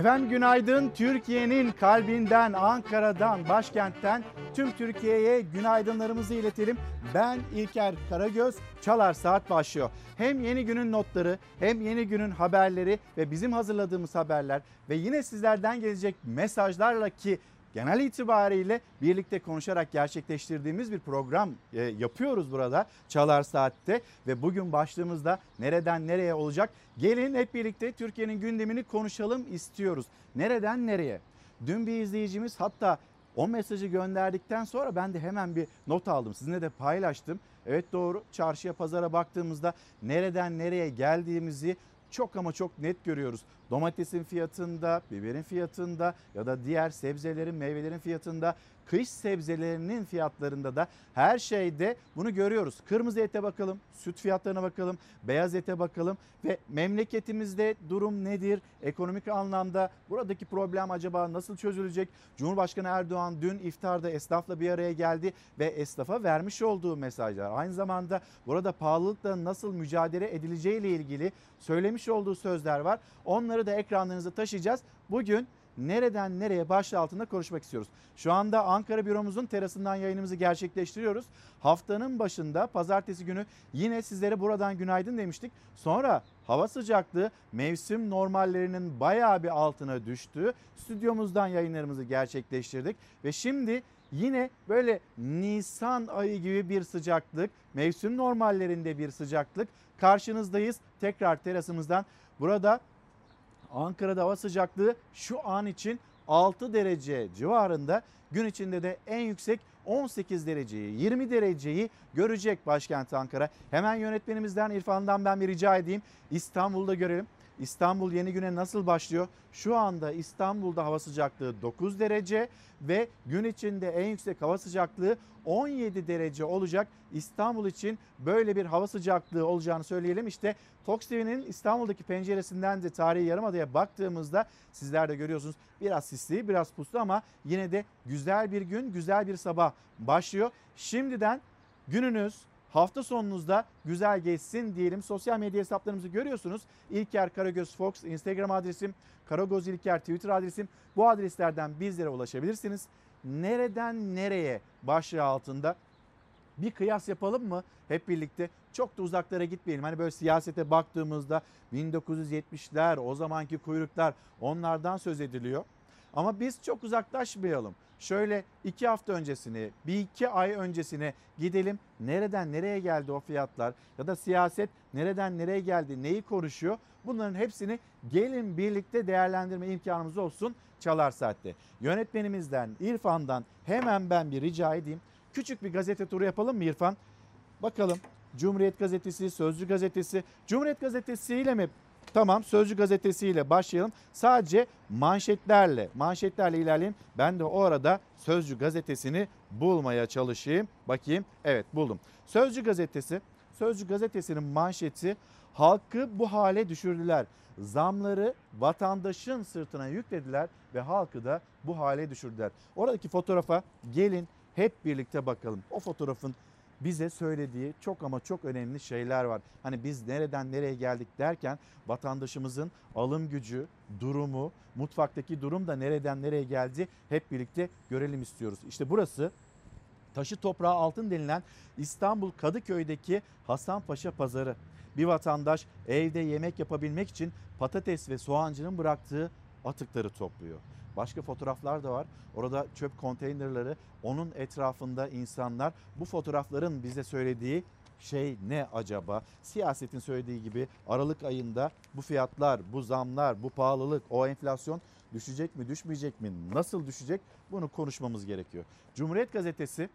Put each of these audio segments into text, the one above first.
Efendim günaydın. Türkiye'nin kalbinden, Ankara'dan, başkentten tüm Türkiye'ye günaydınlarımızı iletelim. Ben İlker Karagöz. Çalar Saat başlıyor. Hem yeni günün notları, hem yeni günün haberleri ve bizim hazırladığımız haberler ve yine sizlerden gelecek mesajlarla ki genel itibariyle birlikte konuşarak gerçekleştirdiğimiz bir program e, yapıyoruz burada Çalar Saat'te ve bugün başlığımızda nereden nereye olacak? Gelin hep birlikte Türkiye'nin gündemini konuşalım istiyoruz. Nereden nereye? Dün bir izleyicimiz hatta o mesajı gönderdikten sonra ben de hemen bir not aldım. Sizinle de paylaştım. Evet doğru çarşıya pazara baktığımızda nereden nereye geldiğimizi çok ama çok net görüyoruz. Domatesin fiyatında, biberin fiyatında ya da diğer sebzelerin, meyvelerin fiyatında, kış sebzelerinin fiyatlarında da her şeyde bunu görüyoruz. Kırmızı ete bakalım, süt fiyatlarına bakalım, beyaz ete bakalım ve memleketimizde durum nedir? Ekonomik anlamda buradaki problem acaba nasıl çözülecek? Cumhurbaşkanı Erdoğan dün iftarda esnafla bir araya geldi ve esnafa vermiş olduğu mesajlar aynı zamanda burada pahalılıkla nasıl mücadele edileceği ile ilgili söylemiş olduğu sözler var. Onları da ekranlarınıza taşıyacağız. Bugün nereden nereye başlığı altında konuşmak istiyoruz. Şu anda Ankara büromuzun terasından yayınımızı gerçekleştiriyoruz. Haftanın başında pazartesi günü yine sizlere buradan günaydın demiştik. Sonra hava sıcaklığı mevsim normallerinin bayağı bir altına düştü. Stüdyomuzdan yayınlarımızı gerçekleştirdik ve şimdi yine böyle Nisan ayı gibi bir sıcaklık, mevsim normallerinde bir sıcaklık karşınızdayız. Tekrar terasımızdan burada Ankara'da hava sıcaklığı şu an için 6 derece civarında. Gün içinde de en yüksek 18 dereceyi 20 dereceyi görecek başkent Ankara. Hemen yönetmenimizden İrfan'dan ben bir rica edeyim. İstanbul'da görelim. İstanbul yeni güne nasıl başlıyor? Şu anda İstanbul'da hava sıcaklığı 9 derece ve gün içinde en yüksek hava sıcaklığı 17 derece olacak. İstanbul için böyle bir hava sıcaklığı olacağını söyleyelim. İşte Fox TV'nin İstanbul'daki penceresinden de tarihi yarımadaya baktığımızda sizler de görüyorsunuz biraz sisli biraz puslu ama yine de güzel bir gün güzel bir sabah başlıyor. Şimdiden gününüz Hafta sonunuzda güzel geçsin diyelim. Sosyal medya hesaplarımızı görüyorsunuz. İlker Karagöz Fox Instagram adresim, Karagöz İlker Twitter adresim. Bu adreslerden bizlere ulaşabilirsiniz. Nereden nereye başlığı altında bir kıyas yapalım mı hep birlikte? Çok da uzaklara gitmeyelim. Hani böyle siyasete baktığımızda 1970'ler o zamanki kuyruklar onlardan söz ediliyor. Ama biz çok uzaklaşmayalım. Şöyle iki hafta öncesini, bir iki ay öncesine gidelim. Nereden nereye geldi o fiyatlar ya da siyaset nereden nereye geldi, neyi konuşuyor? Bunların hepsini gelin birlikte değerlendirme imkanımız olsun Çalar Saat'te. Yönetmenimizden, İrfan'dan hemen ben bir rica edeyim. Küçük bir gazete turu yapalım mı İrfan? Bakalım Cumhuriyet Gazetesi, Sözcü Gazetesi. Cumhuriyet Gazetesi ile mi Tamam Sözcü gazetesiyle başlayalım. Sadece manşetlerle, manşetlerle ilerleyelim. Ben de o arada Sözcü gazetesini bulmaya çalışayım. Bakayım. Evet buldum. Sözcü gazetesi, Sözcü gazetesinin manşeti halkı bu hale düşürdüler. Zamları vatandaşın sırtına yüklediler ve halkı da bu hale düşürdüler. Oradaki fotoğrafa gelin hep birlikte bakalım. O fotoğrafın bize söylediği çok ama çok önemli şeyler var. Hani biz nereden nereye geldik derken vatandaşımızın alım gücü, durumu, mutfaktaki durum da nereden nereye geldi hep birlikte görelim istiyoruz. İşte burası taşı toprağı altın denilen İstanbul Kadıköy'deki Hasanpaşa pazarı. Bir vatandaş evde yemek yapabilmek için patates ve soğancının bıraktığı atıkları topluyor. Başka fotoğraflar da var. Orada çöp konteynerleri, onun etrafında insanlar. Bu fotoğrafların bize söylediği şey ne acaba? Siyasetin söylediği gibi Aralık ayında bu fiyatlar, bu zamlar, bu pahalılık, o enflasyon düşecek mi, düşmeyecek mi? Nasıl düşecek? Bunu konuşmamız gerekiyor. Cumhuriyet Gazetesi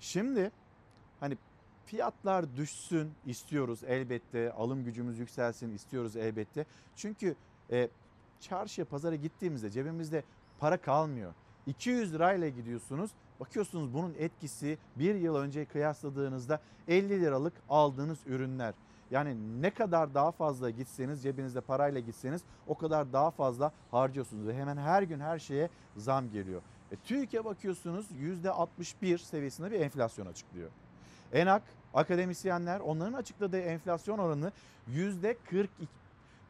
şimdi hani fiyatlar düşsün istiyoruz elbette. Alım gücümüz yükselsin istiyoruz elbette. Çünkü e, çarşıya pazara gittiğimizde cebimizde para kalmıyor. 200 lirayla gidiyorsunuz. Bakıyorsunuz bunun etkisi bir yıl önce kıyasladığınızda 50 liralık aldığınız ürünler. Yani ne kadar daha fazla gitseniz cebinizde parayla gitseniz o kadar daha fazla harcıyorsunuz ve hemen her gün her şeye zam geliyor. E, TÜİK'e bakıyorsunuz %61 seviyesinde bir enflasyon açıklıyor. ENAK akademisyenler onların açıkladığı enflasyon oranı %42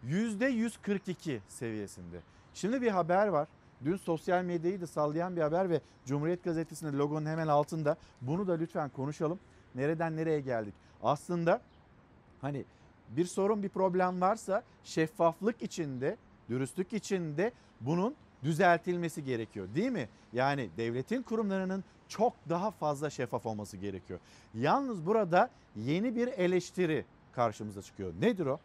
%142 seviyesinde. Şimdi bir haber var. Dün sosyal medyayı da sallayan bir haber ve Cumhuriyet Gazetesi'nde logonun hemen altında bunu da lütfen konuşalım. Nereden nereye geldik? Aslında hani bir sorun bir problem varsa şeffaflık içinde, dürüstlük içinde bunun düzeltilmesi gerekiyor değil mi? Yani devletin kurumlarının çok daha fazla şeffaf olması gerekiyor. Yalnız burada yeni bir eleştiri karşımıza çıkıyor. Nedir o?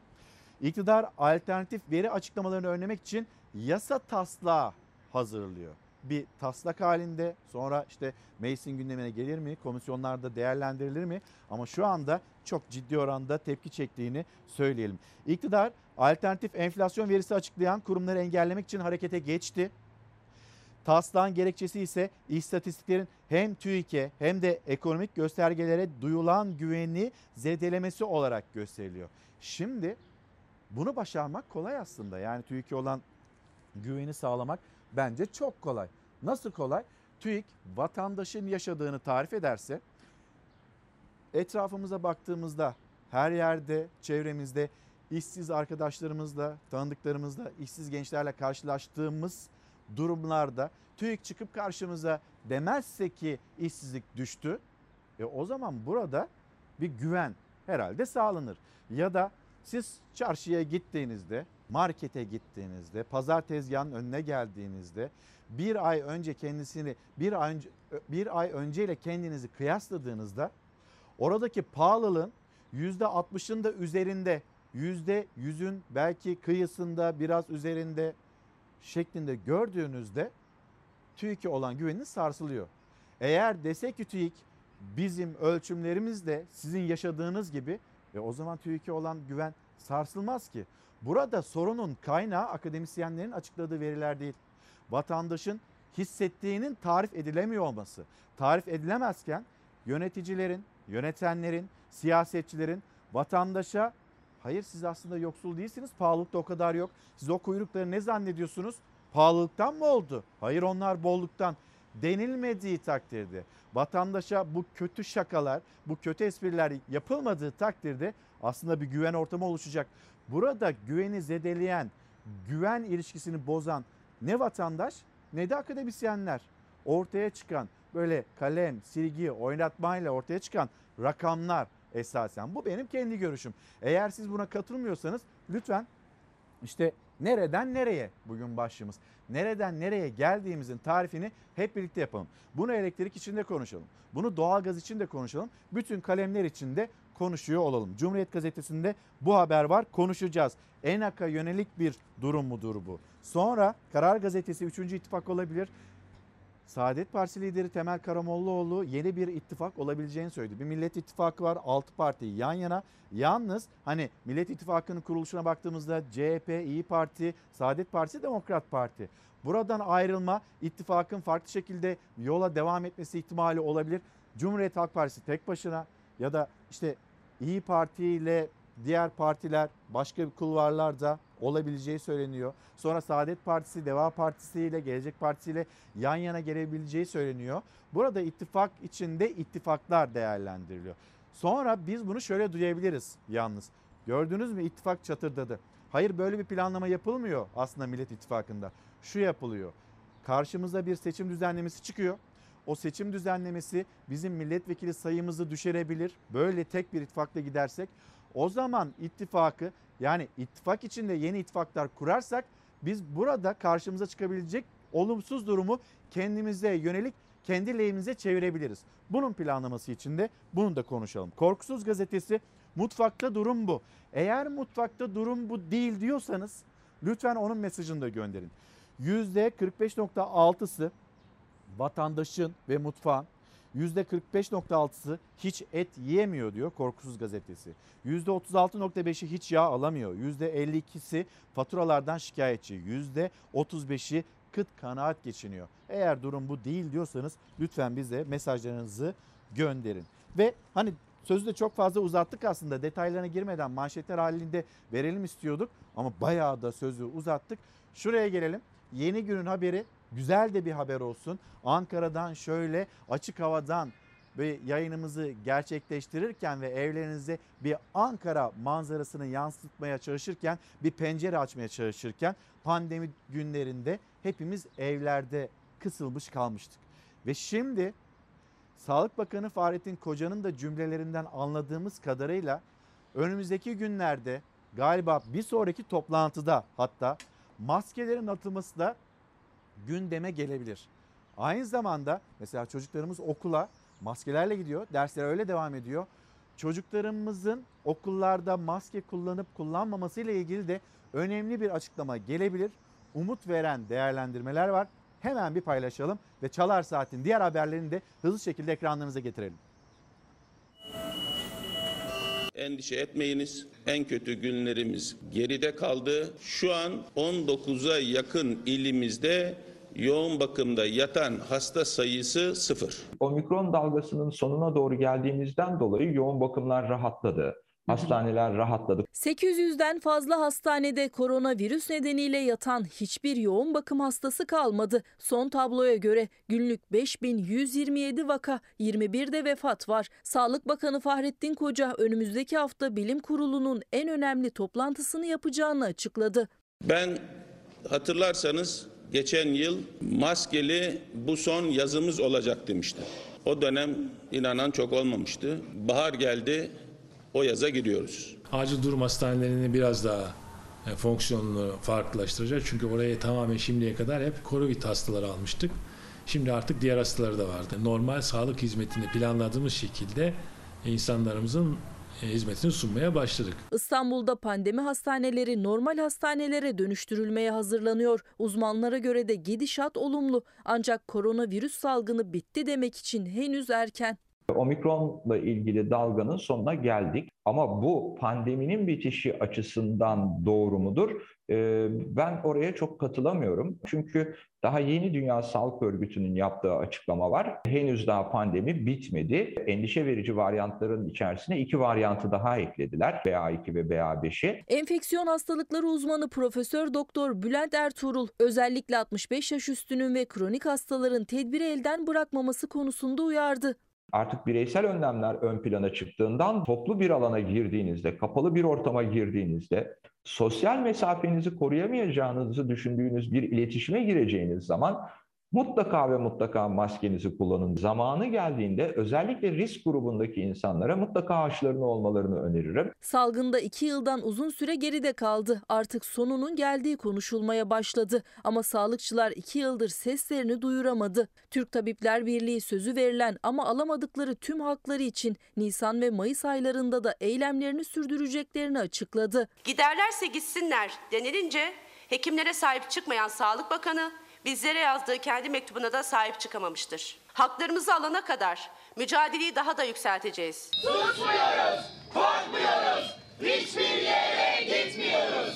İktidar alternatif veri açıklamalarını önlemek için yasa taslağı hazırlıyor. Bir taslak halinde sonra işte meclisin gündemine gelir mi? Komisyonlarda değerlendirilir mi? Ama şu anda çok ciddi oranda tepki çektiğini söyleyelim. İktidar alternatif enflasyon verisi açıklayan kurumları engellemek için harekete geçti. Taslağın gerekçesi ise istatistiklerin hem TÜİK'e hem de ekonomik göstergelere duyulan güveni zedelemesi olarak gösteriliyor. Şimdi bunu başarmak kolay aslında. Yani TÜİK'e olan güveni sağlamak bence çok kolay. Nasıl kolay? TÜİK vatandaşın yaşadığını tarif ederse etrafımıza baktığımızda her yerde çevremizde işsiz arkadaşlarımızla, tanıdıklarımızla, işsiz gençlerle karşılaştığımız durumlarda TÜİK çıkıp karşımıza demezse ki işsizlik düştü. E o zaman burada bir güven herhalde sağlanır. Ya da siz çarşıya gittiğinizde, markete gittiğinizde, pazar tezgahının önüne geldiğinizde bir ay önce kendisini bir ay önce bir ay önceyle kendinizi kıyasladığınızda oradaki pahalılığın %60'ın da üzerinde, %100'ün belki kıyısında biraz üzerinde şeklinde gördüğünüzde TÜİK'e olan güveniniz sarsılıyor. Eğer desek ki TÜİK bizim ölçümlerimizde sizin yaşadığınız gibi e o zaman TÜİK'e olan güven sarsılmaz ki. Burada sorunun kaynağı akademisyenlerin açıkladığı veriler değil. Vatandaşın hissettiğinin tarif edilemiyor olması. Tarif edilemezken yöneticilerin, yönetenlerin, siyasetçilerin vatandaşa hayır siz aslında yoksul değilsiniz pahalılık da o kadar yok. Siz o kuyrukları ne zannediyorsunuz? Pahalılıktan mı oldu? Hayır onlar bolluktan denilmediği takdirde vatandaşa bu kötü şakalar, bu kötü espriler yapılmadığı takdirde aslında bir güven ortamı oluşacak. Burada güveni zedeleyen, güven ilişkisini bozan ne vatandaş ne de akademisyenler. Ortaya çıkan böyle kalem, silgi, oynatmayla ortaya çıkan rakamlar esasen. Bu benim kendi görüşüm. Eğer siz buna katılmıyorsanız lütfen işte nereden nereye bugün başlığımız. Nereden nereye geldiğimizin tarifini hep birlikte yapalım. Bunu elektrik için de konuşalım. Bunu doğalgaz için de konuşalım. Bütün kalemler için de konuşuyor olalım. Cumhuriyet Gazetesi'nde bu haber var konuşacağız. ENAK'a yönelik bir durum mudur bu? Sonra Karar Gazetesi 3. ittifak olabilir. Saadet Partisi lideri Temel Karamollaoğlu yeni bir ittifak olabileceğini söyledi. Bir Millet İttifakı var 6 parti yan yana. Yalnız hani Millet İttifakı'nın kuruluşuna baktığımızda CHP, İyi Parti, Saadet Partisi, Demokrat Parti. Buradan ayrılma ittifakın farklı şekilde yola devam etmesi ihtimali olabilir. Cumhuriyet Halk Partisi tek başına ya da işte İyi Parti ile diğer partiler başka kulvarlarda olabileceği söyleniyor. Sonra Saadet Partisi, Deva Partisi ile Gelecek Partisi ile yan yana gelebileceği söyleniyor. Burada ittifak içinde ittifaklar değerlendiriliyor. Sonra biz bunu şöyle duyabiliriz yalnız. Gördünüz mü ittifak çatırdadı. Hayır böyle bir planlama yapılmıyor aslında Millet İttifakı'nda. Şu yapılıyor. Karşımıza bir seçim düzenlemesi çıkıyor. O seçim düzenlemesi bizim milletvekili sayımızı düşürebilir. Böyle tek bir ittifakla gidersek o zaman ittifakı yani ittifak içinde yeni ittifaklar kurarsak biz burada karşımıza çıkabilecek olumsuz durumu kendimize yönelik kendi lehimize çevirebiliriz. Bunun planlaması için de bunu da konuşalım. Korkusuz gazetesi mutfakta durum bu. Eğer mutfakta durum bu değil diyorsanız lütfen onun mesajını da gönderin. %45.6'sı vatandaşın ve mutfağın %45.6'sı hiç et yiyemiyor diyor Korkusuz Gazetesi. %36.5'i hiç yağ alamıyor. %52'si faturalardan şikayetçi. %35'i kıt kanaat geçiniyor. Eğer durum bu değil diyorsanız lütfen bize mesajlarınızı gönderin. Ve hani sözü de çok fazla uzattık aslında detaylarına girmeden manşetler halinde verelim istiyorduk ama bayağı da sözü uzattık. Şuraya gelelim. Yeni günün haberi güzel de bir haber olsun. Ankara'dan şöyle açık havadan ve yayınımızı gerçekleştirirken ve evlerinizde bir Ankara manzarasını yansıtmaya çalışırken bir pencere açmaya çalışırken pandemi günlerinde hepimiz evlerde kısılmış kalmıştık. Ve şimdi Sağlık Bakanı Fahrettin Koca'nın da cümlelerinden anladığımız kadarıyla önümüzdeki günlerde galiba bir sonraki toplantıda hatta maskelerin atılması da gündeme gelebilir. Aynı zamanda mesela çocuklarımız okula maskelerle gidiyor. Dersler öyle devam ediyor. Çocuklarımızın okullarda maske kullanıp kullanmaması ile ilgili de önemli bir açıklama gelebilir. Umut veren değerlendirmeler var. Hemen bir paylaşalım ve Çalar Saat'in diğer haberlerini de hızlı şekilde ekranlarınıza getirelim. Endişe etmeyiniz. En kötü günlerimiz geride kaldı. Şu an 19'a yakın ilimizde yoğun bakımda yatan hasta sayısı sıfır. Omikron dalgasının sonuna doğru geldiğimizden dolayı yoğun bakımlar rahatladı. Hastaneler rahatladı. 800'den fazla hastanede koronavirüs nedeniyle yatan hiçbir yoğun bakım hastası kalmadı. Son tabloya göre günlük 5127 vaka, 21 de vefat var. Sağlık Bakanı Fahrettin Koca önümüzdeki hafta bilim kurulunun en önemli toplantısını yapacağını açıkladı. Ben hatırlarsanız geçen yıl maskeli bu son yazımız olacak demiştim. O dönem inanan çok olmamıştı. Bahar geldi, o yaza giriyoruz. Acil durum hastanelerini biraz daha e, fonksiyonunu farklılaştıracak. Çünkü oraya tamamen şimdiye kadar hep Covid hastaları almıştık. Şimdi artık diğer hastaları da vardı. Normal sağlık hizmetini planladığımız şekilde insanlarımızın hizmetini sunmaya başladık. İstanbul'da pandemi hastaneleri normal hastanelere dönüştürülmeye hazırlanıyor. Uzmanlara göre de gidişat olumlu. Ancak koronavirüs salgını bitti demek için henüz erken. Omikronla ilgili dalganın sonuna geldik. Ama bu pandeminin bitişi açısından doğru mudur? Ee, ben oraya çok katılamıyorum. Çünkü daha yeni Dünya Sağlık Örgütü'nün yaptığı açıklama var. Henüz daha pandemi bitmedi. Endişe verici varyantların içerisine iki varyantı daha eklediler. BA2 ve BA5'i. Enfeksiyon hastalıkları uzmanı Profesör Doktor Bülent Ertuğrul özellikle 65 yaş üstünün ve kronik hastaların tedbiri elden bırakmaması konusunda uyardı. Artık bireysel önlemler ön plana çıktığından toplu bir alana girdiğinizde, kapalı bir ortama girdiğinizde, sosyal mesafenizi koruyamayacağınızı düşündüğünüz bir iletişime gireceğiniz zaman mutlaka ve mutlaka maskenizi kullanın. Zamanı geldiğinde özellikle risk grubundaki insanlara mutlaka aşılarını olmalarını öneririm. Salgında iki yıldan uzun süre geride kaldı. Artık sonunun geldiği konuşulmaya başladı. Ama sağlıkçılar iki yıldır seslerini duyuramadı. Türk Tabipler Birliği sözü verilen ama alamadıkları tüm hakları için Nisan ve Mayıs aylarında da eylemlerini sürdüreceklerini açıkladı. Giderlerse gitsinler denilince hekimlere sahip çıkmayan Sağlık Bakanı bizlere yazdığı kendi mektubuna da sahip çıkamamıştır. Haklarımızı alana kadar mücadeleyi daha da yükselteceğiz. Susmuyoruz, korkmuyoruz, hiçbir yere gitmiyoruz.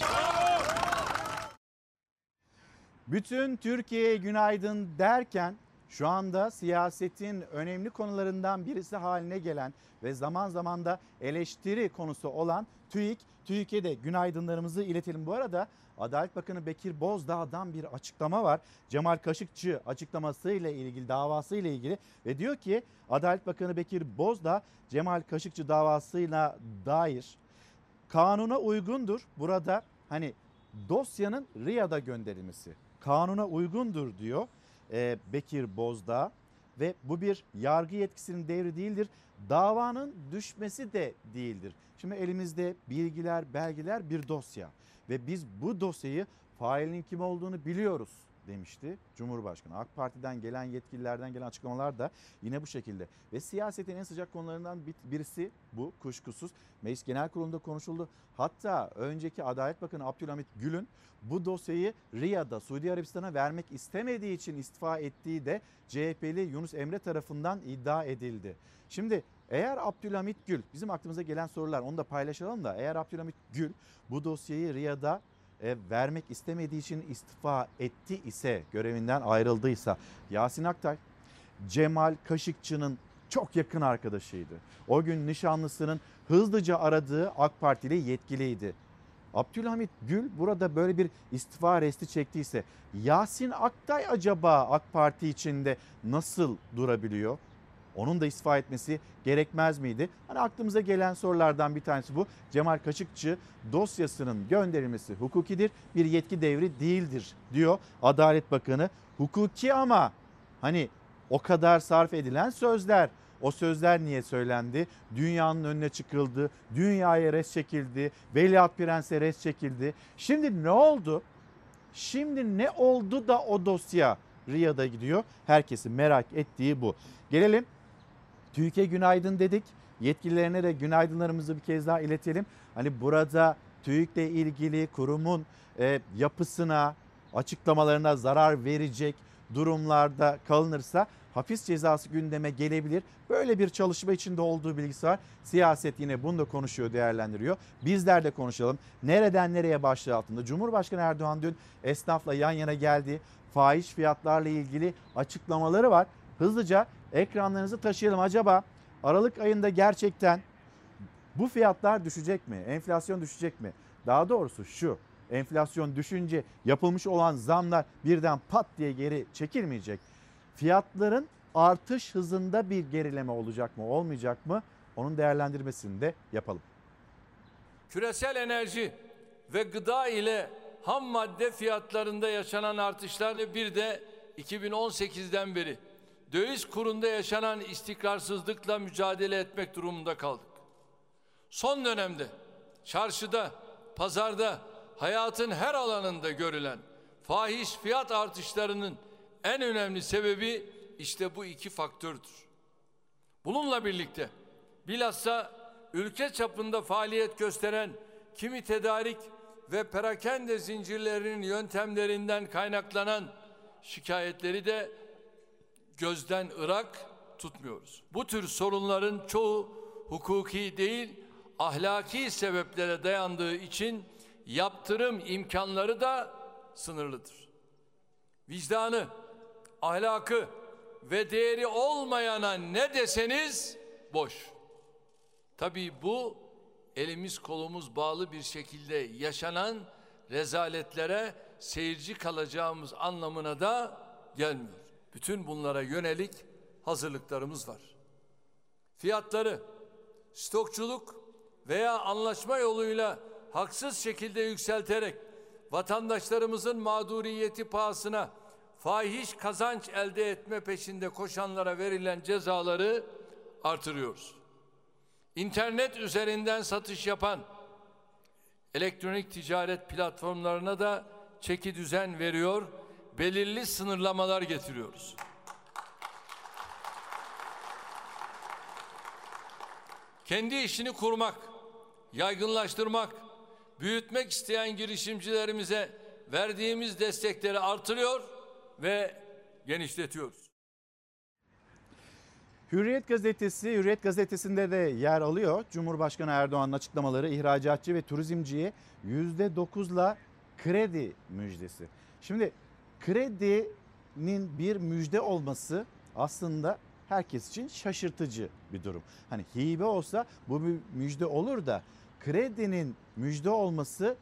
Bütün Türkiye'ye günaydın derken şu anda siyasetin önemli konularından birisi haline gelen ve zaman zaman da eleştiri konusu olan TÜİK, TÜİK'e de günaydınlarımızı iletelim. Bu arada Adalet Bakanı Bekir Bozdağ'dan bir açıklama var. Cemal Kaşıkçı açıklamasıyla ilgili davasıyla ilgili ve diyor ki Adalet Bakanı Bekir Bozdağ Cemal Kaşıkçı davasıyla dair kanuna uygundur. Burada hani dosyanın RIA'da gönderilmesi kanuna uygundur diyor e, Bekir Bozdağ ve bu bir yargı yetkisinin devri değildir. Davanın düşmesi de değildir. Şimdi elimizde bilgiler, belgeler bir dosya ve biz bu dosyayı failin kim olduğunu biliyoruz demişti Cumhurbaşkanı. AK Parti'den gelen yetkililerden gelen açıklamalar da yine bu şekilde. Ve siyasetin en sıcak konularından birisi bu kuşkusuz. Meclis Genel Kurulu'nda konuşuldu. Hatta önceki Adalet Bakanı Abdülhamit Gül'ün bu dosyayı Riyad'a Suudi Arabistan'a vermek istemediği için istifa ettiği de CHP'li Yunus Emre tarafından iddia edildi. Şimdi eğer Abdülhamit Gül bizim aklımıza gelen sorular onu da paylaşalım da eğer Abdülhamit Gül bu dosyayı Riyad'a e, vermek istemediği için istifa etti ise görevinden ayrıldıysa Yasin Aktay Cemal Kaşıkçı'nın çok yakın arkadaşıydı. O gün nişanlısının hızlıca aradığı AK Partili yetkiliydi. Abdülhamit Gül burada böyle bir istifa resti çektiyse Yasin Aktay acaba AK Parti içinde nasıl durabiliyor? Onun da istifa etmesi gerekmez miydi? Hani aklımıza gelen sorulardan bir tanesi bu. Cemal Kaşıkçı dosyasının gönderilmesi hukukidir, bir yetki devri değildir diyor Adalet Bakanı. Hukuki ama hani o kadar sarf edilen sözler. O sözler niye söylendi? Dünyanın önüne çıkıldı, dünyaya res çekildi, Veliaht Prens'e res çekildi. Şimdi ne oldu? Şimdi ne oldu da o dosya Riyad'a gidiyor? Herkesin merak ettiği bu. Gelelim TÜİK'e günaydın dedik. Yetkililerine de günaydınlarımızı bir kez daha iletelim. Hani burada TÜİK'le ilgili kurumun e, yapısına, açıklamalarına zarar verecek durumlarda kalınırsa hapis cezası gündeme gelebilir. Böyle bir çalışma içinde olduğu bilgisi var. Siyaset yine bunu da konuşuyor, değerlendiriyor. Bizler de konuşalım. Nereden nereye başlığı altında? Cumhurbaşkanı Erdoğan dün esnafla yan yana geldi. Fahiş fiyatlarla ilgili açıklamaları var. Hızlıca ekranlarınızı taşıyalım. Acaba Aralık ayında gerçekten bu fiyatlar düşecek mi? Enflasyon düşecek mi? Daha doğrusu şu. Enflasyon düşünce yapılmış olan zamlar birden pat diye geri çekilmeyecek. Fiyatların artış hızında bir gerileme olacak mı, olmayacak mı? Onun değerlendirmesini de yapalım. Küresel enerji ve gıda ile ham madde fiyatlarında yaşanan artışlarla bir de 2018'den beri döviz kurunda yaşanan istikrarsızlıkla mücadele etmek durumunda kaldık. Son dönemde çarşıda, pazarda, hayatın her alanında görülen fahiş fiyat artışlarının en önemli sebebi işte bu iki faktördür. Bununla birlikte bilhassa ülke çapında faaliyet gösteren kimi tedarik ve perakende zincirlerinin yöntemlerinden kaynaklanan şikayetleri de gözden ırak tutmuyoruz. Bu tür sorunların çoğu hukuki değil, ahlaki sebeplere dayandığı için yaptırım imkanları da sınırlıdır. Vicdanı, ahlakı ve değeri olmayana ne deseniz boş. Tabii bu elimiz kolumuz bağlı bir şekilde yaşanan rezaletlere seyirci kalacağımız anlamına da gelmiyor. Bütün bunlara yönelik hazırlıklarımız var. Fiyatları stokçuluk veya anlaşma yoluyla haksız şekilde yükselterek vatandaşlarımızın mağduriyeti pahasına fahiş kazanç elde etme peşinde koşanlara verilen cezaları artırıyoruz. İnternet üzerinden satış yapan elektronik ticaret platformlarına da çeki düzen veriyor, belirli sınırlamalar getiriyoruz. Kendi işini kurmak, yaygınlaştırmak, büyütmek isteyen girişimcilerimize verdiğimiz destekleri artırıyor ve genişletiyoruz. Hürriyet gazetesi, Hürriyet gazetesinde de yer alıyor. Cumhurbaşkanı Erdoğan'ın açıklamaları ihracatçı ve turizmciye %9'la kredi müjdesi. Şimdi kredinin bir müjde olması aslında herkes için şaşırtıcı bir durum. Hani hibe olsa bu bir müjde olur da kredinin müjde olması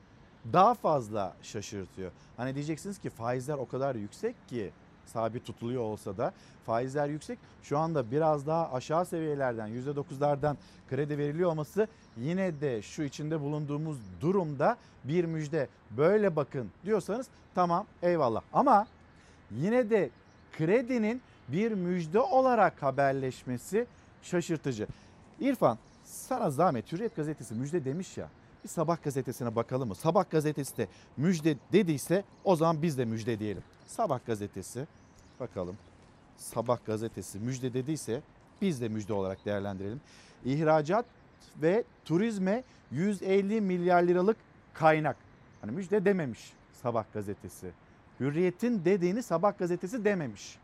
daha fazla şaşırtıyor. Hani diyeceksiniz ki faizler o kadar yüksek ki sabit tutuluyor olsa da faizler yüksek. Şu anda biraz daha aşağı seviyelerden %9'lardan kredi veriliyor olması yine de şu içinde bulunduğumuz durumda bir müjde. Böyle bakın diyorsanız tamam eyvallah. Ama yine de kredinin bir müjde olarak haberleşmesi şaşırtıcı. İrfan sana zahmet Hürriyet gazetesi müjde demiş ya. Bir sabah gazetesine bakalım mı? Sabah gazetesi de müjde dediyse o zaman biz de müjde diyelim. Sabah gazetesi bakalım. Sabah gazetesi müjde dediyse biz de müjde olarak değerlendirelim. İhracat ve turizme 150 milyar liralık kaynak. Hani müjde dememiş Sabah gazetesi. Hürriyet'in dediğini Sabah gazetesi dememiş.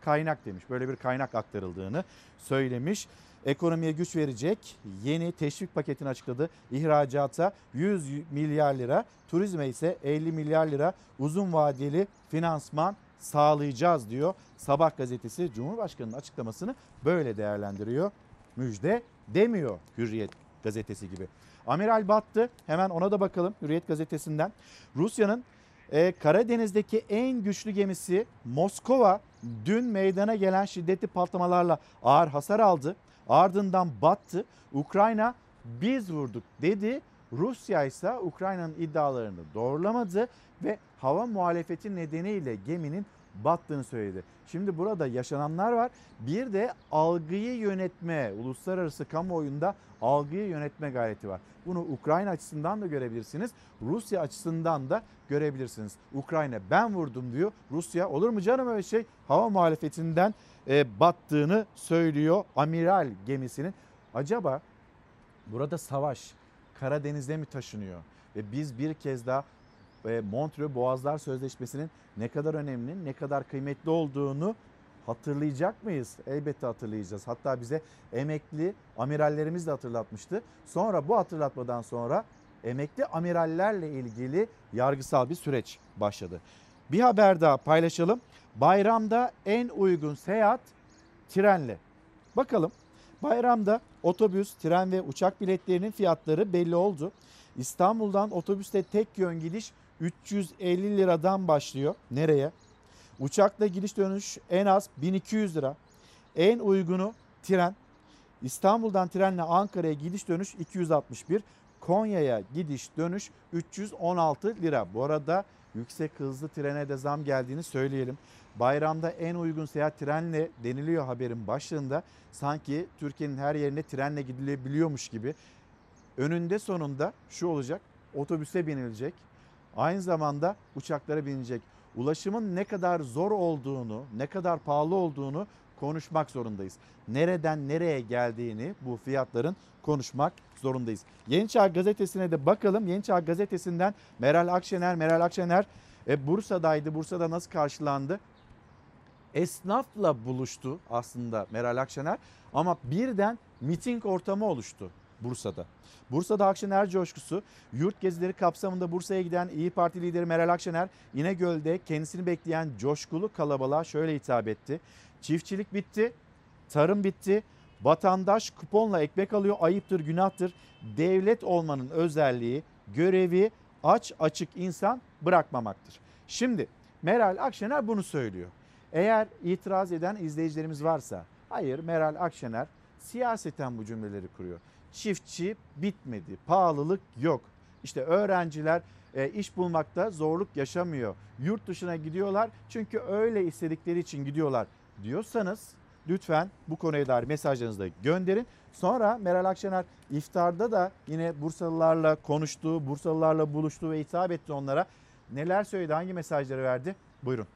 Kaynak demiş. Böyle bir kaynak aktarıldığını söylemiş ekonomiye güç verecek yeni teşvik paketini açıkladı. İhracata 100 milyar lira, turizme ise 50 milyar lira uzun vadeli finansman sağlayacağız diyor. Sabah gazetesi Cumhurbaşkanı'nın açıklamasını böyle değerlendiriyor. Müjde demiyor Hürriyet gazetesi gibi. Amiral battı. Hemen ona da bakalım Hürriyet gazetesinden. Rusya'nın e, Karadeniz'deki en güçlü gemisi Moskova dün meydana gelen şiddetli patlamalarla ağır hasar aldı. Ardından battı. Ukrayna biz vurduk dedi. Rusya ise Ukrayna'nın iddialarını doğrulamadı ve hava muhalefeti nedeniyle geminin battığını söyledi. Şimdi burada yaşananlar var. Bir de algıyı yönetme, uluslararası kamuoyunda algıyı yönetme gayreti var. Bunu Ukrayna açısından da görebilirsiniz. Rusya açısından da görebilirsiniz. Ukrayna ben vurdum diyor. Rusya olur mu canım öyle şey? Hava muhalefetinden e, battığını söylüyor amiral gemisinin. Acaba burada savaş Karadeniz'de mi taşınıyor? Ve biz bir kez daha e, Montreux Boğazlar Sözleşmesi'nin ne kadar önemli, ne kadar kıymetli olduğunu hatırlayacak mıyız? Elbette hatırlayacağız. Hatta bize emekli amirallerimiz de hatırlatmıştı. Sonra bu hatırlatmadan sonra emekli amirallerle ilgili yargısal bir süreç başladı. Bir haber daha paylaşalım. Bayramda en uygun seyahat trenle. Bakalım bayramda otobüs, tren ve uçak biletlerinin fiyatları belli oldu. İstanbul'dan otobüste tek yön gidiş 350 liradan başlıyor. Nereye? Uçakla gidiş dönüş en az 1200 lira. En uygunu tren. İstanbul'dan trenle Ankara'ya gidiş dönüş 261. Konya'ya gidiş dönüş 316 lira. Bu arada yüksek hızlı trene de zam geldiğini söyleyelim. Bayramda en uygun seyahat trenle deniliyor haberin başlığında. Sanki Türkiye'nin her yerine trenle gidilebiliyormuş gibi. Önünde sonunda şu olacak. Otobüse binilecek. Aynı zamanda uçaklara binecek. Ulaşımın ne kadar zor olduğunu, ne kadar pahalı olduğunu konuşmak zorundayız. Nereden nereye geldiğini bu fiyatların konuşmak zorundayız. Yeni Çağ Gazetesi'ne de bakalım. Yeni Çağ Gazetesi'nden Meral Akşener, Meral Akşener e, Bursa'daydı. Bursa'da nasıl karşılandı? Esnafla buluştu aslında Meral Akşener ama birden miting ortamı oluştu Bursa'da. Bursa'da Akşener coşkusu, yurt gezileri kapsamında Bursa'ya giden İyi Parti lideri Meral Akşener İnegöl'de kendisini bekleyen coşkulu kalabalığa şöyle hitap etti. Çiftçilik bitti, tarım bitti, vatandaş kuponla ekmek alıyor ayıptır günahtır. Devlet olmanın özelliği görevi aç açık insan bırakmamaktır. Şimdi Meral Akşener bunu söylüyor. Eğer itiraz eden izleyicilerimiz varsa hayır Meral Akşener siyaseten bu cümleleri kuruyor. Çiftçi bitmedi, pahalılık yok. İşte öğrenciler e, iş bulmakta zorluk yaşamıyor. Yurt dışına gidiyorlar çünkü öyle istedikleri için gidiyorlar diyorsanız lütfen bu konuya dair mesajlarınızı da gönderin. Sonra Meral Akşener iftarda da yine Bursalılarla konuştu, Bursalılarla buluştu ve hitap etti onlara. Neler söyledi, hangi mesajları verdi? Buyurun.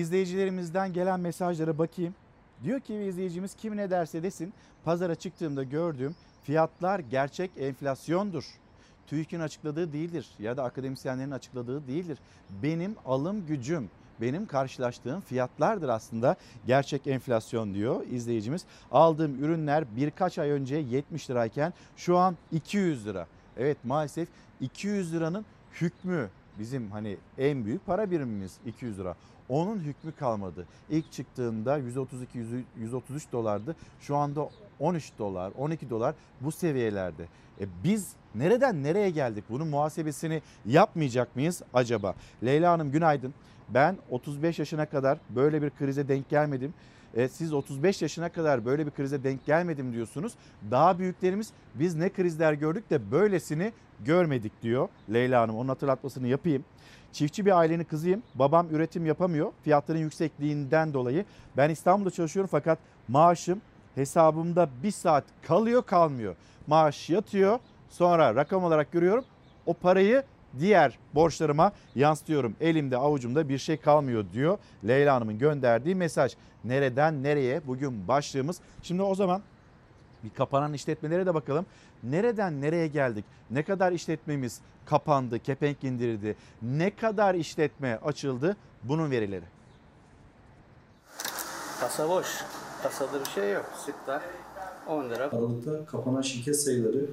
İzleyicilerimizden gelen mesajlara bakayım. Diyor ki izleyicimiz kim ne derse desin pazara çıktığımda gördüğüm fiyatlar gerçek enflasyondur. TÜİK'in açıkladığı değildir ya da akademisyenlerin açıkladığı değildir. Benim alım gücüm, benim karşılaştığım fiyatlardır aslında gerçek enflasyon diyor izleyicimiz. Aldığım ürünler birkaç ay önce 70 lirayken şu an 200 lira. Evet maalesef 200 liranın hükmü bizim hani en büyük para birimimiz 200 lira. Onun hükmü kalmadı. İlk çıktığında 132 133 dolardı. Şu anda 13 dolar, 12 dolar bu seviyelerde. E biz nereden nereye geldik? Bunun muhasebesini yapmayacak mıyız acaba? Leyla Hanım günaydın. Ben 35 yaşına kadar böyle bir krize denk gelmedim. E, siz 35 yaşına kadar böyle bir krize denk gelmedim diyorsunuz. Daha büyüklerimiz biz ne krizler gördük de böylesini görmedik diyor Leyla Hanım. Onun hatırlatmasını yapayım. Çiftçi bir ailenin kızıyım. Babam üretim yapamıyor. Fiyatların yüksekliğinden dolayı. Ben İstanbul'da çalışıyorum fakat maaşım hesabımda bir saat kalıyor kalmıyor. Maaş yatıyor sonra rakam olarak görüyorum. O parayı diğer borçlarıma yansıtıyorum. Elimde avucumda bir şey kalmıyor diyor Leyla Hanım'ın gönderdiği mesaj. Nereden nereye bugün başlığımız. Şimdi o zaman bir kapanan işletmelere de bakalım. Nereden nereye geldik? Ne kadar işletmemiz kapandı, kepenk indirildi? Ne kadar işletme açıldı? Bunun verileri. Kasa boş. Kasada bir şey yok. Sütler 10 lira. Aralıkta kapanan şirket sayıları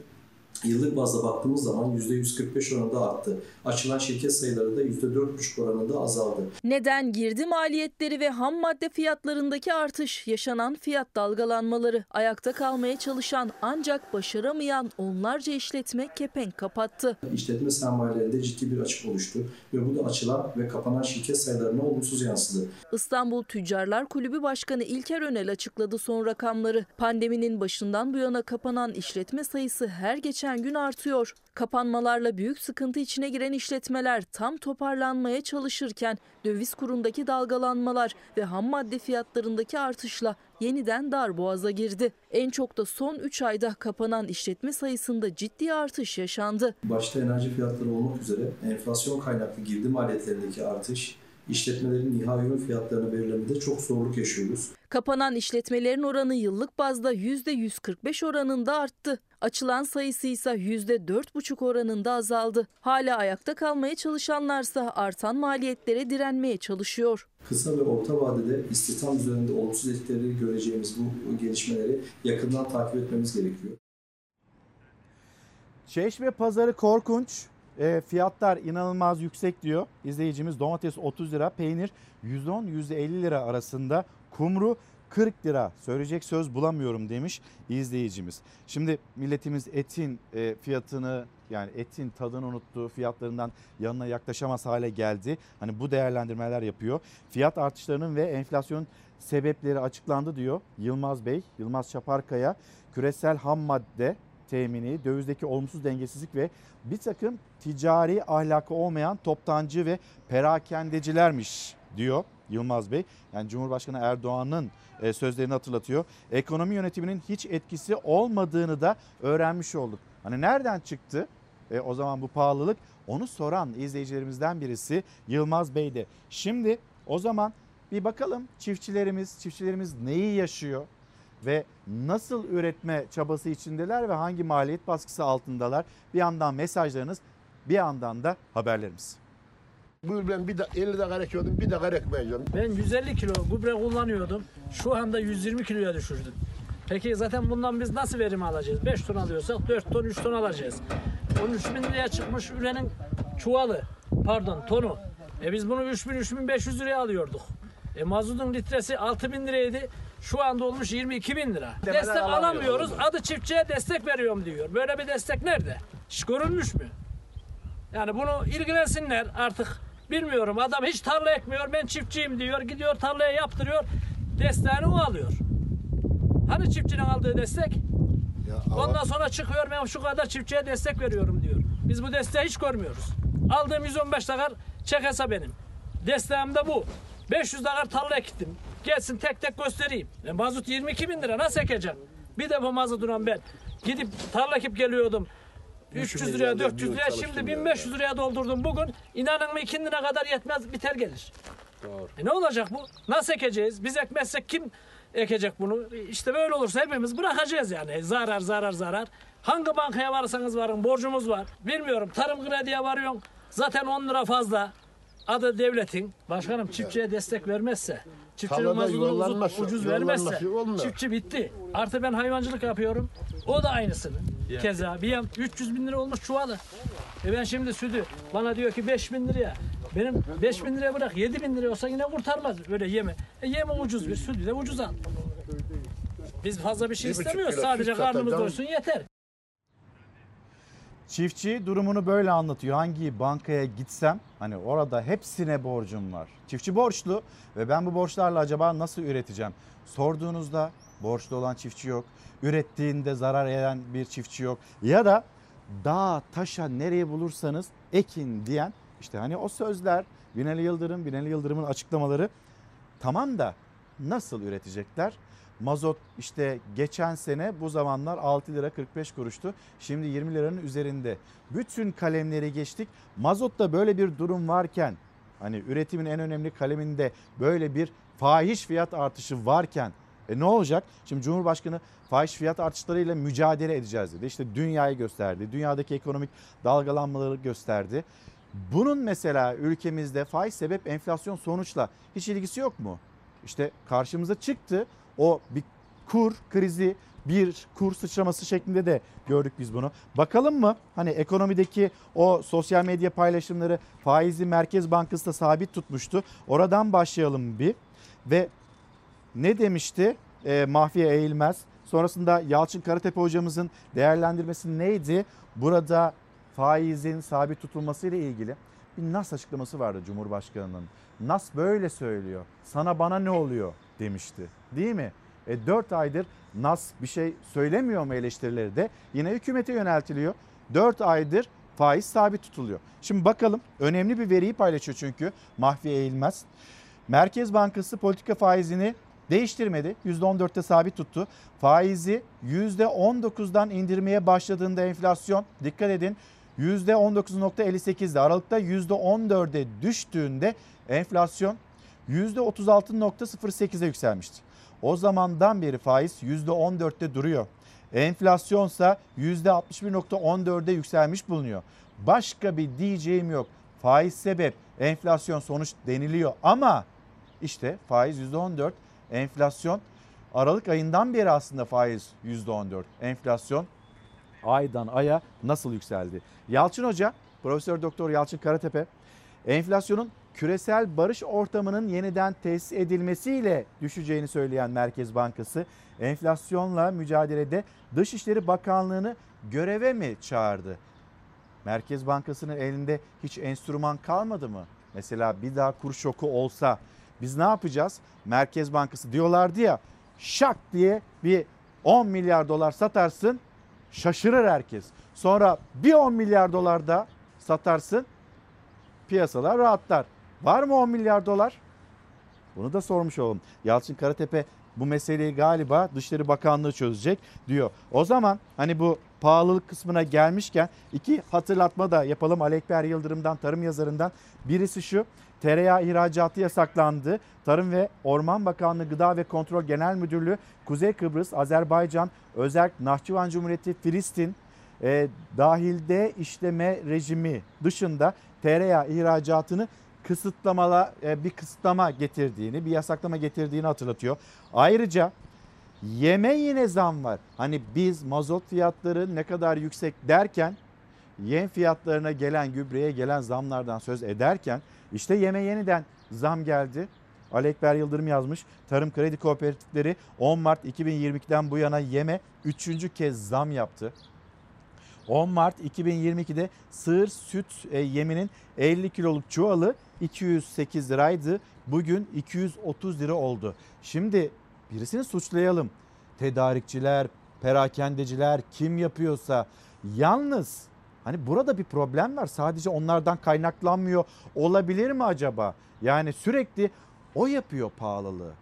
yıllık bazda baktığımız zaman %145 oranında arttı. Açılan şirket sayıları da %4,5 oranında azaldı. Neden girdi maliyetleri ve ham madde fiyatlarındaki artış, yaşanan fiyat dalgalanmaları, ayakta kalmaya çalışan ancak başaramayan onlarca işletme kepenk kapattı. İşletme sermayelerinde ciddi bir açık oluştu ve bu da açılan ve kapanan şirket sayılarına olumsuz yansıdı. İstanbul Tüccarlar Kulübü Başkanı İlker Önel açıkladı son rakamları. Pandeminin başından bu yana kapanan işletme sayısı her geçen gün artıyor. Kapanmalarla büyük sıkıntı içine giren işletmeler tam toparlanmaya çalışırken döviz kurundaki dalgalanmalar ve ham madde fiyatlarındaki artışla yeniden dar boğaza girdi. En çok da son 3 ayda kapanan işletme sayısında ciddi artış yaşandı. Başta enerji fiyatları olmak üzere enflasyon kaynaklı girdi maliyetlerindeki artış, işletmelerin nihai ürün fiyatlarını belirlemede çok zorluk yaşıyoruz. Kapanan işletmelerin oranı yıllık bazda %145 oranında arttı. Açılan sayısı ise %4,5 oranında azaldı. Hala ayakta kalmaya çalışanlarsa artan maliyetlere direnmeye çalışıyor. Kısa ve orta vadede istihdam üzerinde olumsuz etkileri göreceğimiz bu gelişmeleri yakından takip etmemiz gerekiyor. Çeşme pazarı korkunç. E, fiyatlar inanılmaz yüksek diyor. İzleyicimiz domates 30 lira, peynir 110-150 lira arasında, kumru 40 lira söyleyecek söz bulamıyorum demiş izleyicimiz. Şimdi milletimiz etin e, fiyatını yani etin tadını unuttu, fiyatlarından yanına yaklaşamaz hale geldi. Hani bu değerlendirmeler yapıyor. Fiyat artışlarının ve enflasyon sebepleri açıklandı diyor Yılmaz Bey, Yılmaz Çaparkaya. Küresel ham madde temini, dövizdeki olumsuz dengesizlik ve bir takım ticari ahlakı olmayan toptancı ve perakendecilermiş diyor Yılmaz Bey. Yani Cumhurbaşkanı Erdoğan'ın e, sözlerini hatırlatıyor. Ekonomi yönetiminin hiç etkisi olmadığını da öğrenmiş olduk. Hani nereden çıktı e, o zaman bu pahalılık? Onu soran izleyicilerimizden birisi Yılmaz Bey'de. Şimdi o zaman bir bakalım çiftçilerimiz, çiftçilerimiz neyi yaşıyor? Ve nasıl üretme çabası içindeler ve hangi maliyet baskısı altındalar? Bir yandan mesajlarınız bir yandan da haberlerimiz. Bu ben bir de 50 dakika ekiyordum, bir dakika ekmeyeceğim. Ben 150 kilo gübre kullanıyordum. Şu anda 120 kiloya düşürdüm. Peki zaten bundan biz nasıl verim alacağız? 5 ton alıyorsak 4 ton 3 ton alacağız. 13 bin liraya çıkmış ürenin çuvalı, pardon tonu. E biz bunu 3000-3500 liraya alıyorduk. E mazotun litresi 6000 liraydı. Şu anda olmuş 22 bin lira. Destek alamıyoruz. Adı çiftçiye destek veriyorum diyor. Böyle bir destek nerede? Hiç görülmüş mü? Yani bunu ilgilensinler artık. Bilmiyorum adam hiç tarla ekmiyor. Ben çiftçiyim diyor. Gidiyor tarlaya yaptırıyor. Desteğini o alıyor. Hani çiftçinin aldığı destek? Ondan sonra çıkıyor ben şu kadar çiftçiye destek veriyorum diyor. Biz bu desteği hiç görmüyoruz. Aldığım 115 dakar çek hesap benim. Desteğim de bu. 500 dakar tarla ektim. Gelsin tek tek göstereyim. E, mazot 22 bin lira nasıl ekeceğim? Bir defa mazotuna ben gidip tarla ekip geliyordum. 300 liraya 400 liraya şimdi 1500 liraya doldurdum bugün. İnanın mı 2 lira kadar yetmez biter gelir. Doğru. E ne olacak bu? Nasıl ekeceğiz? Biz ekmezsek kim ekecek bunu? İşte böyle olursa hepimiz bırakacağız yani. Zarar zarar zarar. Hangi bankaya varsanız varın borcumuz var. Bilmiyorum tarım krediye varıyorsun. Zaten 10 lira fazla. Adı devletin. Başkanım çiftçiye destek vermezse, çiftçinin Tarlada mazotunu ucuz, vermezse yuvarlanması olmuyor. çiftçi bitti. Artı ben hayvancılık yapıyorum. O da aynısını. Keza bir yan 300 bin lira olmuş çuvalı. E ben şimdi sütü bana diyor ki 5 bin liraya. Benim 5 bin liraya bırak 7 bin liraya olsa yine kurtarmaz öyle yeme. E yeme ucuz bir sütü de ucuz al. Biz fazla bir şey Bir buçuk istemiyoruz. kilo Sadece süt karnımız satacağım. doysun yeter. Çiftçi durumunu böyle anlatıyor. Hangi bankaya gitsem hani orada hepsine borcum var. Çiftçi borçlu ve ben bu borçlarla acaba nasıl üreteceğim? Sorduğunuzda borçlu olan çiftçi yok. Ürettiğinde zarar eden bir çiftçi yok. Ya da dağ, taşa nereye bulursanız ekin diyen işte hani o sözler Binali Yıldırım, Binali Yıldırım'ın açıklamaları tamam da nasıl üretecekler? Mazot işte geçen sene bu zamanlar 6 lira 45 kuruştu. Şimdi 20 liranın üzerinde. Bütün kalemleri geçtik. Mazotta böyle bir durum varken hani üretimin en önemli kaleminde böyle bir fahiş fiyat artışı varken e ne olacak? Şimdi Cumhurbaşkanı fahiş fiyat artışlarıyla mücadele edeceğiz dedi. İşte dünyayı gösterdi. Dünyadaki ekonomik dalgalanmaları gösterdi. Bunun mesela ülkemizde faiz sebep enflasyon sonuçla hiç ilgisi yok mu? İşte karşımıza çıktı o bir kur krizi bir kur sıçraması şeklinde de gördük biz bunu. Bakalım mı hani ekonomideki o sosyal medya paylaşımları faizi Merkez Bankası da sabit tutmuştu. Oradan başlayalım bir ve ne demişti e, Mahfiye Eğilmez? Sonrasında Yalçın Karatepe hocamızın değerlendirmesi neydi? Burada faizin sabit tutulması ile ilgili bir NAS açıklaması vardı Cumhurbaşkanı'nın. NAS böyle söylüyor. Sana bana ne oluyor demişti. Değil mi? E 4 aydır NAS bir şey söylemiyor mu eleştirileri de yine hükümete yöneltiliyor. 4 aydır faiz sabit tutuluyor. Şimdi bakalım önemli bir veriyi paylaşıyor çünkü Mahfiye Eğilmez. Merkez Bankası politika faizini değiştirmedi. %14'te sabit tuttu. Faizi %19'dan indirmeye başladığında enflasyon dikkat edin %19.58'de Aralık'ta %14'e düştüğünde enflasyon %36.08'e yükselmişti. O zamandan beri faiz %14'te duruyor. Enflasyonsa %61.14'e yükselmiş bulunuyor. Başka bir diyeceğim yok. Faiz sebep, enflasyon sonuç deniliyor ama işte faiz %14, enflasyon Aralık ayından beri aslında faiz %14. Enflasyon aydan aya nasıl yükseldi? Yalçın Hoca, Profesör Doktor Yalçın Karatepe, enflasyonun küresel barış ortamının yeniden tesis edilmesiyle düşeceğini söyleyen Merkez Bankası, enflasyonla mücadelede Dışişleri Bakanlığı'nı göreve mi çağırdı? Merkez Bankası'nın elinde hiç enstrüman kalmadı mı? Mesela bir daha kur şoku olsa biz ne yapacağız? Merkez Bankası diyorlardı ya şak diye bir 10 milyar dolar satarsın şaşırır herkes. Sonra bir 10 milyar dolar da satarsın piyasalar rahatlar. Var mı 10 milyar dolar? Bunu da sormuş olalım. Yalçın Karatepe bu meseleyi galiba Dışişleri Bakanlığı çözecek diyor. O zaman hani bu pahalılık kısmına gelmişken iki hatırlatma da yapalım Ali Ekber Yıldırım'dan tarım yazarından. Birisi şu tereyağı ihracatı yasaklandı. Tarım ve Orman Bakanlığı Gıda ve Kontrol Genel Müdürlüğü Kuzey Kıbrıs, Azerbaycan, Özerk, Nahçıvan Cumhuriyeti, Filistin e, dahilde işleme rejimi dışında tereyağı ihracatını kısıtlamala e, bir kısıtlama getirdiğini, bir yasaklama getirdiğini hatırlatıyor. Ayrıca yeme yine zam var. Hani biz mazot fiyatları ne kadar yüksek derken yem fiyatlarına gelen gübreye gelen zamlardan söz ederken işte yeme yeniden zam geldi. Ali Ekber Yıldırım yazmış. Tarım Kredi Kooperatifleri 10 Mart 2022'den bu yana yeme 3. kez zam yaptı. 10 Mart 2022'de sığır süt e, yeminin 50 kiloluk çuvalı 208 liraydı. Bugün 230 lira oldu. Şimdi birisini suçlayalım. Tedarikçiler, perakendeciler kim yapıyorsa yalnız hani burada bir problem var. Sadece onlardan kaynaklanmıyor olabilir mi acaba? Yani sürekli o yapıyor pahalılığı.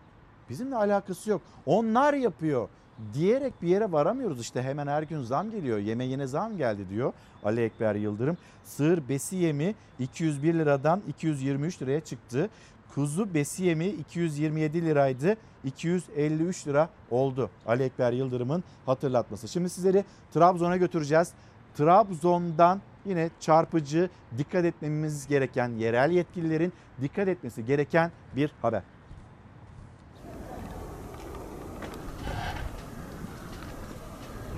Bizimle alakası yok. Onlar yapıyor diyerek bir yere varamıyoruz. İşte hemen her gün zam geliyor. Yeme yine zam geldi diyor Ali Ekber Yıldırım. Sığır besi yemi 201 liradan 223 liraya çıktı. Kuzu besi yemi 227 liraydı. 253 lira oldu Ali Ekber Yıldırım'ın hatırlatması. Şimdi sizleri Trabzon'a götüreceğiz. Trabzon'dan yine çarpıcı dikkat etmemiz gereken yerel yetkililerin dikkat etmesi gereken bir haber.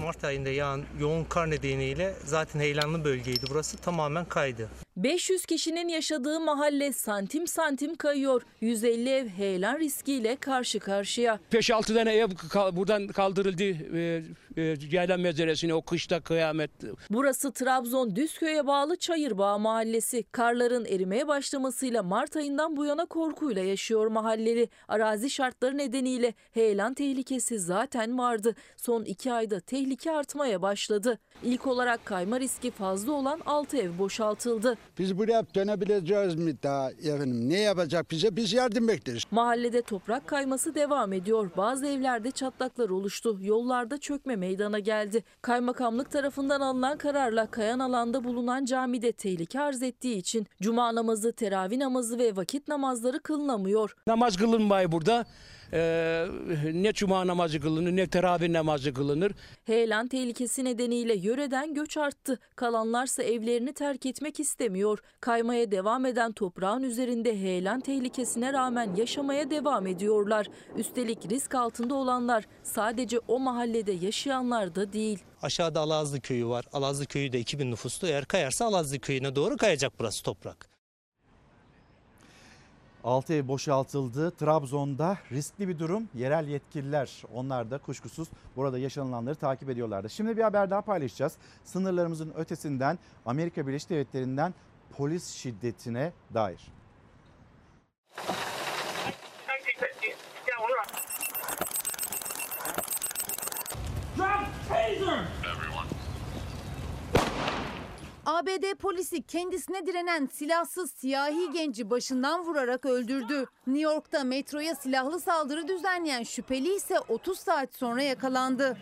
Mart ayında yağan yoğun kar nedeniyle zaten heyelanlı bölgeydi. Burası tamamen kaydı. 500 kişinin yaşadığı mahalle santim santim kayıyor. 150 ev heyelan riskiyle karşı karşıya. 5-6 tane ev buradan kaldırıldı. E, e, Yaylan mezeresine o kışta kıyamet. Burası Trabzon Düzköy'e bağlı Çayırbağ mahallesi. Karların erimeye başlamasıyla Mart ayından bu yana korkuyla yaşıyor mahalleli. Arazi şartları nedeniyle heyelan tehlikesi zaten vardı. Son iki ayda tehlike artmaya başladı. İlk olarak kayma riski fazla olan 6 ev boşaltıldı. Biz buraya dönebileceğiz mi daha efendim? Ne yapacak bize? Biz yardım bekliyoruz. Mahallede toprak kayması devam ediyor. Bazı evlerde çatlaklar oluştu. Yollarda çökme meydana geldi. Kaymakamlık tarafından alınan kararla kayan alanda bulunan camide tehlike arz ettiği için cuma namazı, teravih namazı ve vakit namazları kılınamıyor. Namaz kılınmıyor burada. E, ne cuma namazı kılınır ne teravih namazı kılınır. Heyelan tehlikesi nedeniyle yöreden göç arttı. Kalanlarsa evlerini terk etmek istemiyor. Kaymaya devam eden toprağın üzerinde heyelan tehlikesine rağmen yaşamaya devam ediyorlar. Üstelik risk altında olanlar sadece o mahallede yaşayanlar da değil. Aşağıda Alazlı köyü var. Alazlı köyü de 2000 nüfuslu. Eğer kayarsa Alazlı köyüne doğru kayacak burası toprak. 6 ev boşaltıldı. Trabzon'da riskli bir durum. Yerel yetkililer onlar da kuşkusuz burada yaşanılanları takip ediyorlardı. Şimdi bir haber daha paylaşacağız. Sınırlarımızın ötesinden Amerika Birleşik Devletleri'nden polis şiddetine dair. ABD polisi kendisine direnen silahsız siyahi genci başından vurarak öldürdü. New York'ta metroya silahlı saldırı düzenleyen şüpheli ise 30 saat sonra yakalandı.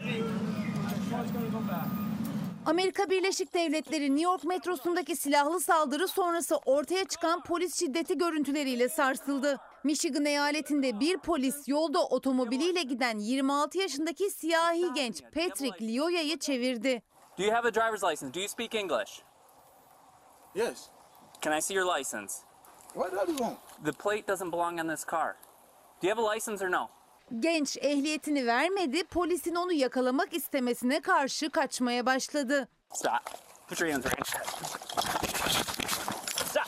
Amerika Birleşik Devletleri New York metrosundaki silahlı saldırı sonrası ortaya çıkan polis şiddeti görüntüleriyle sarsıldı. Michigan eyaletinde bir polis yolda otomobiliyle giden 26 yaşındaki siyahi genç Patrick Lioya'yı çevirdi. Do you have a driver's license? Do you speak English? Yes. Can I see your license? What do you want? The plate doesn't belong on this car. Do you have a license or no? Genç ehliyetini vermedi, polisin onu yakalamak istemesine karşı kaçmaya başladı. Stop. Put your hands right. Stop.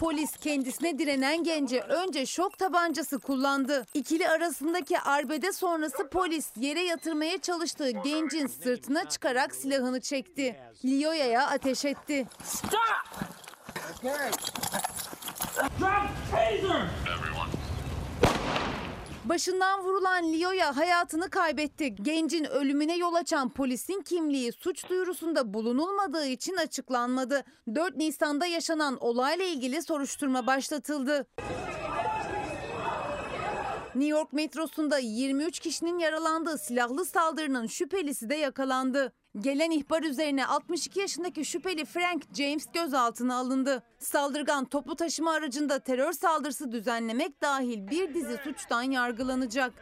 Polis kendisine direnen gence önce şok tabancası kullandı. İkili arasındaki arbede sonrası polis yere yatırmaya çalıştığı gencin sırtına çıkarak silahını çekti. Lioya'ya ateş etti. Stop. Drop taser! Başından vurulan Lioya hayatını kaybetti. Gencin ölümüne yol açan polisin kimliği suç duyurusunda bulunulmadığı için açıklanmadı. 4 Nisan'da yaşanan olayla ilgili soruşturma başlatıldı. New York metrosunda 23 kişinin yaralandığı silahlı saldırının şüphelisi de yakalandı. Gelen ihbar üzerine 62 yaşındaki şüpheli Frank James gözaltına alındı. Saldırgan toplu taşıma aracında terör saldırısı düzenlemek dahil bir dizi suçtan yargılanacak.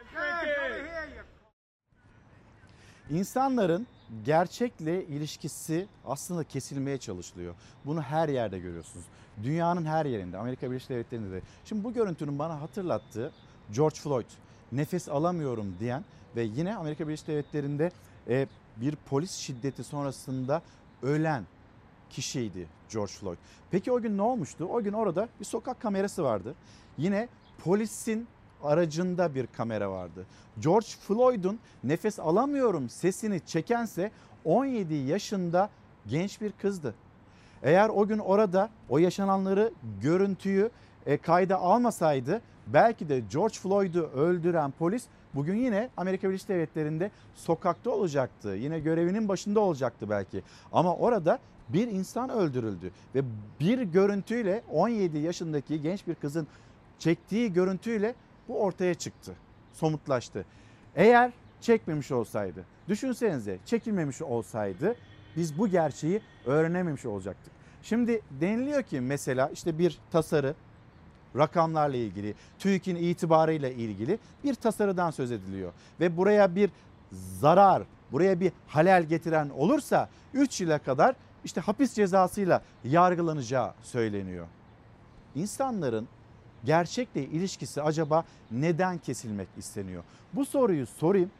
İnsanların gerçekle ilişkisi aslında kesilmeye çalışılıyor. Bunu her yerde görüyorsunuz. Dünyanın her yerinde, Amerika Birleşik Devletleri'nde de. Şimdi bu görüntünün bana hatırlattığı George Floyd, nefes alamıyorum diyen ve yine Amerika Birleşik Devletleri'nde e, bir polis şiddeti sonrasında ölen kişiydi George Floyd. Peki o gün ne olmuştu? O gün orada bir sokak kamerası vardı. Yine polisin aracında bir kamera vardı. George Floyd'un nefes alamıyorum sesini çekense 17 yaşında genç bir kızdı. Eğer o gün orada o yaşananları görüntüyü e, kayda almasaydı belki de George Floyd'u öldüren polis bugün yine Amerika Birleşik Devletleri'nde sokakta olacaktı. Yine görevinin başında olacaktı belki. Ama orada bir insan öldürüldü ve bir görüntüyle 17 yaşındaki genç bir kızın çektiği görüntüyle bu ortaya çıktı. Somutlaştı. Eğer çekmemiş olsaydı, düşünsenize çekilmemiş olsaydı biz bu gerçeği öğrenememiş olacaktık. Şimdi deniliyor ki mesela işte bir tasarı rakamlarla ilgili, TÜİK'in itibarıyla ilgili bir tasarıdan söz ediliyor. Ve buraya bir zarar, buraya bir halel getiren olursa 3 yıla kadar işte hapis cezasıyla yargılanacağı söyleniyor. İnsanların gerçekle ilişkisi acaba neden kesilmek isteniyor? Bu soruyu sorayım.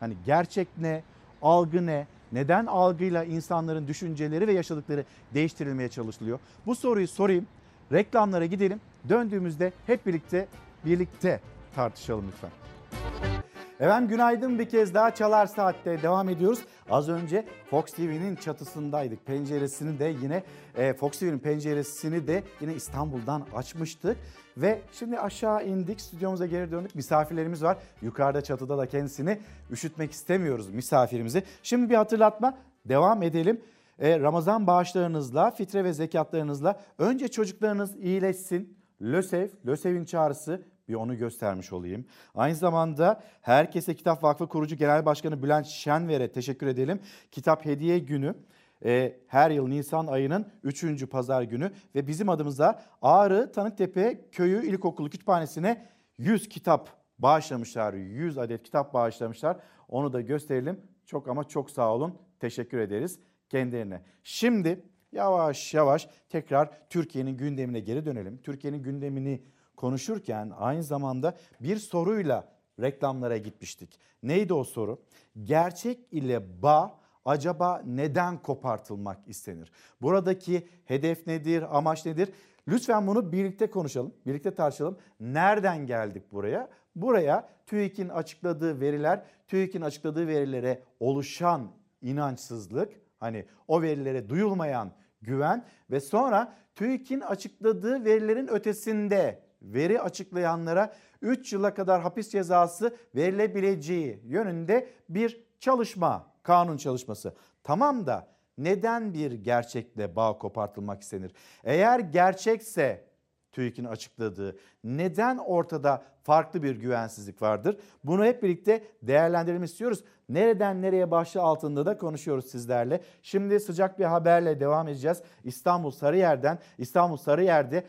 Hani gerçek ne, algı ne, neden algıyla insanların düşünceleri ve yaşadıkları değiştirilmeye çalışılıyor? Bu soruyu sorayım. Reklamlara gidelim. Döndüğümüzde hep birlikte birlikte tartışalım lütfen. Efendim günaydın bir kez daha Çalar Saat'te devam ediyoruz. Az önce Fox TV'nin çatısındaydık. Penceresini de yine e, Fox TV'nin penceresini de yine İstanbul'dan açmıştık. Ve şimdi aşağı indik stüdyomuza geri döndük. Misafirlerimiz var. Yukarıda çatıda da kendisini üşütmek istemiyoruz misafirimizi. Şimdi bir hatırlatma devam edelim. E, Ramazan bağışlarınızla, fitre ve zekatlarınızla önce çocuklarınız iyileşsin. LÖSEV, LÖSEV'in çağrısı bir onu göstermiş olayım. Aynı zamanda Herkese Kitap Vakfı kurucu genel başkanı Bülent Şenver'e teşekkür edelim. Kitap hediye günü e, her yıl Nisan ayının 3. pazar günü ve bizim adımıza Ağrı Tanıktepe Köyü İlkokulu Kütüphanesi'ne 100 kitap bağışlamışlar. 100 adet kitap bağışlamışlar. Onu da gösterelim. Çok ama çok sağ olun. Teşekkür ederiz kendilerine. Şimdi yavaş yavaş tekrar Türkiye'nin gündemine geri dönelim. Türkiye'nin gündemini konuşurken aynı zamanda bir soruyla reklamlara gitmiştik. Neydi o soru? Gerçek ile bağ acaba neden kopartılmak istenir? Buradaki hedef nedir, amaç nedir? Lütfen bunu birlikte konuşalım, birlikte tartışalım. Nereden geldik buraya? Buraya TÜİK'in açıkladığı veriler, TÜİK'in açıkladığı verilere oluşan inançsızlık, hani o verilere duyulmayan güven ve sonra TÜİK'in açıkladığı verilerin ötesinde veri açıklayanlara 3 yıla kadar hapis cezası verilebileceği yönünde bir çalışma, kanun çalışması. Tamam da neden bir gerçekle bağ kopartılmak istenir? Eğer gerçekse TÜİK'in açıkladığı neden ortada farklı bir güvensizlik vardır? Bunu hep birlikte değerlendirelim istiyoruz. Nereden nereye başlığı altında da konuşuyoruz sizlerle. Şimdi sıcak bir haberle devam edeceğiz. İstanbul Sarıyer'den İstanbul Sarıyer'de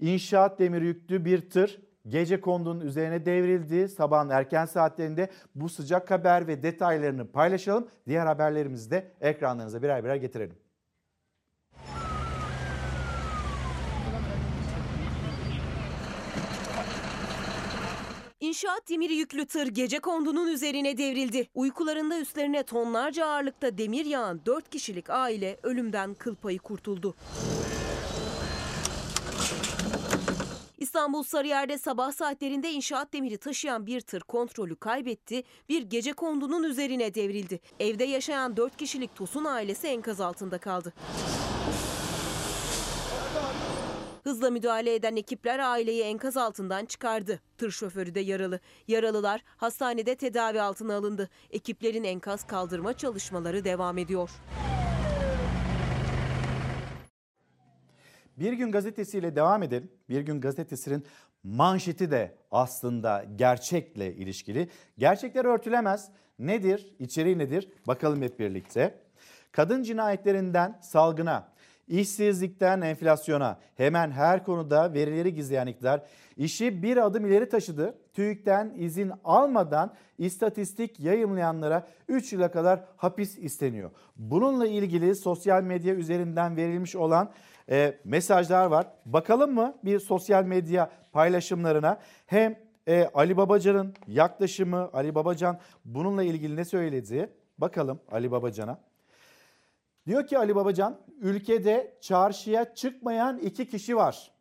İnşaat demir yüklü bir tır gece kondunun üzerine devrildi. Sabahın erken saatlerinde bu sıcak haber ve detaylarını paylaşalım. Diğer haberlerimizi de ekranlarınıza birer birer getirelim. İnşaat demiri yüklü tır gece kondunun üzerine devrildi. Uykularında üstlerine tonlarca ağırlıkta demir yağan 4 kişilik aile ölümden kıl payı kurtuldu. İstanbul Sarıyer'de sabah saatlerinde inşaat demiri taşıyan bir tır kontrolü kaybetti. Bir gece kondunun üzerine devrildi. Evde yaşayan 4 kişilik Tosun ailesi enkaz altında kaldı. Hızla müdahale eden ekipler aileyi enkaz altından çıkardı. Tır şoförü de yaralı. Yaralılar hastanede tedavi altına alındı. Ekiplerin enkaz kaldırma çalışmaları devam ediyor. Bir gün gazetesiyle devam edelim. Bir gün gazetesinin manşeti de aslında gerçekle ilişkili. Gerçekler örtülemez. Nedir? İçeriği nedir? Bakalım hep birlikte. Kadın cinayetlerinden salgına, işsizlikten enflasyona hemen her konuda verileri gizleyen iktidar işi bir adım ileri taşıdı. TÜİK'ten izin almadan istatistik yayımlayanlara 3 yıla kadar hapis isteniyor. Bununla ilgili sosyal medya üzerinden verilmiş olan e, mesajlar var. Bakalım mı bir sosyal medya paylaşımlarına? Hem e, Ali Babacan'ın yaklaşımı, Ali Babacan bununla ilgili ne söyledi? Bakalım Ali Babacan'a. Diyor ki Ali Babacan, ülkede çarşıya çıkmayan iki kişi var.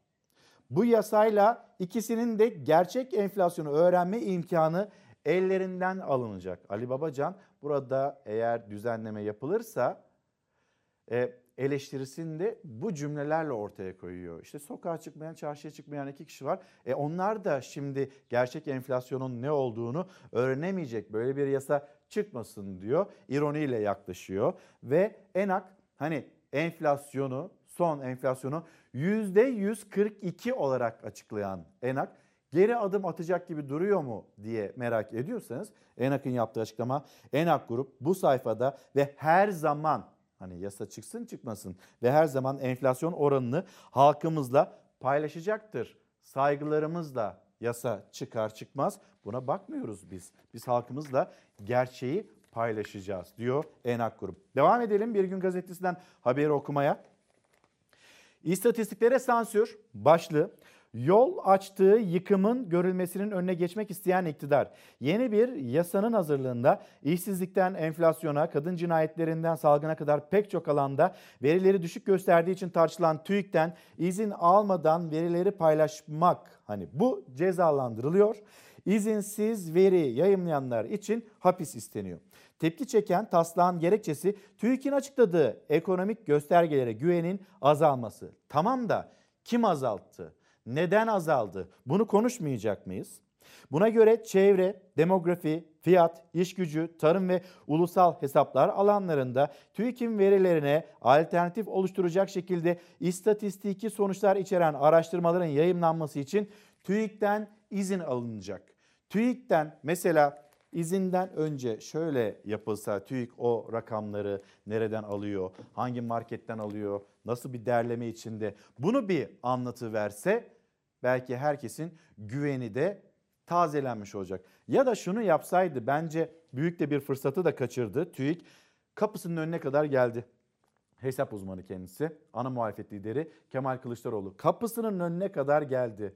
Bu yasayla ikisinin de gerçek enflasyonu öğrenme imkanı ellerinden alınacak. Ali Babacan burada eğer düzenleme yapılırsa e, eleştirisini de bu cümlelerle ortaya koyuyor. İşte sokağa çıkmayan, çarşıya çıkmayan iki kişi var. E onlar da şimdi gerçek enflasyonun ne olduğunu öğrenemeyecek. Böyle bir yasa çıkmasın diyor. İroniyle yaklaşıyor ve ENAK hani enflasyonu, son enflasyonu %142 olarak açıklayan ENAK geri adım atacak gibi duruyor mu diye merak ediyorsanız ENAK'ın yaptığı açıklama ENAK Grup bu sayfada ve her zaman Hani yasa çıksın çıkmasın ve her zaman enflasyon oranını halkımızla paylaşacaktır. Saygılarımızla yasa çıkar çıkmaz buna bakmıyoruz biz. Biz halkımızla gerçeği paylaşacağız diyor Enak Grup. Devam edelim Bir Gün Gazetesi'nden haberi okumaya. İstatistiklere sansür başlığı. Yol açtığı yıkımın görülmesinin önüne geçmek isteyen iktidar. Yeni bir yasanın hazırlığında işsizlikten enflasyona, kadın cinayetlerinden salgına kadar pek çok alanda verileri düşük gösterdiği için tartışılan TÜİK'ten izin almadan verileri paylaşmak hani bu cezalandırılıyor. İzinsiz veri yayımlayanlar için hapis isteniyor. Tepki çeken taslağın gerekçesi TÜİK'in açıkladığı ekonomik göstergelere güvenin azalması. Tamam da kim azalttı? Neden azaldı? Bunu konuşmayacak mıyız? Buna göre çevre, demografi, fiyat, iş gücü, tarım ve ulusal hesaplar alanlarında TÜİK'in verilerine alternatif oluşturacak şekilde istatistiki sonuçlar içeren araştırmaların yayınlanması için TÜİK'ten izin alınacak. TÜİK'ten mesela izinden önce şöyle yapılsa TÜİK o rakamları nereden alıyor, hangi marketten alıyor, nasıl bir derleme içinde bunu bir anlatı verse belki herkesin güveni de tazelenmiş olacak. Ya da şunu yapsaydı bence büyük de bir fırsatı da kaçırdı. TÜİK kapısının önüne kadar geldi. Hesap uzmanı kendisi, ana muhalefet lideri Kemal Kılıçdaroğlu kapısının önüne kadar geldi.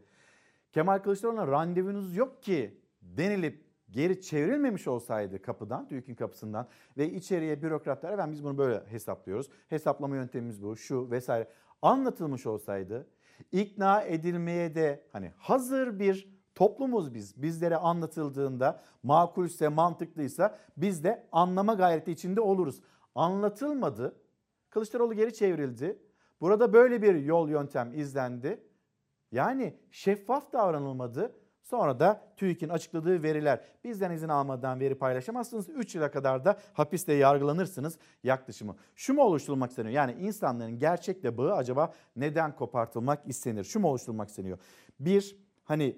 Kemal Kılıçdaroğlu'na randevunuz yok ki denilip geri çevrilmemiş olsaydı kapıdan, TÜİK'in kapısından ve içeriye bürokratlara ben biz bunu böyle hesaplıyoruz. Hesaplama yöntemimiz bu, şu vesaire anlatılmış olsaydı ikna edilmeye de hani hazır bir toplumuz biz. Bizlere anlatıldığında makulse, mantıklıysa biz de anlama gayreti içinde oluruz. Anlatılmadı. Kılıçdaroğlu geri çevrildi. Burada böyle bir yol yöntem izlendi. Yani şeffaf davranılmadı. Sonra da TÜİK'in açıkladığı veriler bizden izin almadan veri paylaşamazsınız. 3 yıla kadar da hapiste yargılanırsınız yaklaşımı. Şu mu oluşturulmak isteniyor? Yani insanların gerçekle bağı acaba neden kopartılmak istenir? Şu mu oluşturulmak isteniyor? Bir hani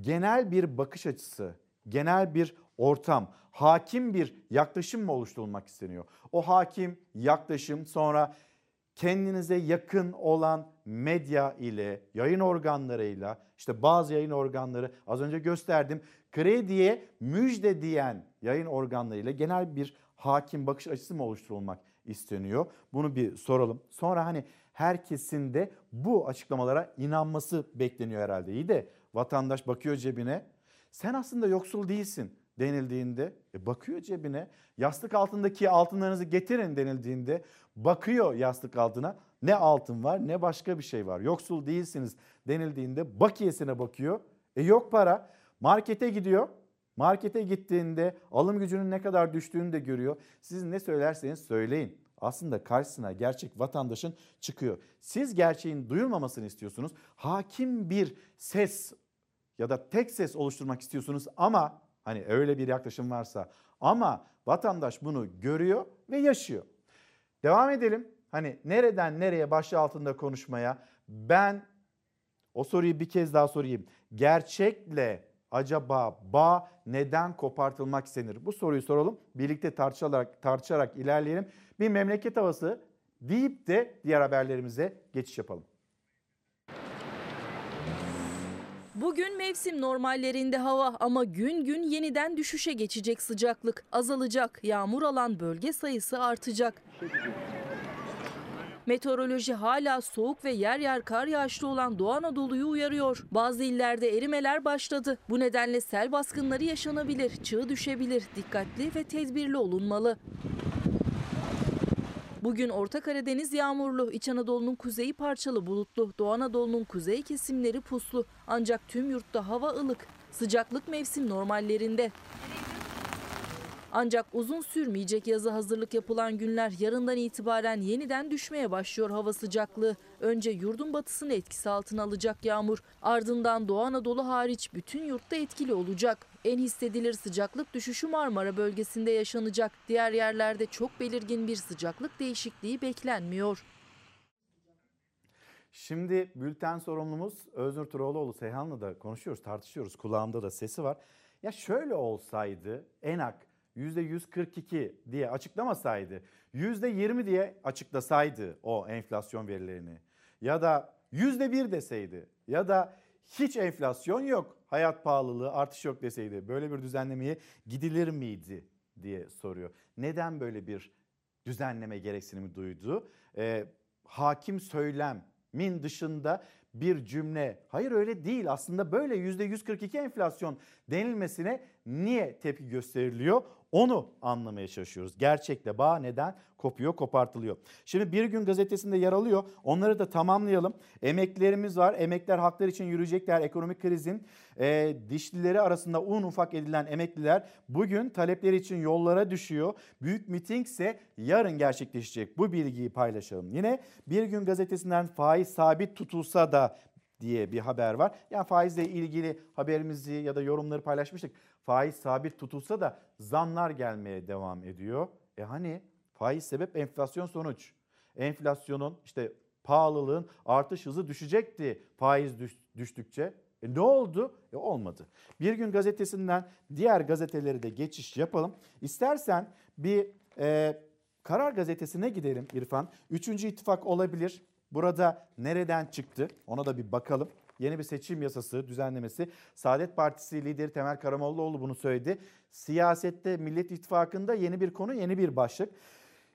genel bir bakış açısı, genel bir ortam, hakim bir yaklaşım mı oluşturulmak isteniyor? O hakim yaklaşım sonra kendinize yakın olan medya ile, yayın organlarıyla, işte bazı yayın organları az önce gösterdim, krediye müjde diyen yayın organlarıyla genel bir hakim bakış açısı mı oluşturulmak isteniyor? Bunu bir soralım. Sonra hani herkesin de bu açıklamalara inanması bekleniyor herhalde. İyi de vatandaş bakıyor cebine. Sen aslında yoksul değilsin denildiğinde e bakıyor cebine. Yastık altındaki altınlarınızı getirin denildiğinde bakıyor yastık altına. Ne altın var ne başka bir şey var. Yoksul değilsiniz denildiğinde bakiyesine bakıyor. E yok para. Markete gidiyor. Markete gittiğinde alım gücünün ne kadar düştüğünü de görüyor. Siz ne söylerseniz söyleyin. Aslında karşısına gerçek vatandaşın çıkıyor. Siz gerçeğin duyulmamasını istiyorsunuz. Hakim bir ses ya da tek ses oluşturmak istiyorsunuz ama Hani öyle bir yaklaşım varsa ama vatandaş bunu görüyor ve yaşıyor. Devam edelim. Hani nereden nereye başlığı altında konuşmaya ben o soruyu bir kez daha sorayım. Gerçekle acaba bağ neden kopartılmak istenir? Bu soruyu soralım. Birlikte tartışarak, tartışarak ilerleyelim. Bir memleket havası deyip de diğer haberlerimize geçiş yapalım. Bugün mevsim normallerinde hava ama gün gün yeniden düşüşe geçecek sıcaklık. Azalacak, yağmur alan bölge sayısı artacak. Meteoroloji hala soğuk ve yer yer kar yağışlı olan Doğu Anadolu'yu uyarıyor. Bazı illerde erimeler başladı. Bu nedenle sel baskınları yaşanabilir, çığ düşebilir. Dikkatli ve tedbirli olunmalı. Bugün Orta Karadeniz yağmurlu, İç Anadolu'nun kuzeyi parçalı bulutlu, Doğu Anadolu'nun kuzey kesimleri puslu. Ancak tüm yurtta hava ılık, sıcaklık mevsim normallerinde. Ancak uzun sürmeyecek yazı hazırlık yapılan günler yarından itibaren yeniden düşmeye başlıyor hava sıcaklığı. Önce yurdun batısını etkisi altına alacak yağmur. Ardından Doğu Anadolu hariç bütün yurtta etkili olacak. En hissedilir sıcaklık düşüşü Marmara bölgesinde yaşanacak. Diğer yerlerde çok belirgin bir sıcaklık değişikliği beklenmiyor. Şimdi bülten sorumlumuz Öznur Turoğluoğlu Seyhan'la da konuşuyoruz, tartışıyoruz. Kulağımda da sesi var. Ya şöyle olsaydı Enak %142 diye açıklamasaydı, %20 diye açıklasaydı o enflasyon verilerini ya da %1 deseydi ya da hiç enflasyon yok, hayat pahalılığı artış yok deseydi böyle bir düzenlemeye gidilir miydi diye soruyor. Neden böyle bir düzenleme gereksinimi duydu? Ee, hakim söylemin dışında bir cümle. Hayır öyle değil aslında böyle %142 enflasyon denilmesine niye tepki gösteriliyor? Onu anlamaya çalışıyoruz. Gerçekle bağ neden kopuyor, kopartılıyor. Şimdi Bir Gün Gazetesi'nde yer alıyor. Onları da tamamlayalım. Emeklerimiz var. Emekler haklar için yürüyecekler. Ekonomik krizin e, dişlileri arasında un ufak edilen emekliler bugün talepleri için yollara düşüyor. Büyük miting ise yarın gerçekleşecek. Bu bilgiyi paylaşalım. Yine Bir Gün Gazetesi'nden faiz sabit tutulsa da diye bir haber var. Yani faizle ilgili haberimizi ya da yorumları paylaşmıştık. Faiz sabit tutulsa da zamlar gelmeye devam ediyor. E hani faiz sebep enflasyon sonuç. Enflasyonun işte pahalılığın artış hızı düşecekti faiz düş, düştükçe. E ne oldu? E olmadı. Bir gün gazetesinden diğer gazeteleri de geçiş yapalım. İstersen bir e, Karar Gazetesi'ne gidelim İrfan. Üçüncü ittifak olabilir. Burada nereden çıktı? Ona da bir bakalım. Yeni bir seçim yasası düzenlemesi. Saadet Partisi lideri Temel Karamollaoğlu bunu söyledi. Siyasette Millet İttifakı'nda yeni bir konu, yeni bir başlık.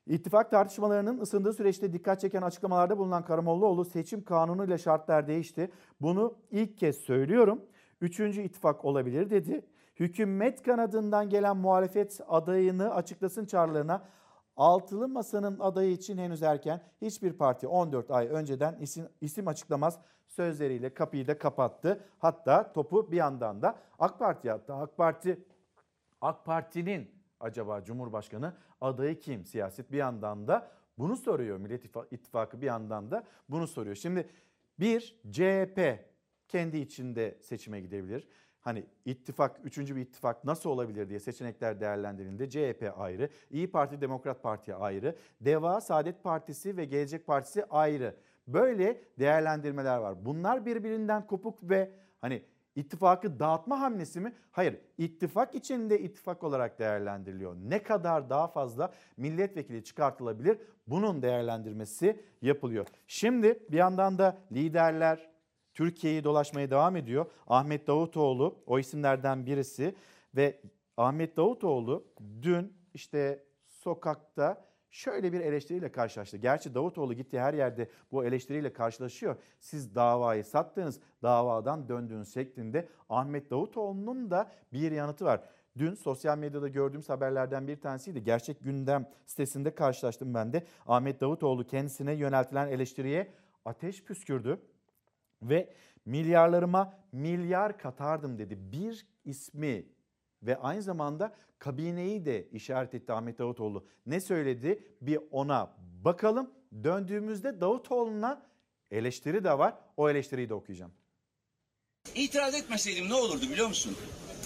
İttifak tartışmalarının ısındığı süreçte dikkat çeken açıklamalarda bulunan Karamollaoğlu seçim kanunuyla şartlar değişti. Bunu ilk kez söylüyorum. Üçüncü ittifak olabilir dedi. Hükümet kanadından gelen muhalefet adayını açıklasın çağrılarına Altılı Masa'nın adayı için henüz erken hiçbir parti 14 ay önceden isim, isim açıklamaz sözleriyle kapıyı da kapattı. Hatta topu bir yandan da AK Parti attı. AK Parti AK Parti'nin acaba Cumhurbaşkanı adayı kim? Siyaset bir yandan da bunu soruyor. Millet İttifakı bir yandan da bunu soruyor. Şimdi bir CHP kendi içinde seçime gidebilir hani ittifak, üçüncü bir ittifak nasıl olabilir diye seçenekler değerlendirildiğinde CHP ayrı, İyi Parti Demokrat Parti ayrı, DEVA, Saadet Partisi ve Gelecek Partisi ayrı. Böyle değerlendirmeler var. Bunlar birbirinden kopuk ve hani ittifakı dağıtma hamlesi mi? Hayır. ittifak içinde ittifak olarak değerlendiriliyor. Ne kadar daha fazla milletvekili çıkartılabilir? Bunun değerlendirmesi yapılıyor. Şimdi bir yandan da liderler, Türkiye'yi dolaşmaya devam ediyor. Ahmet Davutoğlu o isimlerden birisi ve Ahmet Davutoğlu dün işte sokakta şöyle bir eleştiriyle karşılaştı. Gerçi Davutoğlu gittiği her yerde bu eleştiriyle karşılaşıyor. Siz davayı sattınız, davadan döndüğünüz şeklinde Ahmet Davutoğlu'nun da bir yanıtı var. Dün sosyal medyada gördüğümüz haberlerden bir tanesiydi. Gerçek Gündem sitesinde karşılaştım ben de. Ahmet Davutoğlu kendisine yöneltilen eleştiriye ateş püskürdü ve milyarlarıma milyar katardım dedi. Bir ismi ve aynı zamanda kabineyi de işaret etti Ahmet Davutoğlu. Ne söyledi? Bir ona bakalım. Döndüğümüzde Davutoğlu'na eleştiri de var. O eleştiriyi de okuyacağım. İtiraz etmeseydim ne olurdu biliyor musun?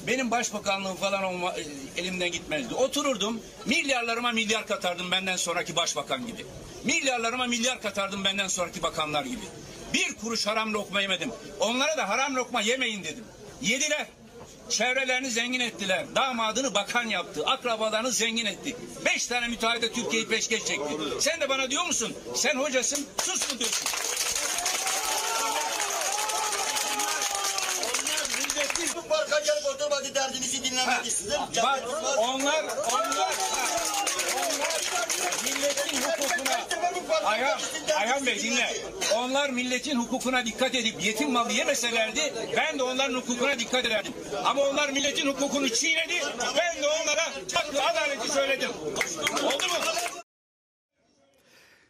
Benim başbakanlığım falan olma, e, elimden gitmezdi. Otururdum, milyarlarıma milyar katardım benden sonraki başbakan gibi. Milyarlarıma milyar katardım benden sonraki bakanlar gibi. Bir kuruş haram lokma yemedim. Onlara da haram lokma yemeyin dedim. Yediler. Çevrelerini zengin ettiler. Damadını bakan yaptı. Akrabalarını zengin etti. Beş tane müteahhide Türkiye'yi peşkeş çekti. Sen de bana diyor musun? Sen hocasın, sus mu diyorsun? Bu parka gelip oturmadı derdinizi dinlemek istedim. Bak onlar, onlar, milletin hukukuna Ayhan, Ayhan Bey dinle. Onlar milletin hukukuna dikkat edip yetim malı yemeselerdi ben de onların hukukuna dikkat ederdim. Ama onlar milletin hukukunu çiğnedi. Ben de onlara haklı adaleti söyledim. Oldu mu?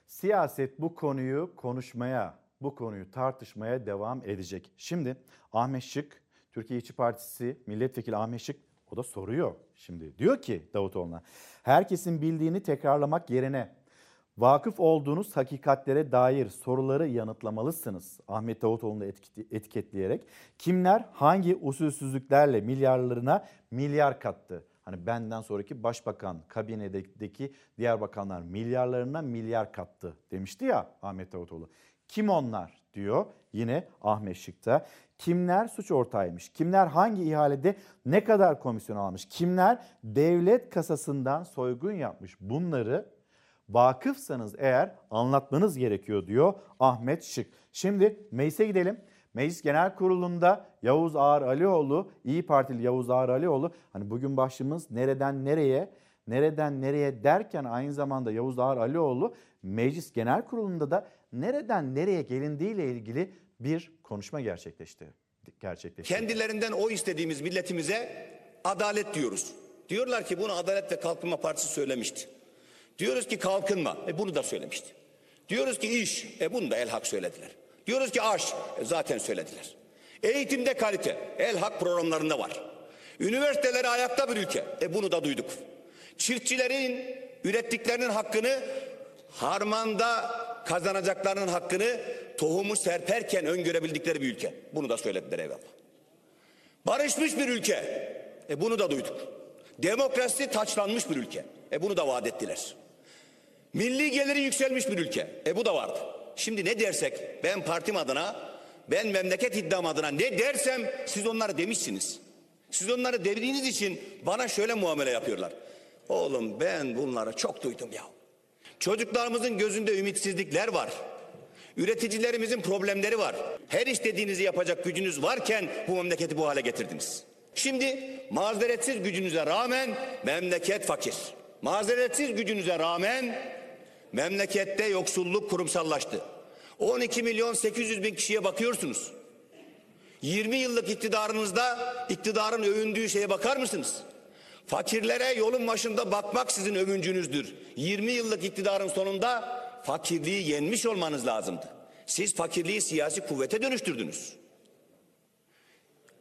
Siyaset bu konuyu konuşmaya, bu konuyu tartışmaya devam edecek. Şimdi Ahmet Şık, Türkiye İşçi Partisi milletvekili Ahmet Şık o da soruyor şimdi. Diyor ki Davutoğlu'na herkesin bildiğini tekrarlamak yerine vakıf olduğunuz hakikatlere dair soruları yanıtlamalısınız. Ahmet Davutoğlu'nu etiketleyerek kimler hangi usulsüzlüklerle milyarlarına milyar kattı? Hani benden sonraki başbakan, kabinedeki diğer bakanlar milyarlarına milyar kattı demişti ya Ahmet Davutoğlu. Kim onlar diyor yine Ahmet Şık'ta. Kimler suç ortağıymış? Kimler hangi ihalede ne kadar komisyon almış? Kimler devlet kasasından soygun yapmış? Bunları vakıfsanız eğer anlatmanız gerekiyor diyor Ahmet Şık. Şimdi meclise gidelim. Meclis Genel Kurulu'nda Yavuz Ağar Alioğlu, İyi Partili Yavuz Ağar Alioğlu, hani bugün başlığımız nereden nereye, nereden nereye derken aynı zamanda Yavuz Ağar Alioğlu Meclis Genel Kurulu'nda da nereden nereye gelindiğiyle ilgili bir konuşma gerçekleşti. gerçekleşti. Kendilerinden o istediğimiz milletimize adalet diyoruz. Diyorlar ki bunu Adalet ve Kalkınma Partisi söylemişti. Diyoruz ki kalkınma, e bunu da söylemişti. Diyoruz ki iş, e bunu da El Hak söylediler. Diyoruz ki aş, e zaten söylediler. Eğitimde kalite, El Hak programlarında var. Üniversiteleri ayakta bir ülke, e bunu da duyduk. Çiftçilerin ürettiklerinin hakkını harmanda kazanacaklarının hakkını tohumu serperken öngörebildikleri bir ülke. Bunu da söylediler eyvallah. Barışmış bir ülke. E bunu da duyduk. Demokrasi taçlanmış bir ülke. E bunu da vaat ettiler. Milli geliri yükselmiş bir ülke. E bu da vardı. Şimdi ne dersek ben partim adına, ben memleket iddiam adına ne dersem siz onları demişsiniz. Siz onları dediğiniz için bana şöyle muamele yapıyorlar. Oğlum ben bunları çok duydum ya. Çocuklarımızın gözünde ümitsizlikler var. Üreticilerimizin problemleri var. Her istediğinizi yapacak gücünüz varken bu memleketi bu hale getirdiniz. Şimdi mazeretsiz gücünüze rağmen memleket fakir. Mazeretsiz gücünüze rağmen memlekette yoksulluk kurumsallaştı. 12 milyon 800 bin kişiye bakıyorsunuz. 20 yıllık iktidarınızda iktidarın övündüğü şeye bakar mısınız? Fakirlere yolun başında bakmak sizin övüncünüzdür. 20 yıllık iktidarın sonunda fakirliği yenmiş olmanız lazımdı. Siz fakirliği siyasi kuvvete dönüştürdünüz.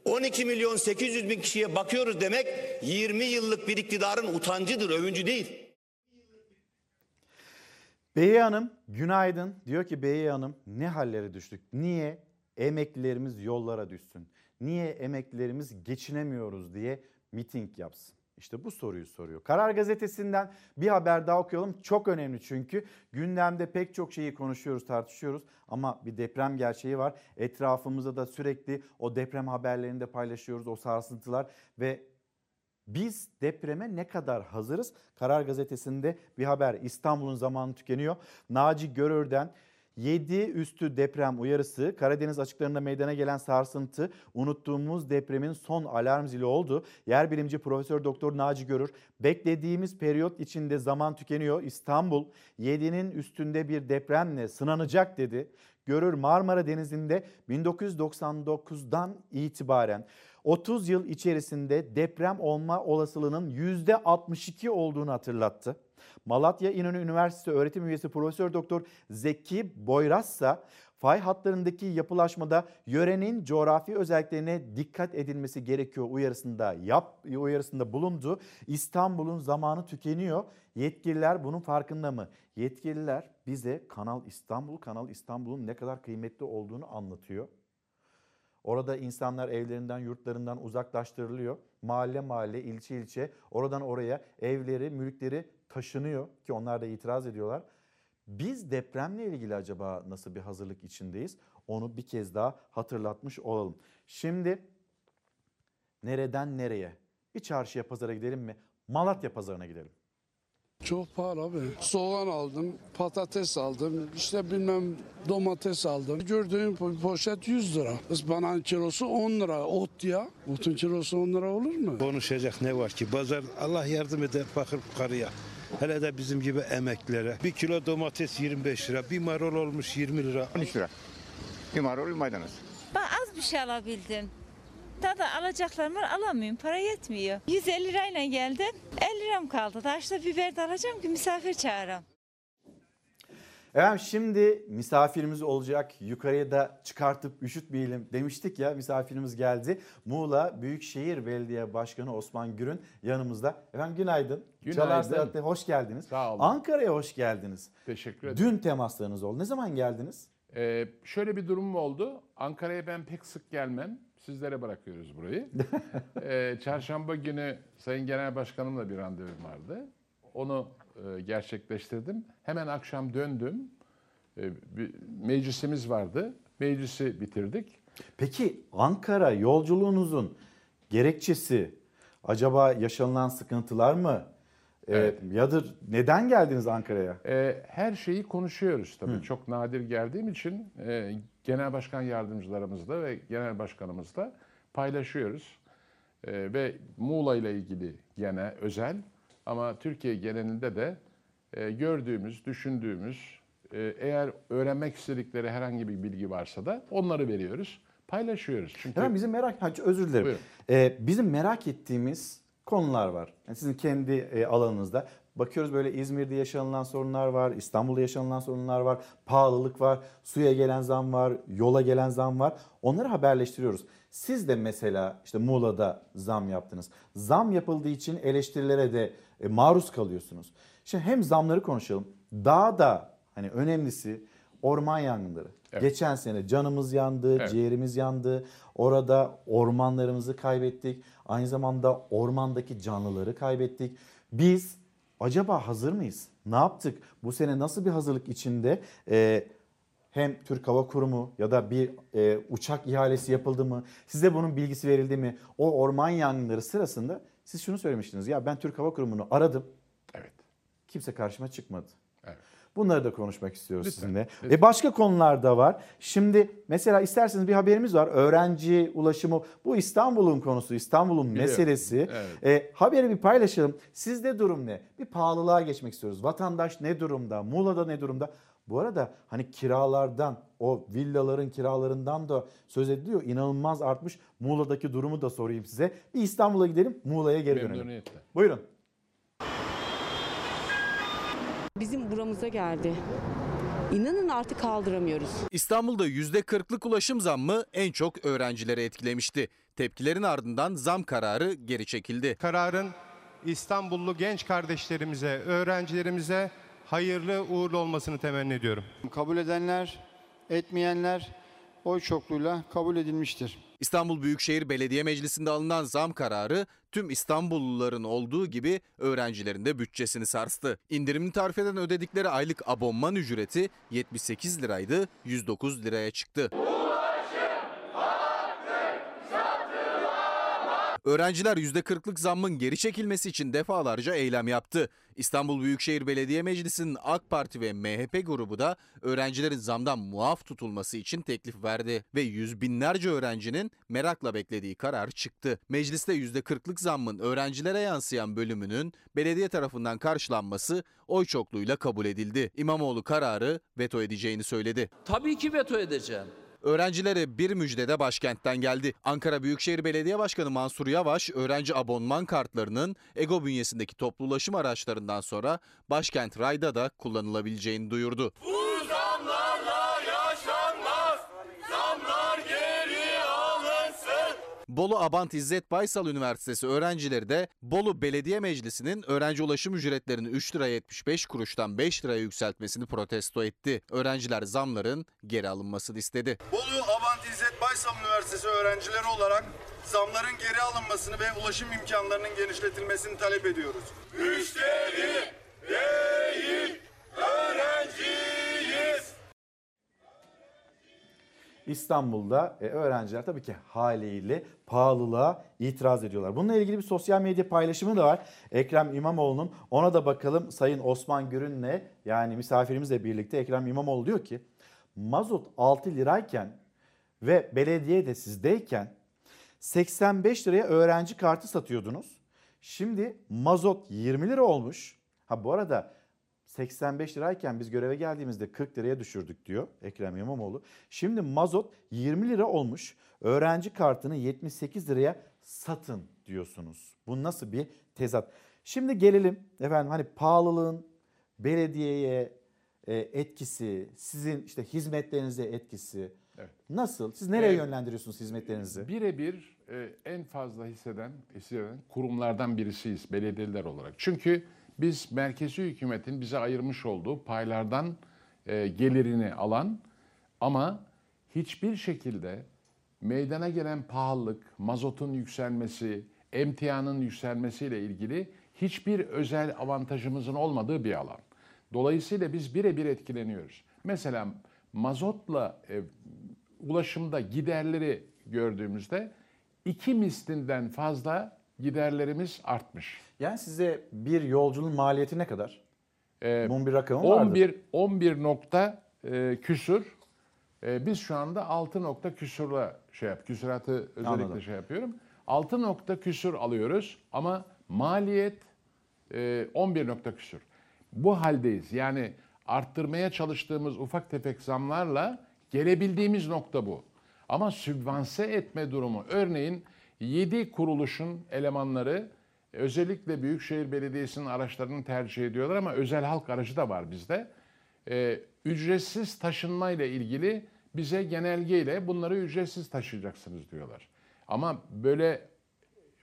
12 milyon 800 bin kişiye bakıyoruz demek 20 yıllık bir iktidarın utancıdır, övüncü değil. Beyi Hanım günaydın. Diyor ki Beyi Hanım ne hallere düştük? Niye emeklilerimiz yollara düşsün? Niye emeklilerimiz geçinemiyoruz diye miting yapsın? İşte bu soruyu soruyor. Karar Gazetesi'nden bir haber daha okuyalım. Çok önemli çünkü gündemde pek çok şeyi konuşuyoruz, tartışıyoruz ama bir deprem gerçeği var. Etrafımızda da sürekli o deprem haberlerini de paylaşıyoruz, o sarsıntılar ve biz depreme ne kadar hazırız? Karar Gazetesi'nde bir haber. İstanbul'un zamanı tükeniyor. Naci Görür'den 7 üstü deprem uyarısı, Karadeniz açıklarında meydana gelen sarsıntı unuttuğumuz depremin son alarm zili oldu. Yer bilimci Profesör Doktor Naci Görür, beklediğimiz periyot içinde zaman tükeniyor. İstanbul 7'nin üstünde bir depremle sınanacak dedi. Görür Marmara Denizi'nde 1999'dan itibaren 30 yıl içerisinde deprem olma olasılığının %62 olduğunu hatırlattı. Malatya İnönü Üniversitesi öğretim üyesi Profesör Doktor Zeki Boyraz ise fay hatlarındaki yapılaşmada yörenin coğrafi özelliklerine dikkat edilmesi gerekiyor uyarısında yap uyarısında bulundu. İstanbul'un zamanı tükeniyor. Yetkililer bunun farkında mı? Yetkililer bize Kanal İstanbul, Kanal İstanbul'un ne kadar kıymetli olduğunu anlatıyor. Orada insanlar evlerinden, yurtlarından uzaklaştırılıyor. Mahalle mahalle, ilçe ilçe, oradan oraya evleri, mülkleri taşınıyor ki onlar da itiraz ediyorlar. Biz depremle ilgili acaba nasıl bir hazırlık içindeyiz? Onu bir kez daha hatırlatmış olalım. Şimdi nereden nereye? Bir çarşıya pazara gidelim mi? Malatya pazarına gidelim. Çok pahalı abi. Soğan aldım, patates aldım, işte bilmem domates aldım. Gördüğüm po- poşet 100 lira. Ispanağın kilosu 10 lira. Ot ya. Otun kilosu 10 lira olur mu? Konuşacak ne var ki? Pazar Allah yardım eder fakir karıya. Hele de bizim gibi emeklilere. Bir kilo domates 25 lira, bir marul olmuş 20 lira. 13 lira. Bir marul maydanoz. Ben az bir şey alabildim. Daha da alacaklarım var alamıyorum. Para yetmiyor. 150 lirayla geldim. 50 liram kaldı. Daha işte biber de alacağım ki misafir çağırayım. Efendim şimdi misafirimiz olacak. Yukarıya da çıkartıp üşütmeyelim demiştik ya misafirimiz geldi. Muğla Büyükşehir Belediye Başkanı Osman Gürün yanımızda. Efendim günaydın. Günaydın. Çalar Saat'te hoş geldiniz. Sağ olun. Ankara'ya hoş geldiniz. Teşekkür ederim. Dün temaslarınız oldu. Ne zaman geldiniz? Ee, şöyle bir durum oldu. Ankara'ya ben pek sık gelmem. Sizlere bırakıyoruz burayı. Ee, çarşamba günü Sayın Genel Başkanımla bir randevum vardı. Onu e, gerçekleştirdim. Hemen akşam döndüm. Bir meclisimiz vardı. Meclisi bitirdik. Peki Ankara yolculuğunuzun gerekçesi acaba yaşanılan sıkıntılar mı? Ee, Evet. yadır neden geldiniz Ankara'ya? Ee, her şeyi konuşuyoruz tabii. Hı. Çok nadir geldiğim için e, genel başkan yardımcılarımızla ve genel başkanımızla paylaşıyoruz. E, ve Muğla ile ilgili gene özel ama Türkiye genelinde de e, gördüğümüz, düşündüğümüz, e, eğer öğrenmek istedikleri herhangi bir bilgi varsa da onları veriyoruz, paylaşıyoruz. Çünkü Hemen bizim merak, ha, özür dilerim. Buyurun. Ee, bizim merak ettiğimiz konular var. Yani sizin kendi e, alanınızda. Bakıyoruz böyle İzmir'de yaşanılan sorunlar var, İstanbul'da yaşanılan sorunlar var, pahalılık var, suya gelen zam var, yola gelen zam var. Onları haberleştiriyoruz. Siz de mesela işte Muğla'da zam yaptınız. Zam yapıldığı için eleştirilere de e, maruz kalıyorsunuz. Şimdi hem zamları konuşalım. Daha da hani önemlisi orman yangınları. Geçen sene canımız yandı, Evet. ciğerimiz yandı. Orada ormanlarımızı kaybettik. Aynı zamanda ormandaki canlıları kaybettik. Biz acaba hazır mıyız? Ne yaptık? Bu sene nasıl bir hazırlık içinde? Ee, hem Türk Hava Kurumu ya da bir e, uçak ihalesi yapıldı mı? Size bunun bilgisi verildi mi? O orman yangınları sırasında siz şunu söylemiştiniz. Ya ben Türk Hava Kurumu'nu aradım. Evet. Kimse karşıma çıkmadı. Evet. Bunları da konuşmak istiyoruz Lütfen, sizinle. lütfen. E başka konular da var. Şimdi mesela isterseniz bir haberimiz var. Öğrenci ulaşımı bu İstanbul'un konusu, İstanbul'un meselesi. Evet. E, haberi bir paylaşalım. Sizde durum ne? Bir pahalılığa geçmek istiyoruz. Vatandaş ne durumda? Muğla'da ne durumda? Bu arada hani kiralardan, o villaların kiralarından da söz ediliyor. İnanılmaz artmış. Muğla'daki durumu da sorayım size. Bir İstanbul'a gidelim, Muğla'ya geri dönelim. Buyurun. Bizim buramıza geldi. İnanın artık kaldıramıyoruz. İstanbul'da %40'lık ulaşım zammı en çok öğrencileri etkilemişti. Tepkilerin ardından zam kararı geri çekildi. Kararın İstanbullu genç kardeşlerimize, öğrencilerimize hayırlı uğurlu olmasını temenni ediyorum. Kabul edenler, etmeyenler oy çokluğuyla kabul edilmiştir. İstanbul Büyükşehir Belediye Meclisi'nde alınan zam kararı tüm İstanbulluların olduğu gibi öğrencilerin de bütçesini sarstı. İndirimli tarifeden ödedikleri aylık abonman ücreti 78 liraydı, 109 liraya çıktı. Öğrenciler %40'lık zammın geri çekilmesi için defalarca eylem yaptı. İstanbul Büyükşehir Belediye Meclisi'nin AK Parti ve MHP grubu da öğrencilerin zamdan muaf tutulması için teklif verdi. Ve yüz binlerce öğrencinin merakla beklediği karar çıktı. Mecliste %40'lık zammın öğrencilere yansıyan bölümünün belediye tarafından karşılanması oy çokluğuyla kabul edildi. İmamoğlu kararı veto edeceğini söyledi. Tabii ki veto edeceğim. Öğrencilere bir müjde de başkentten geldi. Ankara Büyükşehir Belediye Başkanı Mansur Yavaş, öğrenci abonman kartlarının EGO bünyesindeki toplu ulaşım araçlarından sonra başkent rayda da kullanılabileceğini duyurdu. Bu zamlarla yaşanmaz. Zamlar geri alınsın. Bolu Abant İzzet Baysal Üniversitesi öğrencileri de Bolu Belediye Meclisi'nin öğrenci ulaşım ücretlerini 3 lira 75 kuruştan 5 liraya yükseltmesini protesto etti. Öğrenciler zamların geri alınmasını istedi. Bolu Abant İzzet Baysal Üniversitesi öğrencileri olarak zamların geri alınmasını ve ulaşım imkanlarının genişletilmesini talep ediyoruz. Müşteri değil, öğrenciyiz. İstanbul'da e, öğrenciler tabii ki haliyle pahalılığa itiraz ediyorlar. Bununla ilgili bir sosyal medya paylaşımı da var. Ekrem İmamoğlu'nun ona da bakalım Sayın Osman Gürün'le yani misafirimizle birlikte Ekrem İmamoğlu diyor ki mazot 6 lirayken ve belediye de sizdeyken 85 liraya öğrenci kartı satıyordunuz. Şimdi mazot 20 lira olmuş. Ha bu arada 85 lirayken biz göreve geldiğimizde 40 liraya düşürdük diyor Ekrem İmamoğlu. Şimdi mazot 20 lira olmuş. Öğrenci kartını 78 liraya satın diyorsunuz. Bu nasıl bir tezat? Şimdi gelelim efendim hani pahalılığın belediyeye e, etkisi, sizin işte hizmetlerinize etkisi nasıl? Siz nereye Evet. yönlendiriyorsunuz hizmetlerinizi? Birebir e, en fazla hisseden, hisseden kurumlardan birisiyiz belediyeler olarak. Çünkü biz merkezi hükümetin bize ayırmış olduğu paylardan e, gelirini alan ama hiçbir şekilde meydana gelen pahalılık, mazotun yükselmesi, emtianın yükselmesiyle ilgili hiçbir özel avantajımızın olmadığı bir alan. Dolayısıyla biz birebir etkileniyoruz. Mesela mazotla e, ulaşımda giderleri gördüğümüzde iki mislinden fazla giderlerimiz artmış. Yani size bir yolculuğun maliyeti ne kadar? Ee, Bunun bir rakamı vardır. 11 11 nokta e, küsür. E, biz şu anda 6 nokta küsurla şey yap. Küsuratı özellikle Anladım. şey yapıyorum. 6 nokta küsür alıyoruz ama maliyet e, 11 nokta küsür. Bu haldeyiz. Yani arttırmaya çalıştığımız ufak tefek zamlarla gelebildiğimiz nokta bu. Ama sübvanse etme durumu örneğin 7 kuruluşun elemanları özellikle Büyükşehir Belediyesi'nin araçlarını tercih ediyorlar ama özel halk aracı da var bizde. Ee, ücretsiz taşınma ile ilgili bize genelgeyle bunları ücretsiz taşıyacaksınız diyorlar. Ama böyle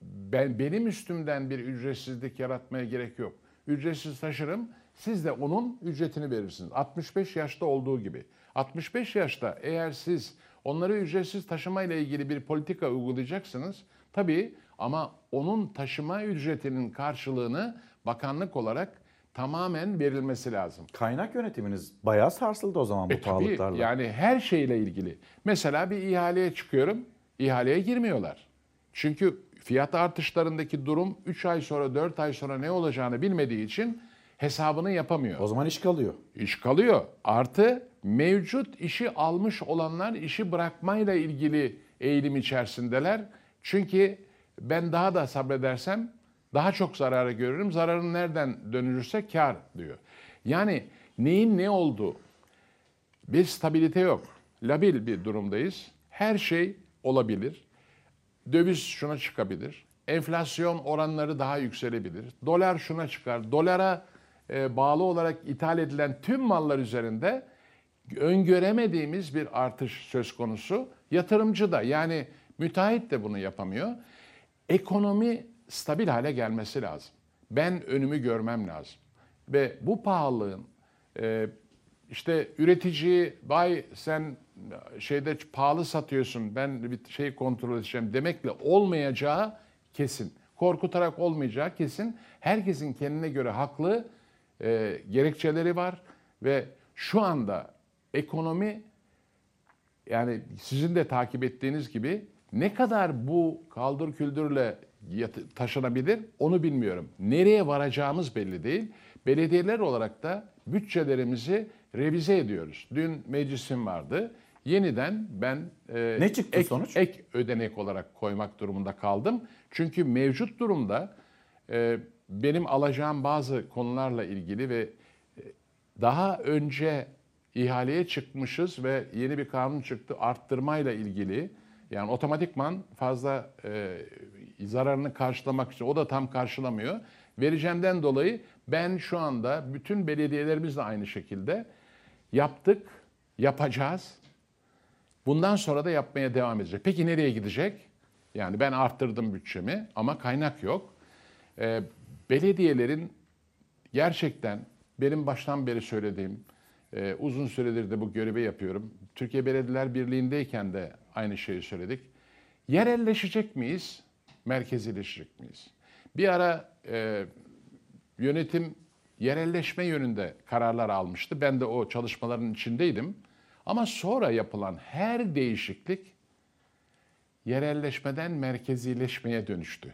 ben benim üstümden bir ücretsizlik yaratmaya gerek yok. Ücretsiz taşırım. Siz de onun ücretini verirsiniz. 65 yaşta olduğu gibi. 65 yaşta eğer siz onları ücretsiz taşıma ile ilgili bir politika uygulayacaksınız tabii ama onun taşıma ücretinin karşılığını bakanlık olarak tamamen verilmesi lazım. Kaynak yönetiminiz bayağı sarsıldı o zaman bu E tabii, pahalılıklarla. yani her şeyle ilgili. Mesela bir ihaleye çıkıyorum, ihaleye girmiyorlar. Çünkü fiyat artışlarındaki durum 3 ay sonra 4 ay sonra ne olacağını bilmediği için hesabını yapamıyor. O zaman iş kalıyor. İş kalıyor. Artı mevcut işi almış olanlar işi bırakmayla ilgili eğilim içerisindeler. Çünkü ben daha da sabredersem daha çok zararı görürüm. Zararın nereden dönülürse kar diyor. Yani neyin ne olduğu bir stabilite yok. Labil bir durumdayız. Her şey olabilir. Döviz şuna çıkabilir. Enflasyon oranları daha yükselebilir. Dolar şuna çıkar. Dolara bağlı olarak ithal edilen tüm mallar üzerinde öngöremediğimiz bir artış söz konusu. Yatırımcı da yani müteahhit de bunu yapamıyor. Ekonomi stabil hale gelmesi lazım. Ben önümü görmem lazım. Ve bu pahalılığın e, işte üretici vay sen şeyde pahalı satıyorsun ben bir şey kontrol edeceğim demekle olmayacağı kesin. Korkutarak olmayacağı kesin. Herkesin kendine göre haklı e, gerekçeleri var ve şu anda ekonomi yani sizin de takip ettiğiniz gibi ne kadar bu kaldır küldürle taşınabilir onu bilmiyorum. Nereye varacağımız belli değil. Belediyeler olarak da bütçelerimizi revize ediyoruz. Dün meclisim vardı. Yeniden ben e, Ne çıktı ek, sonuç? ek ödenek olarak koymak durumunda kaldım. Çünkü mevcut durumda e, benim alacağım bazı konularla ilgili ve e, daha önce ihaleye çıkmışız ve yeni bir kanun çıktı arttırmayla ilgili. Yani otomatikman fazla e, zararını karşılamak için o da tam karşılamıyor. Vereceğimden dolayı ben şu anda bütün belediyelerimizle aynı şekilde yaptık, yapacağız. Bundan sonra da yapmaya devam edecek. Peki nereye gidecek? Yani ben arttırdım bütçemi ama kaynak yok. Ee, belediyelerin gerçekten benim baştan beri söylediğim, e, uzun süredir de bu görevi yapıyorum. Türkiye Belediyeler Birliği'ndeyken de aynı şeyi söyledik. Yerelleşecek miyiz, merkezileşecek miyiz? Bir ara e, yönetim yerelleşme yönünde kararlar almıştı. Ben de o çalışmaların içindeydim. Ama sonra yapılan her değişiklik yerelleşmeden merkezileşmeye dönüştü.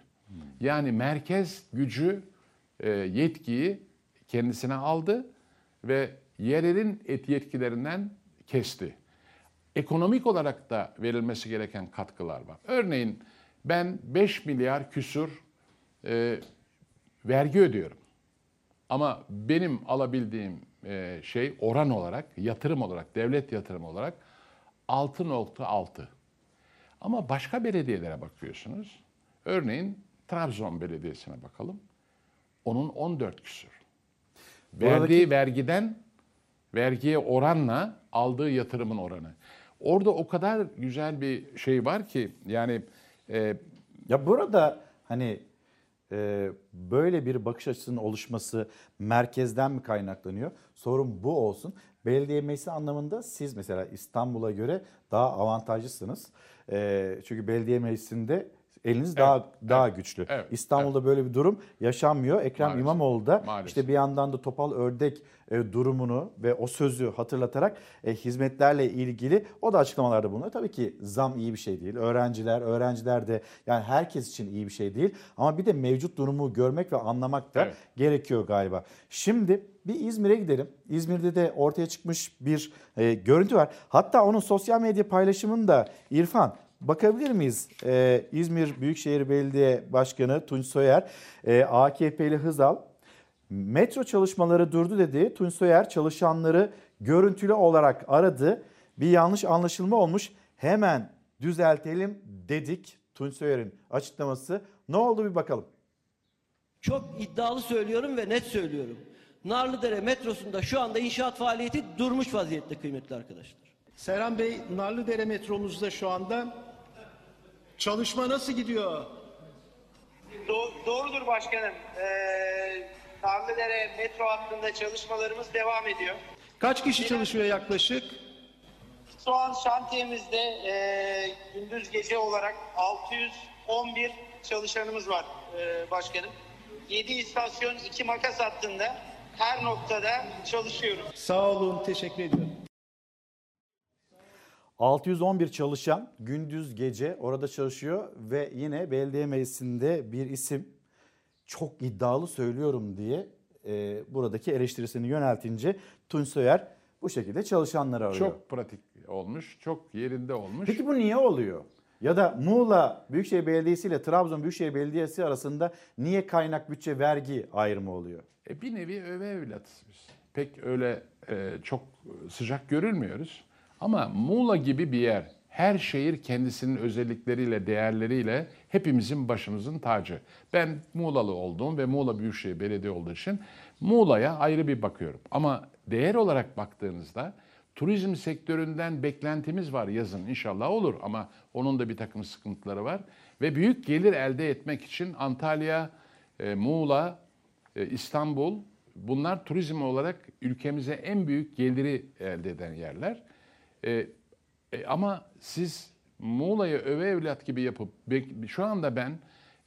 Yani merkez gücü, e, yetkiyi kendisine aldı ve yerelin et yetkilerinden kesti. Ekonomik olarak da verilmesi gereken katkılar var. Örneğin ben 5 milyar küsur e, vergi ödüyorum. Ama benim alabildiğim e, şey oran olarak, yatırım olarak, devlet yatırımı olarak 6.6. Ama başka belediyelere bakıyorsunuz. Örneğin Trabzon Belediyesi'ne bakalım. Onun 14 küsur. Verdiği Buradaki- vergiden, vergiye oranla aldığı yatırımın oranı. Orada o kadar güzel bir şey var ki yani e, Ya burada hani e, böyle bir bakış açısının oluşması merkezden mi kaynaklanıyor? Sorun bu olsun. Belediye meclisi anlamında siz mesela İstanbul'a göre daha avantajlısınız. E, çünkü belediye meclisinde eliniz daha daha güçlü. evet, İstanbul'da böyle bir durum yaşanmıyor. Ekrem Maalesef, İmamoğlu da maalesef. işte bir yandan da topal ördek e, durumunu ve o sözü hatırlatarak e, hizmetlerle ilgili o da açıklamalarda bulunuyor. Tabii ki zam iyi bir şey değil. Öğrenciler, öğrenciler de yani herkes için iyi bir şey değil. Ama bir de mevcut durumu görmek ve anlamak da Evet. gerekiyor galiba. Şimdi bir İzmir'e gidelim. İzmir'de de ortaya çıkmış bir e, görüntü var. Hatta onun sosyal medya paylaşımını da İrfan bakabilir miyiz? E, İzmir Büyükşehir Belediye Başkanı Tunç Soyer, e, AKP'li Hızal metro çalışmaları durdu dedi. Tunç Soyer çalışanları görüntülü olarak aradı. Bir yanlış anlaşılma olmuş. Hemen düzeltelim dedik. Tunç Soyer'in açıklaması. Ne oldu bir bakalım. Çok iddialı söylüyorum ve net söylüyorum. Narlıdere metrosunda şu anda inşaat faaliyeti durmuş vaziyette kıymetli arkadaşlar. Serhan Bey, Narlıdere metromuzda şu anda çalışma nasıl gidiyor? Do- doğrudur başkanım. Ee, Narlıdere metro hattında çalışmalarımız devam ediyor. Kaç kişi çalışıyor yaklaşık? Şu an şantiyemizde ee, gündüz gece olarak 611 çalışanımız var ee, başkanım. 7 istasyon, 2 makas hattında her noktada çalışıyoruz. Sağ olun, teşekkür ediyorum. 611 çalışan gündüz gece orada çalışıyor ve yine belediye meclisinde bir isim çok iddialı söylüyorum diye e, buradaki eleştirisini yöneltince Tunç Soyer bu şekilde çalışanları arıyor. Çok pratik olmuş, çok yerinde olmuş. Peki bu niye oluyor? Ya da Muğla Büyükşehir Belediyesi ile Trabzon Büyükşehir Belediyesi arasında niye kaynak bütçe vergi ayrımı oluyor? E, bir nevi öve evlatız biz. Pek öyle e, çok sıcak görülmüyoruz. Ama Muğla gibi bir yer, her şehir kendisinin özellikleriyle, değerleriyle hepimizin başımızın tacı. Ben Muğlalı olduğum ve Muğla Büyükşehir Belediye olduğu için Muğla'ya ayrı bir bakıyorum. Ama değer olarak baktığınızda turizm sektöründen beklentimiz var yazın inşallah olur ama onun da bir takım sıkıntıları var. Ve büyük gelir elde etmek için Antalya, e, Muğla, e, İstanbul bunlar turizm olarak ülkemize en büyük geliri elde eden yerler. E, e, ama siz Muğla'yı öve evlat gibi yapıp şu anda ben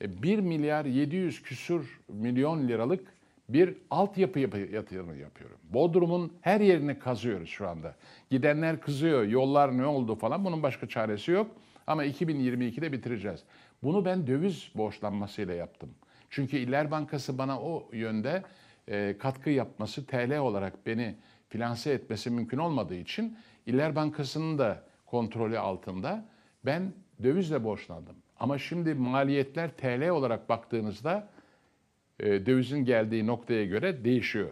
e, 1 milyar 700 küsür milyon liralık bir altyapı yapı, yatırımı yapıyorum. Bodrum'un her yerini kazıyoruz şu anda. Gidenler kızıyor, yollar ne oldu falan bunun başka çaresi yok. Ama 2022'de bitireceğiz. Bunu ben döviz borçlanmasıyla yaptım. Çünkü İller Bankası bana o yönde e, katkı yapması, TL olarak beni finanse etmesi mümkün olmadığı için İller Bankası'nın da kontrolü altında ben dövizle borçlandım. Ama şimdi maliyetler TL olarak baktığınızda e, dövizin geldiği noktaya göre değişiyor.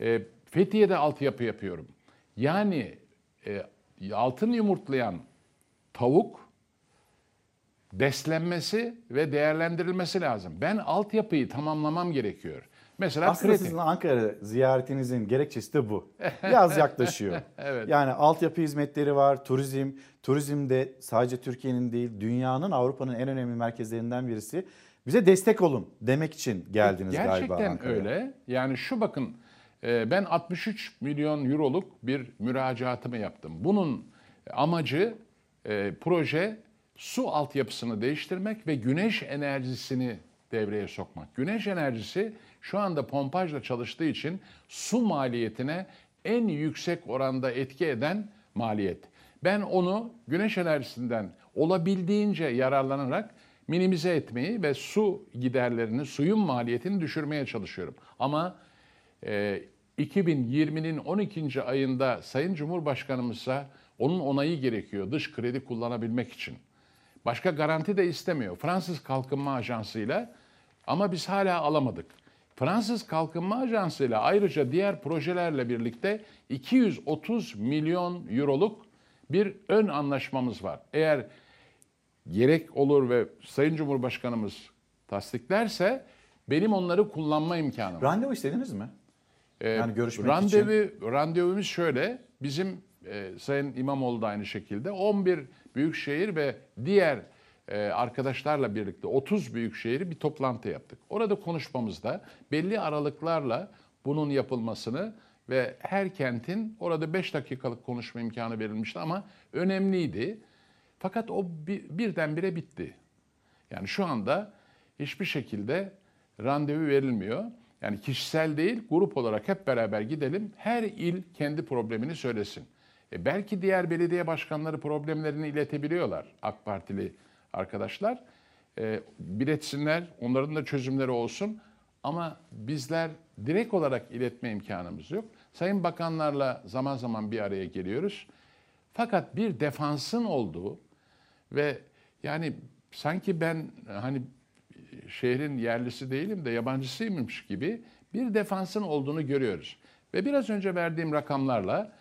E, Fethiye'de altyapı yapıyorum. Yani e, altın yumurtlayan tavuk beslenmesi ve değerlendirilmesi lazım. Ben altyapıyı tamamlamam gerekiyor. Mesela Aslında sizin Ankara ziyaretinizin gerekçesi de bu. Yaz yaklaşıyor. Evet. Yani altyapı hizmetleri var, turizm. Turizm de sadece Türkiye'nin değil, dünyanın, Avrupa'nın en önemli merkezlerinden birisi. Bize destek olun demek için geldiniz Gerçekten galiba Ankara'ya. öyle. Yani şu bakın e, ben 63 milyon euroluk bir müracaatımı yaptım. Bunun amacı e, proje su altyapısını değiştirmek ve güneş enerjisini devreye sokmak. Güneş enerjisi şu anda pompajla çalıştığı için su maliyetine en yüksek oranda etki eden maliyet. Ben onu güneş enerjisinden olabildiğince yararlanarak minimize etmeyi ve su giderlerini, suyun maliyetini düşürmeye çalışıyorum. Ama e, 2020'nin 12. ayında Sayın Cumhurbaşkanımızsa onun onayı gerekiyor dış kredi kullanabilmek için. Başka garanti de istemiyor. Fransız Kalkınma Ajansı ile ama biz hala alamadık. Fransız Kalkınma Ajansı ile ayrıca diğer projelerle birlikte 230 milyon euroluk bir ön anlaşmamız var. Eğer gerek olur ve Sayın Cumhurbaşkanımız tasdiklerse benim onları kullanma imkanım var. Randevu istediniz mi? Ee, Yani görüşmek randevu, için. Randevumuz şöyle, bizim e, Sayın İmamoğlu da aynı şekilde 11 büyükşehir ve diğer e, arkadaşlarla birlikte 30 büyükşehiri bir toplantı yaptık. Orada konuşmamızda belli aralıklarla bunun yapılmasını ve her kentin orada 5 dakikalık konuşma imkanı verilmişti ama önemliydi. Fakat o bir, birdenbire bitti. Yani şu anda hiçbir şekilde randevu verilmiyor. Yani kişisel değil, grup olarak hep beraber gidelim. Her il kendi problemini söylesin. E belki diğer belediye başkanları problemlerini iletebiliyorlar AK Partili arkadaşlar. E, biletsinler, onların da çözümleri olsun. Ama bizler direkt olarak iletme imkanımız yok. Sayın bakanlarla zaman zaman bir araya geliyoruz. Fakat bir defansın olduğu ve yani sanki ben hani şehrin yerlisi değilim de yabancısıymış gibi bir defansın olduğunu görüyoruz. Ve biraz önce verdiğim rakamlarla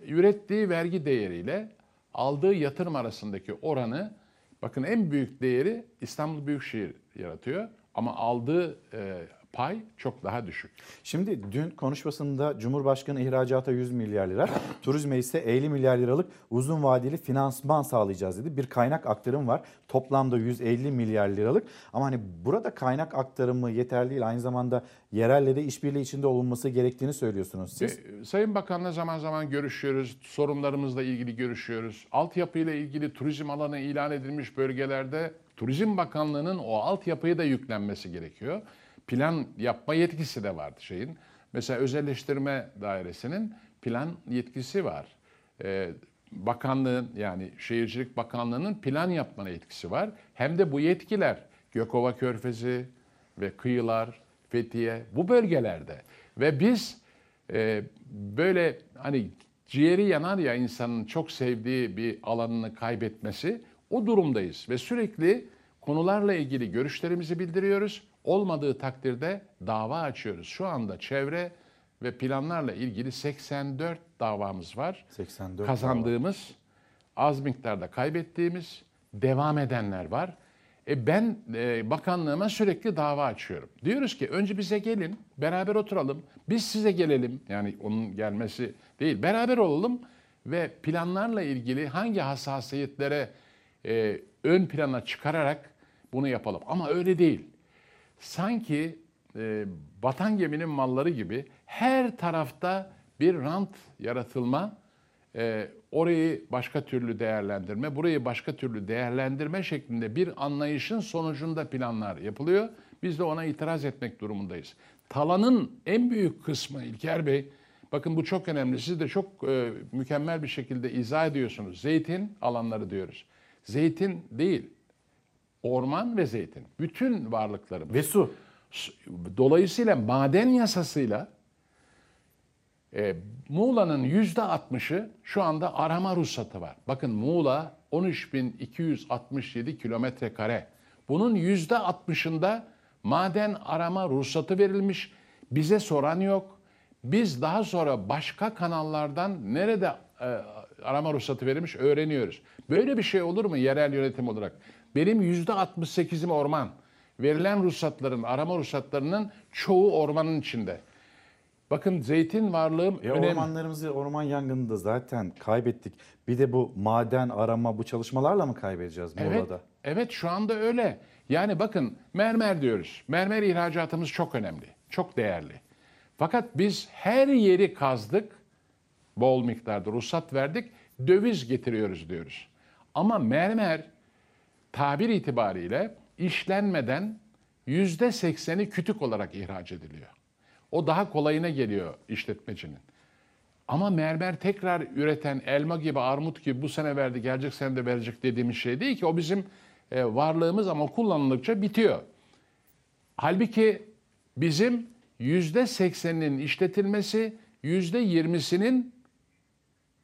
ürettiği vergi değeriyle aldığı yatırım arasındaki oranı bakın en büyük değeri İstanbul Büyükşehir yaratıyor ama aldığı e, pay çok daha düşük. Şimdi dün konuşmasında Cumhurbaşkanı ihracata 100 milyar lira, turizme ise 50 milyar liralık uzun vadeli finansman sağlayacağız dedi. Bir kaynak aktarım var. Toplamda 150 milyar liralık. Ama hani burada kaynak aktarımı yeterli değil. Aynı zamanda yerelle de işbirliği içinde olunması gerektiğini söylüyorsunuz siz. E, Sayın Bakan'la zaman zaman görüşüyoruz. Sorunlarımızla ilgili görüşüyoruz. Altyapıyla ilgili turizm alanı ilan edilmiş bölgelerde Turizm Bakanlığı'nın o altyapıyı da yüklenmesi gerekiyor plan yapma yetkisi de vardı şeyin. Mesela özelleştirme dairesinin plan yetkisi var. Ee, bakanlığın yani Şehircilik Bakanlığı'nın plan yapma yetkisi var. Hem de bu yetkiler Gökova Körfezi ve kıyılar, Fethiye bu bölgelerde. Ve biz e, böyle hani ciğeri yanar ya insanın çok sevdiği bir alanını kaybetmesi o durumdayız. Ve sürekli konularla ilgili görüşlerimizi bildiriyoruz Olmadığı takdirde dava açıyoruz. Şu anda çevre ve planlarla ilgili 84 davamız var. 84 Kazandığımız, dava. az miktarda kaybettiğimiz, devam edenler var. E ben e, bakanlığıma sürekli dava açıyorum. Diyoruz ki önce bize gelin, beraber oturalım. Biz size gelelim. Yani onun gelmesi değil, beraber olalım ve planlarla ilgili hangi hassasiyetlere e, ön plana çıkararak bunu yapalım. Ama öyle değil sanki e, batan geminin malları gibi her tarafta bir rant yaratılma, e, orayı başka türlü değerlendirme, burayı başka türlü değerlendirme şeklinde bir anlayışın sonucunda planlar yapılıyor. Biz de ona itiraz etmek durumundayız. Talanın en büyük kısmı İlker Bey, bakın bu çok önemli. Siz de çok e, mükemmel bir şekilde izah ediyorsunuz. Zeytin alanları diyoruz. Zeytin değil, orman ve zeytin. Bütün varlıklarımız. Ve su. Dolayısıyla maden yasasıyla e, Muğla'nın yüzde 60'ı şu anda arama ruhsatı var. Bakın Muğla 13.267 kilometre kare. Bunun yüzde 60'ında maden arama ruhsatı verilmiş. Bize soran yok. Biz daha sonra başka kanallardan nerede e, arama ruhsatı verilmiş öğreniyoruz. Böyle bir şey olur mu yerel yönetim olarak? Benim yüzde 68'im orman. Verilen ruhsatların, arama ruhsatlarının çoğu ormanın içinde. Bakın zeytin varlığım e, önemli. Ormanlarımızı orman yangınında zaten kaybettik. Bir de bu maden arama bu çalışmalarla mı kaybedeceğiz Muğla'da? Evet, evet şu anda öyle. Yani bakın mermer diyoruz. Mermer ihracatımız çok önemli, çok değerli. Fakat biz her yeri kazdık, bol miktarda ruhsat verdik, döviz getiriyoruz diyoruz. Ama mermer tabir itibariyle işlenmeden yüzde sekseni kütük olarak ihraç ediliyor. O daha kolayına geliyor işletmecinin. Ama mermer tekrar üreten elma gibi, armut gibi bu sene verdi, gelecek sene de verecek dediğimiz şey değil ki. O bizim e, varlığımız ama kullanıldıkça bitiyor. Halbuki bizim yüzde sekseninin işletilmesi, yüzde yirmisinin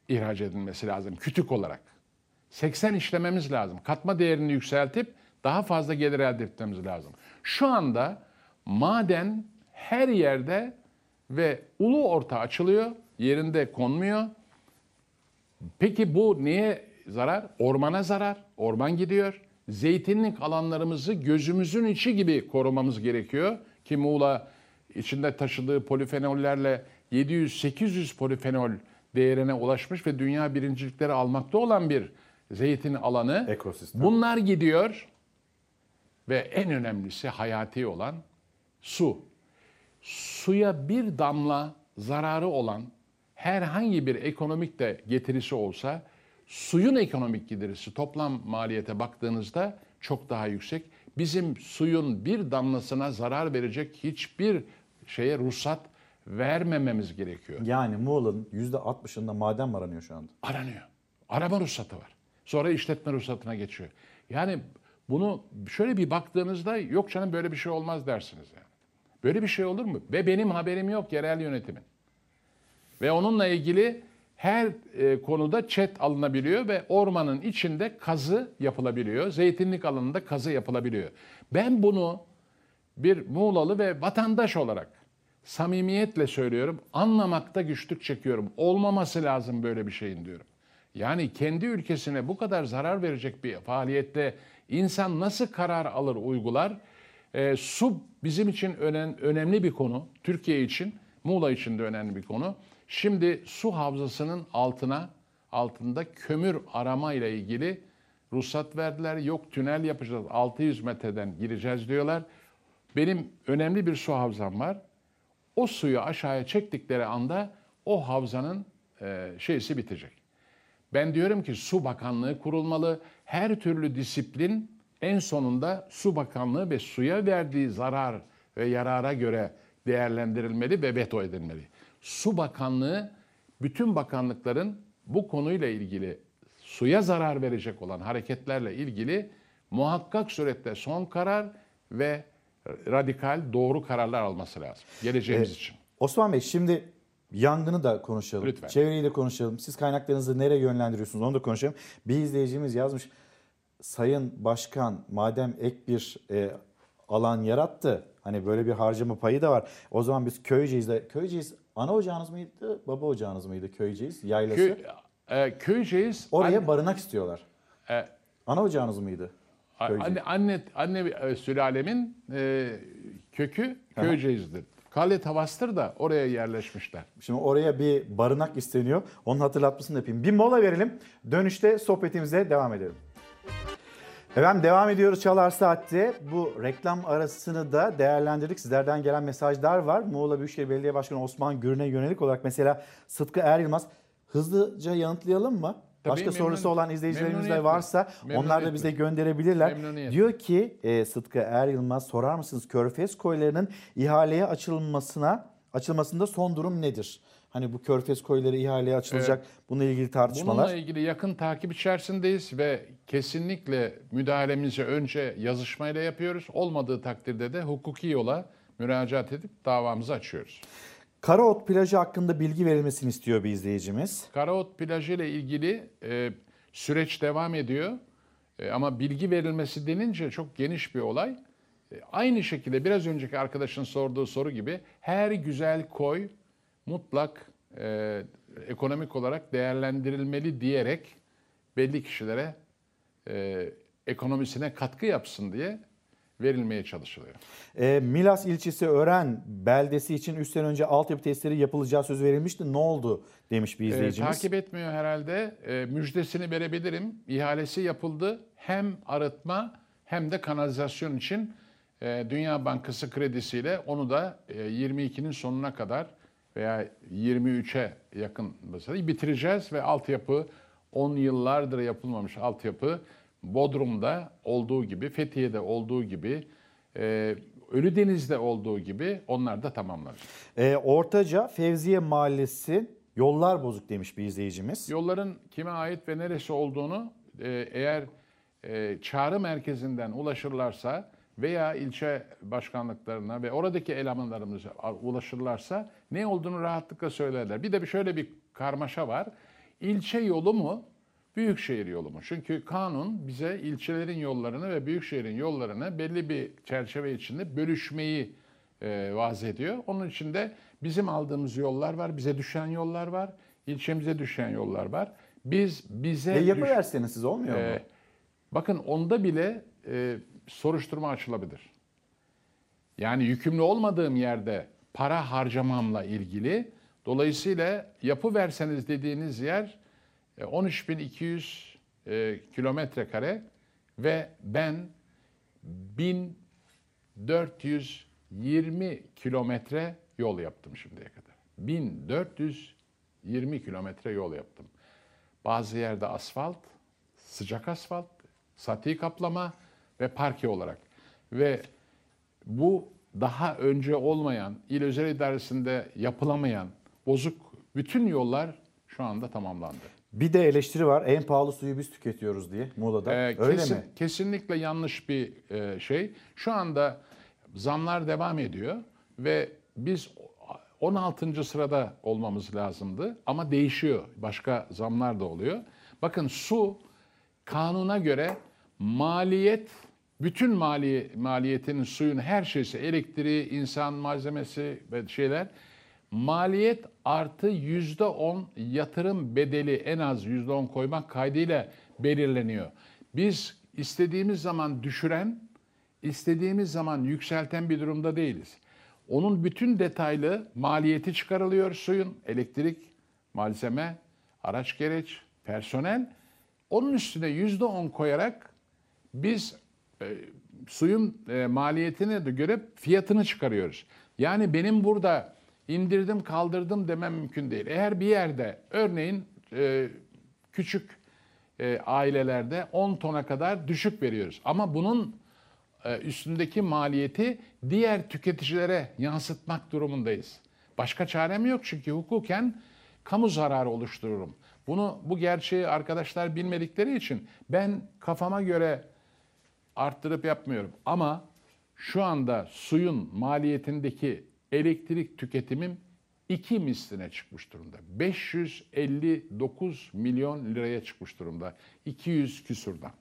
ihraç edilmesi lazım kütük olarak. 80 işlememiz lazım. Katma değerini yükseltip daha fazla gelir elde etmemiz lazım. Şu anda maden her yerde ve ulu orta açılıyor, yerinde konmuyor. Peki bu neye zarar? Ormana zarar. Orman gidiyor. Zeytinlik alanlarımızı gözümüzün içi gibi korumamız gerekiyor. Ki Muğla içinde taşıdığı polifenollerle 700-800 polifenol değerine ulaşmış ve dünya birincilikleri almakta olan bir zeytin alanı. Ekosistem. Bunlar gidiyor ve en önemlisi hayati olan su. Suya bir damla zararı olan herhangi bir ekonomik de getirisi olsa suyun ekonomik getirisi toplam maliyete baktığınızda çok daha yüksek. bizim suyun bir damlasına zarar verecek hiçbir şeye ruhsat vermememiz gerekiyor. Yani Muğla'nın %60'ında maden mi aranıyor şu anda? Aranıyor. Arama ruhsatı var. Sonra işletme ruhsatına geçiyor. Yani bunu şöyle bir baktığınızda yok canım böyle bir şey olmaz dersiniz yani. Böyle bir şey olur mu? Ve benim haberim yok yerel yönetimin. Ve onunla ilgili her e, konuda çet alınabiliyor ve ormanın içinde kazı yapılabiliyor. Zeytinlik alanında kazı yapılabiliyor. Ben bunu bir Muğlalı ve vatandaş olarak samimiyetle söylüyorum. Anlamakta güçlük çekiyorum. Olmaması lazım böyle bir şeyin diyorum. Yani kendi ülkesine bu kadar zarar verecek bir faaliyette insan nasıl karar alır, uygular? E, su bizim için önen, önemli bir konu. Türkiye için, Muğla için de önemli bir konu. Şimdi su havzasının altına, altında kömür arama ile ilgili ruhsat verdiler. Yok tünel yapacağız, 600 metreden gireceğiz diyorlar. Benim önemli bir su havzam var. O suyu aşağıya çektikleri anda o havzanın e, şeysi bitecek. Ben diyorum ki su bakanlığı kurulmalı. Her türlü disiplin en sonunda su bakanlığı ve suya verdiği zarar ve yarara göre değerlendirilmeli ve veto edilmeli. Su bakanlığı bütün bakanlıkların bu konuyla ilgili suya zarar verecek olan hareketlerle ilgili muhakkak surette son karar ve radikal doğru kararlar alması lazım geleceğimiz Ee, için. Osman Bey şimdi yangını da konuşalım. Lütfen. Çevreyi de konuşalım. Siz kaynaklarınızı nereye yönlendiriyorsunuz onu da konuşalım. Bir izleyicimiz yazmış. Sayın Başkan madem ek bir e, alan yarattı. Hani böyle bir harcama payı da var. O zaman biz Köyceğiz'de Köyceğiz ana ocağınız mıydı? Baba ocağınız mıydı Köyceğiz? Yaylası. Köy, e, Köyceğiz Oraya anne- barınak istiyorlar. e, Ana ocağınız mıydı? Köyceğiz. anne anne anne e, sülalemin e, kökü Köyceğiz'dir. Kale Tavastır da oraya yerleşmişler. Şimdi oraya bir barınak isteniyor. Onun hatırlatmasını yapayım. Bir mola verelim. Dönüşte sohbetimize devam edelim. Efendim devam ediyoruz Çalar Saat'te. Bu reklam arasını da değerlendirdik. Sizlerden gelen mesajlar var. Muğla Büyükşehir Belediye Başkanı Osman Gürün'e yönelik olarak mesela Sıtkı Er Yılmaz. Hızlıca yanıtlayalım mı? Tabii, Başka memnun- sorusu olan izleyicilerimiz de varsa onlar da bize gönderebilirler. Diyor ki e, Sıtkı Er Yılmaz sorar mısınız Körfez koylarının ihaleye açılmasına açılmasında son durum nedir? Hani bu Körfez koyları ihaleye açılacak. Bununla ilgili tartışmalar. Bununla ilgili yakın takip içerisindeyiz ve kesinlikle müdahalemizi önce yazışmayla yapıyoruz. Olmadığı takdirde de hukuki yola müracaat edip davamızı açıyoruz. Karaot plajı hakkında bilgi verilmesini istiyor bir izleyicimiz. Karaot plajı ile ilgili e, süreç devam ediyor. E, ama bilgi verilmesi denince çok geniş bir olay. E, aynı şekilde biraz önceki arkadaşın sorduğu soru gibi her güzel koy mutlak e, ekonomik olarak değerlendirilmeli diyerek belli kişilere e, ekonomisine katkı yapsın diye verilmeye çalışılıyor. E, Milas ilçesi Ören beldesi için 3 sene önce altyapı testleri yapılacağı söz verilmişti. Ne oldu demiş bir Ee, izleyicimiz. takip etmiyor herhalde. Ee, müjdesini verebilirim. İhalesi yapıldı. Hem arıtma hem de kanalizasyon için e, Dünya Bankası kredisiyle onu da e, 22'nin sonuna kadar veya 23'e yakın mesela bitireceğiz ve altyapı 10 yıllardır yapılmamış altyapı Bodrum'da olduğu gibi, Fethiye'de olduğu gibi, e, Ölüdeniz'de olduğu gibi onlar da tamamlanacak. E, Ortaca Fevziye Mahallesi yollar bozuk demiş bir izleyicimiz. Yolların kime ait ve neresi olduğunu e, eğer e, çağrı merkezinden ulaşırlarsa veya ilçe başkanlıklarına ve oradaki elemanlarımıza ulaşırlarsa ne olduğunu rahatlıkla söylerler. Bir de bir şöyle bir karmaşa var. İlçe yolu mu, büyükşehir yolu mu? Çünkü kanun bize ilçelerin yollarını ve büyükşehirin yollarını belli bir çerçeve içinde bölüşmeyi e, vaz ediyor. Onun için de bizim aldığımız yollar var, bize düşen yollar var, ilçemize düşen yollar var. Biz bize E, yapıverseniz siz olmuyor mu? Ee, bakın onda bile e, soruşturma açılabilir. Yani yükümlü olmadığım yerde para harcamamla ilgili. Dolayısıyla yapı verseniz dediğiniz yer e, 13.200 e, kilometre kare ve ben 1420 kilometre yol yaptım şimdiye kadar. 1420 kilometre yol yaptım. Bazı yerde asfalt, sıcak asfalt, sati kaplama ve parke olarak. ve bu daha önce olmayan, il özel idaresinde yapılamayan bozuk bütün yollar şu anda tamamlandı. Bir de eleştiri var. En pahalı suyu biz tüketiyoruz diye Muğla'da. Ee, Öyle kesin- mi? Kesinlikle yanlış bir e, şey. Şu anda zamlar devam ediyor ve biz 16. sırada olmamız lazımdı ama değişiyor. Başka zamlar da oluyor. Bakın su kanuna göre maliyet bütün mali, maliyetin suyun her şeysi elektriği, insan malzemesi ve şeyler maliyet artı yüzde on yatırım bedeli en az yüzde on koymak kaydıyla belirleniyor. Biz istediğimiz zaman düşüren, istediğimiz zaman yükselten bir durumda değiliz. Onun bütün detaylı maliyeti çıkarılıyor suyun, elektrik, malzeme, araç gereç, personel. Onun üstüne yüzde on koyarak biz e, suyun e, maliyetine de göre fiyatını çıkarıyoruz. Yani benim burada indirdim kaldırdım demem mümkün değil. Eğer bir yerde örneğin e, küçük e, ailelerde 10 tona kadar düşük veriyoruz. Ama bunun e, üstündeki maliyeti diğer tüketicilere yansıtmak durumundayız. Başka çarem yok çünkü hukuken kamu zararı oluştururum. Bunu bu gerçeği arkadaşlar bilmedikleri için ben kafama göre arttırıp yapmıyorum. Ama şu anda suyun maliyetindeki elektrik tüketimim iki misline çıkmış durumda. 559 milyon liraya çıkmış durumda. 200 küsurdan.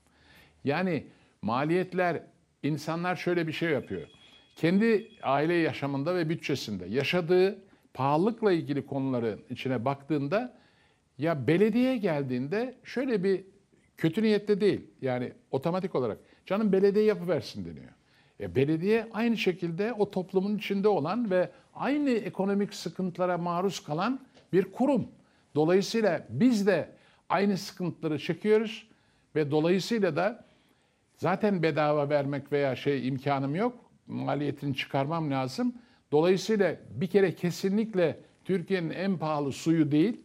Yani maliyetler insanlar şöyle bir şey yapıyor. Kendi aile yaşamında ve bütçesinde yaşadığı pahalılıkla ilgili konuların içine baktığında ya belediye geldiğinde şöyle bir kötü niyette değil. Yani otomatik olarak canım belediye yapıversin deniyor. E, belediye aynı şekilde o toplumun içinde olan ve aynı ekonomik sıkıntılara maruz kalan bir kurum. Dolayısıyla biz de aynı sıkıntıları çekiyoruz ve dolayısıyla da zaten bedava vermek veya şey imkanım yok. Maliyetini çıkarmam lazım. Dolayısıyla bir kere kesinlikle Türkiye'nin en pahalı suyu değil.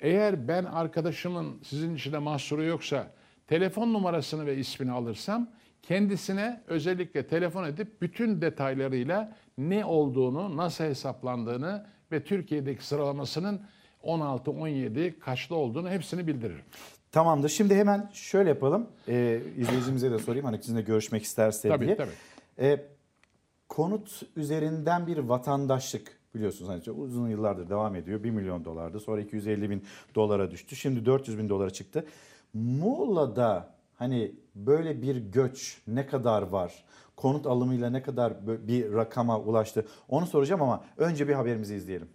Eğer ben arkadaşımın sizin içinde mahsuru yoksa telefon numarasını ve ismini alırsam kendisine özellikle telefon edip bütün detaylarıyla ne olduğunu, nasıl hesaplandığını ve Türkiye'deki sıralamasının 16, 17 kaçta olduğunu hepsini bildiririm. Tamamdır. Şimdi hemen şöyle yapalım. Ee, izleyicimize de sorayım hani sizinle görüşmek isterse Tabii, diye. tabii. Ee, konut üzerinden bir vatandaşlık biliyorsunuz hani uzun yıllardır devam ediyor. 1 milyon dolardı. Sonra 250 bin dolara düştü. Şimdi 400 bin dolara çıktı. Muğla'da hani böyle bir göç ne kadar var? Konut alımıyla ne kadar bir rakama ulaştı? Onu soracağım ama önce bir haberimizi izleyelim.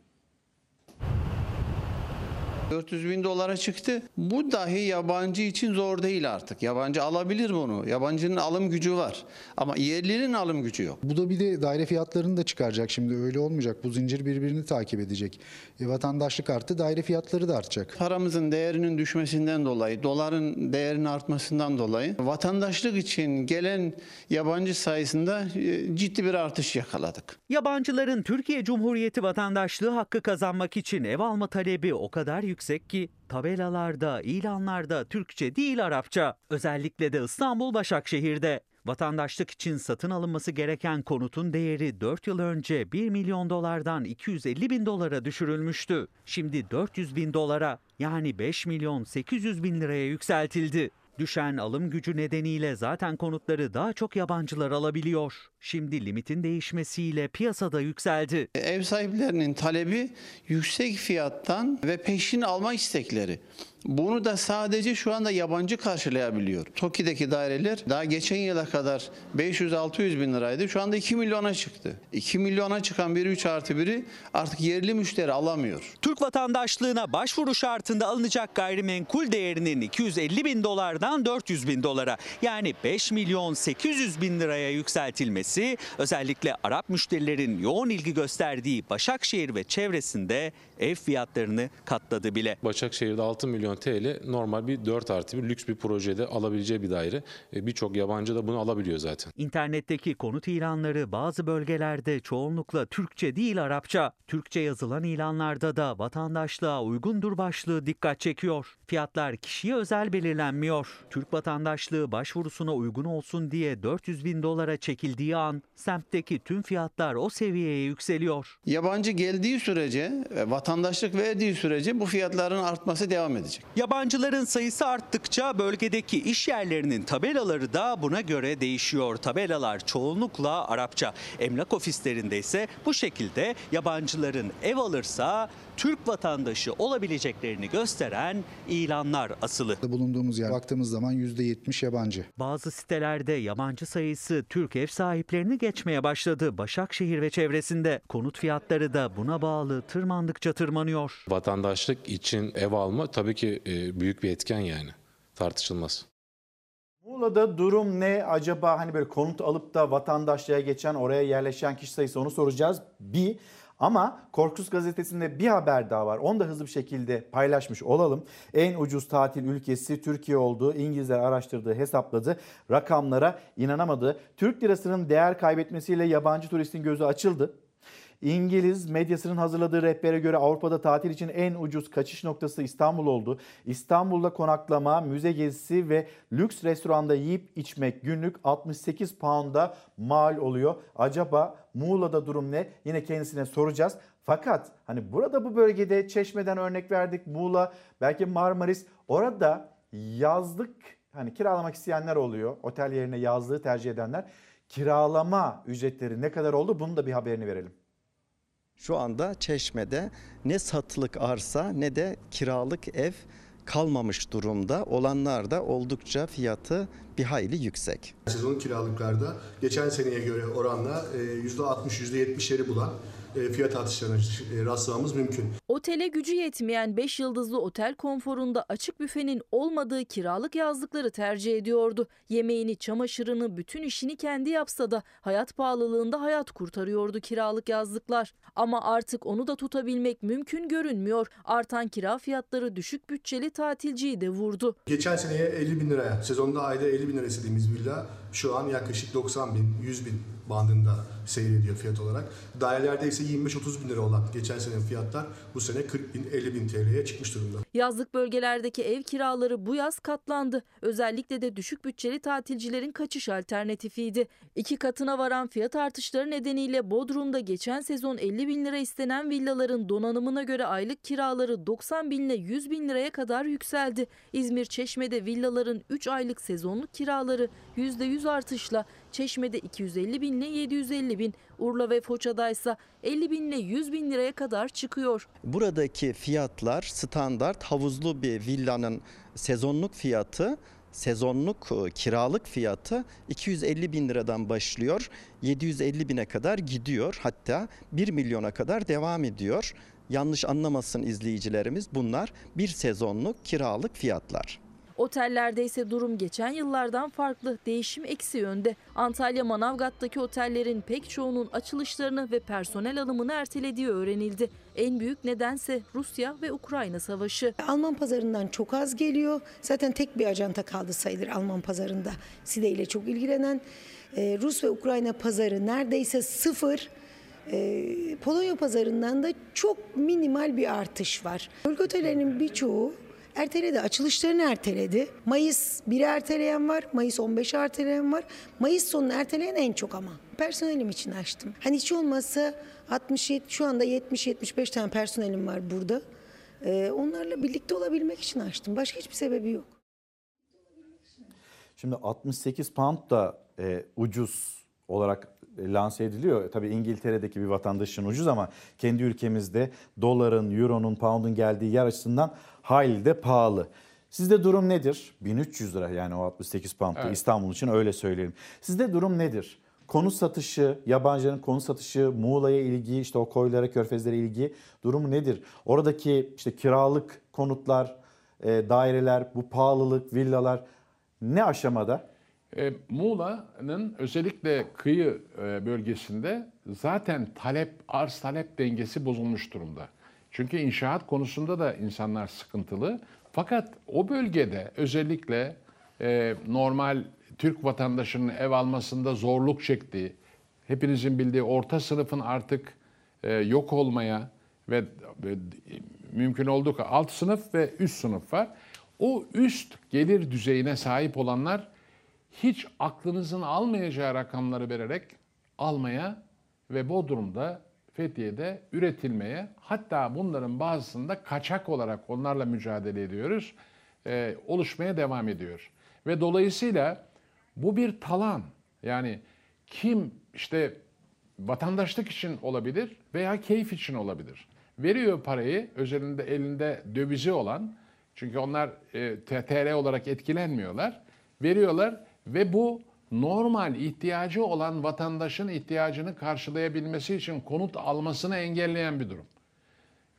400 bin dolara çıktı. Bu dahi yabancı için zor değil artık. Yabancı alabilir bunu. Yabancının alım gücü var. Ama yerlinin alım gücü yok. Bu da bir de daire fiyatlarını da çıkaracak şimdi öyle olmayacak. Bu zincir birbirini takip edecek. E, vatandaşlık arttı daire fiyatları da artacak. Paramızın değerinin düşmesinden dolayı, doların değerinin artmasından dolayı vatandaşlık için gelen yabancı sayısında e, ciddi bir artış yakaladık. Yabancıların Türkiye Cumhuriyeti vatandaşlığı hakkı kazanmak için ev alma talebi o kadar yüksek ki tabelalarda, ilanlarda Türkçe değil Arapça. Özellikle de İstanbul Başakşehir'de. Vatandaşlık için satın alınması gereken konutun değeri 4 yıl önce 1 milyon dolardan 250 bin dolara düşürülmüştü. Şimdi 400 bin dolara yani 5 milyon 800 bin liraya yükseltildi. Düşen alım gücü nedeniyle zaten konutları daha çok yabancılar alabiliyor. Şimdi limitin değişmesiyle piyasada yükseldi. Ev sahiplerinin talebi yüksek fiyattan ve peşin alma istekleri. Bunu da sadece şu anda yabancı karşılayabiliyor. TOKİ'deki daireler daha geçen yıla kadar 500-600 bin liraydı. Şu anda 2 milyona çıktı. 2 milyona çıkan bir 3 artı biri artık yerli müşteri alamıyor. Türk vatandaşlığına başvuru şartında alınacak gayrimenkul değerinin 250 bin dolardan 400 bin dolara yani 5 milyon 800 bin liraya yükseltilmesi özellikle Arap müşterilerin yoğun ilgi gösterdiği Başakşehir ve çevresinde ev fiyatlarını katladı bile. Başakşehir'de 6 milyon TL normal bir 4 artı bir lüks bir projede alabileceği bir daire. E, Birçok yabancı da bunu alabiliyor zaten. İnternetteki konut ilanları bazı bölgelerde çoğunlukla Türkçe değil Arapça. Türkçe yazılan ilanlarda da vatandaşlığa uygundur başlığı dikkat çekiyor. Fiyatlar kişiye özel belirlenmiyor. Türk vatandaşlığı başvurusuna uygun olsun diye 400 bin dolara çekildiği an semtteki tüm fiyatlar o seviyeye yükseliyor. Yabancı geldiği sürece, e, vatandaşlık verdiği sürece bu fiyatların artması devam edecek. Yabancıların sayısı arttıkça bölgedeki iş yerlerinin tabelaları da buna göre değişiyor. Tabelalar çoğunlukla Arapça. Emlak ofislerinde ise bu şekilde yabancıların ev alırsa Türk vatandaşı olabileceklerini gösteren ilanlar asılı. Bulunduğumuz yer baktığımız zaman %70 yabancı. Bazı sitelerde yabancı sayısı Türk ev sahiplerini geçmeye başladı. Başakşehir ve çevresinde konut fiyatları da buna bağlı tırmandıkça tırmanıyor. Vatandaşlık için ev alma tabii ki e, büyük bir etken yani tartışılmaz. Muğla'da durum ne acaba hani böyle konut alıp da vatandaşlığa geçen oraya yerleşen kişi sayısı onu soracağız. Bir ama Korkusuz gazetesinde bir haber daha var. Onu da hızlı bir şekilde paylaşmış olalım. En ucuz tatil ülkesi Türkiye olduğu İngilizler araştırdığı hesapladı. Rakamlara inanamadı. Türk lirasının değer kaybetmesiyle yabancı turistin gözü açıldı. İngiliz medyasının hazırladığı rehbere göre Avrupa'da tatil için en ucuz kaçış noktası İstanbul oldu. İstanbul'da konaklama, müze gezisi ve lüks restoranda yiyip içmek günlük 68 pound'a mal oluyor. Acaba Muğla'da durum ne? Yine kendisine soracağız. Fakat hani burada bu bölgede Çeşme'den örnek verdik. Muğla, belki Marmaris. Orada yazlık hani kiralamak isteyenler oluyor. Otel yerine yazlığı tercih edenler. Kiralama ücretleri ne kadar oldu? Bunun da bir haberini verelim. Şu anda Çeşme'de ne satılık arsa ne de kiralık ev kalmamış durumda. Olanlar da oldukça fiyatı bir hayli yüksek. Sezon kiralıklarda geçen seneye göre oranla e, %60-%70'leri bulan e, fiyat artışlarına e, rastlamamız mümkün. Otele gücü yetmeyen 5 yıldızlı otel konforunda açık büfenin olmadığı kiralık yazlıkları tercih ediyordu. Yemeğini, çamaşırını, bütün işini kendi yapsa da hayat pahalılığında hayat kurtarıyordu kiralık yazlıklar. Ama artık onu da tutabilmek mümkün görünmüyor. Artan kira fiyatları düşük bütçeli tatilciyi de vurdu. Geçen seneye 50 bin liraya, sezonda ayda 50 bin lira istediğimiz villa şu an yaklaşık 90 bin, 100 bin bandında seyrediyor fiyat olarak. Dairelerde ise 25-30 bin lira olan geçen sene fiyatlar bu sene 40 bin 50 bin TL'ye çıkmış durumda. Yazlık bölgelerdeki ev kiraları bu yaz katlandı. Özellikle de düşük bütçeli tatilcilerin kaçış alternatifiydi. İki katına varan fiyat artışları nedeniyle Bodrum'da geçen sezon 50 bin lira istenen villaların donanımına göre aylık kiraları 90 bin ile 100 bin liraya kadar yükseldi. İzmir Çeşme'de villaların 3 aylık sezonluk kiraları %100 artışla Çeşme'de 250 bin ile 750 bin, Urla ve Foça'da ise 50 bin ile 100 bin liraya kadar çıkıyor. Buradaki fiyatlar standart havuzlu bir villanın sezonluk fiyatı sezonluk e, kiralık fiyatı 250 bin liradan başlıyor 750 bine kadar gidiyor hatta 1 milyona kadar devam ediyor. Yanlış anlamasın izleyicilerimiz bunlar bir sezonluk kiralık fiyatlar. Otellerde ise durum geçen yıllardan farklı. Değişim eksi yönde. Antalya Manavgat'taki otellerin pek çoğunun açılışlarını ve personel alımını ertelediği öğrenildi. En büyük nedense Rusya ve Ukrayna savaşı. Alman pazarından çok az geliyor. Zaten tek bir ajanta kaldı sayılır Alman pazarında. Side ile çok ilgilenen. Ee, Rus ve Ukrayna pazarı neredeyse sıfır. Ee, Polonya pazarından da çok minimal bir artış var. Bölge otellerinin birçoğu erteledi. Açılışlarını erteledi. Mayıs 1'i erteleyen var. Mayıs 15'i erteleyen var. Mayıs sonunu erteleyen en çok ama. Personelim için açtım. Hani hiç olmazsa 67 şu anda 70-75 tane personelim var burada. Ee, onlarla birlikte olabilmek için açtım. Başka hiçbir sebebi yok. Şimdi 68 pound da e, ucuz olarak e, lanse ediliyor. Tabii İngiltere'deki bir vatandaşın ucuz ama kendi ülkemizde doların, euronun, pound'un geldiği yer açısından hayli de pahalı. Sizde durum nedir? 1300 lira yani o 68 pound Evet. İstanbul için öyle söyleyelim. Sizde durum nedir? Konut satışı, yabancıların konut satışı, Muğla'ya ilgi, işte o koylara, körfezlere ilgi durumu nedir? Oradaki işte kiralık konutlar, e, daireler, bu pahalılık, villalar ne aşamada? E, Muğla'nın özellikle kıyı e, bölgesinde zaten talep arz talep dengesi bozulmuş durumda. Çünkü inşaat konusunda da insanlar sıkıntılı. Fakat o bölgede özellikle e, normal Türk vatandaşının ev almasında zorluk çektiği, hepinizin bildiği orta sınıfın artık e, yok olmaya ve, ve mümkün olduğu kadar alt sınıf ve üst sınıf var. O üst gelir düzeyine sahip olanlar hiç aklınızın almayacağı rakamları vererek almaya ve Bodrum'da, Fethiye'de üretilmeye hatta bunların bazısında kaçak olarak onlarla mücadele ediyoruz, e, oluşmaya devam ediyor. Ve dolayısıyla bu bir talan. Yani kim işte vatandaşlık için olabilir veya keyif için olabilir. Veriyor parayı özelinde elinde dövizi olan çünkü onlar e, TL olarak etkilenmiyorlar. Veriyorlar ve bu normal ihtiyacı olan vatandaşın ihtiyacını karşılayabilmesi için konut almasını engelleyen bir durum.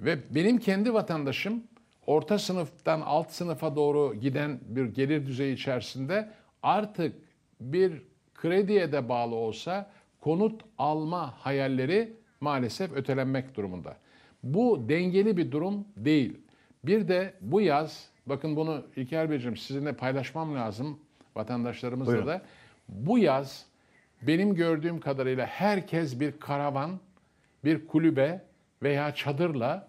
Ve benim kendi vatandaşım orta sınıftan alt sınıfa doğru giden bir gelir düzeyi içerisinde artık bir krediye de bağlı olsa konut alma hayalleri maalesef ötelenmek durumunda. Bu dengeli bir durum değil. Bir de bu yaz, bakın bunu İlker Beyciğim sizinle paylaşmam lazım vatandaşlarımızla Buyurun. da. Bu yaz benim gördüğüm kadarıyla herkes bir karavan, bir kulübe veya çadırla